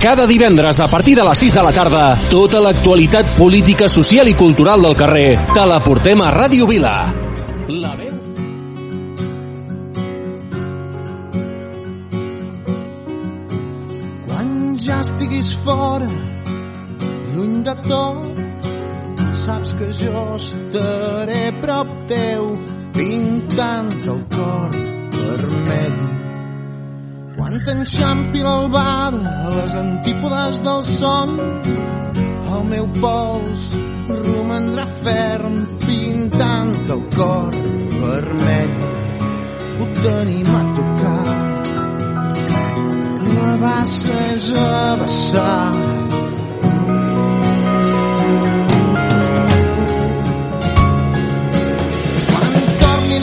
Cada divendres a partir de les 6 de la tarda, tota l'actualitat política, social i cultural del carrer te la portem a Ràdio Vila. La veu Quan ja estiguis fora, lluny de tot, saps que jo estaré prop teu, pintant el cor vermell. Quan t'enxampi l'albada a les antípodes del son, el meu pols romandrà ferm pintant el cor vermell. Ho tenim a tocar la bassa és a vessar.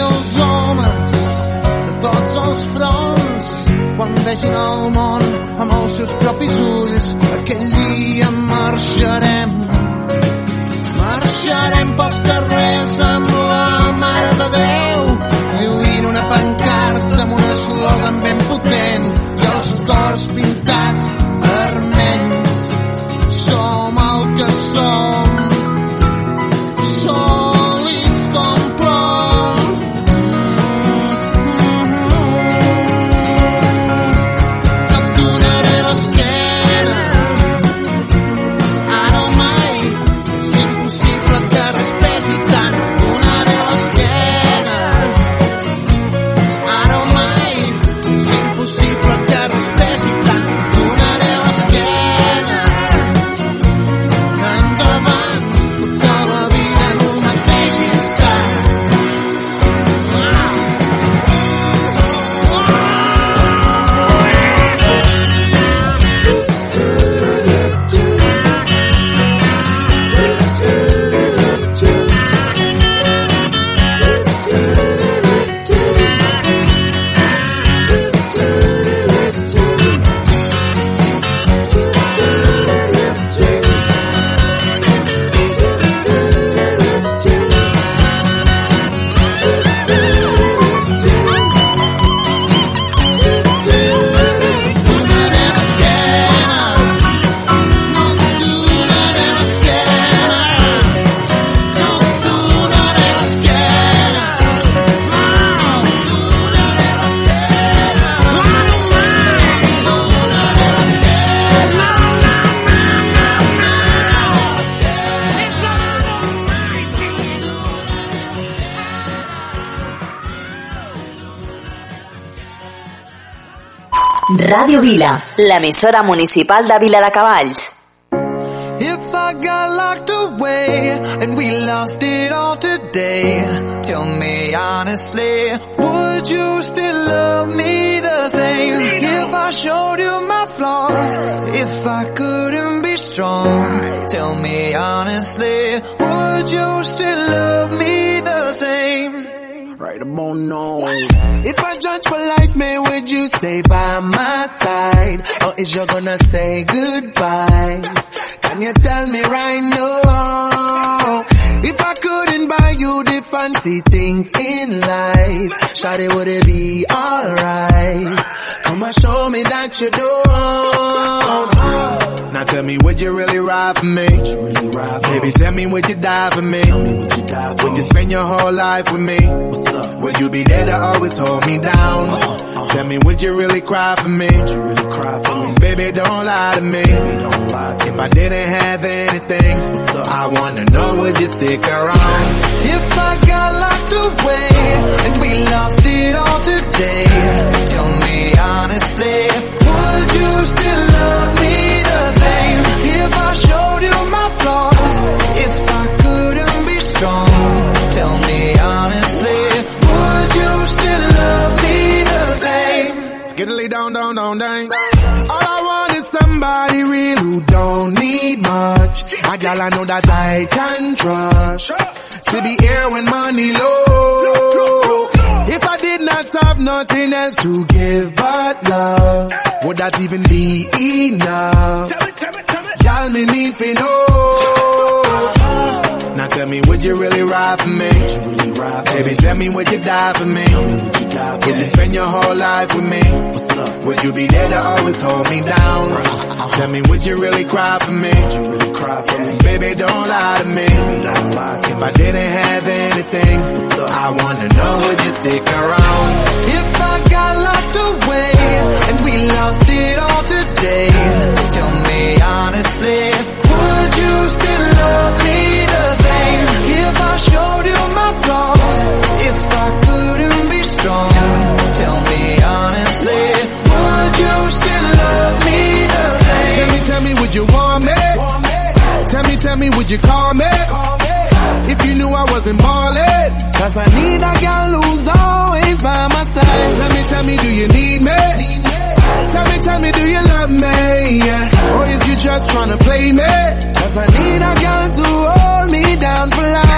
Els homes de tots els fronts, quan vegin el món amb els seus propis ulls, aquell dia marxarem. Marxarem pels carrers amb la Mare de Déu, lluint una pancarta amb un eslògan ben potent i els cors pintats Vila, l'emissora municipal de Vila de Cavalls. If I got locked away and we lost it all today, tell me honestly, would you still love me the same? If I showed you my flaws, if I couldn't be strong, tell me honestly, would you still love me the same? Right about now. If I judge for life, man, would you stay by my side? Or is you gonna say goodbye? Can you tell me right now? If I couldn't buy you the fancy things in life, Shawty, would it be alright? Come and show me that you don't. Now tell me, would you really ride for me? Baby, tell me, would you die for me? Would you spend your whole life with me? Would you be there to always hold me down? Tell me, would you really cry for me? Would you really cry for me? Baby, don't lie to me. If I didn't have anything, I wanna know, would you stick around? If I got locked away and we lost it all today, tell me honestly, would you still love me the same? If I showed you my flaws, if I couldn't be strong, tell me honestly, would you still love me the same? Skiddly down, down, down, down. Gal I know that I can trust. To be here when money low. If I did not have nothing else to give but love, would that even be enough? Y'all me need to know. Now tell me, would you really ride for me? Really ride, Baby, tell me, would you die for me? Would you spend your whole life with me? Would you be there to always hold me down? Tell me, would you really cry for me? Baby, don't lie to me. If I didn't have anything, I wanna know, would you stick around? If I got locked away and we lost it all today, tell me honestly, would you still love me? If I showed you my flaws, if I couldn't be strong, tell me honestly, would you still love me the same? Tell me, tell me, would you want me? Tell me, tell me, would you call me? If you knew I wasn't ballin', cause I need a girl who's always by my side. Tell me, tell me, do you need me? Tell me, tell me, do you love me? Yeah. Or is you just tryna play me? Cause I need a girl to hold me down for life.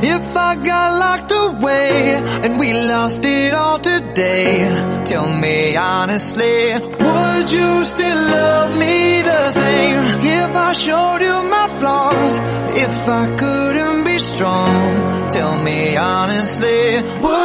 If I got locked away and we lost it all today, tell me honestly, would you still love me the same? If I showed you my flaws, if I couldn't be strong, tell me honestly, would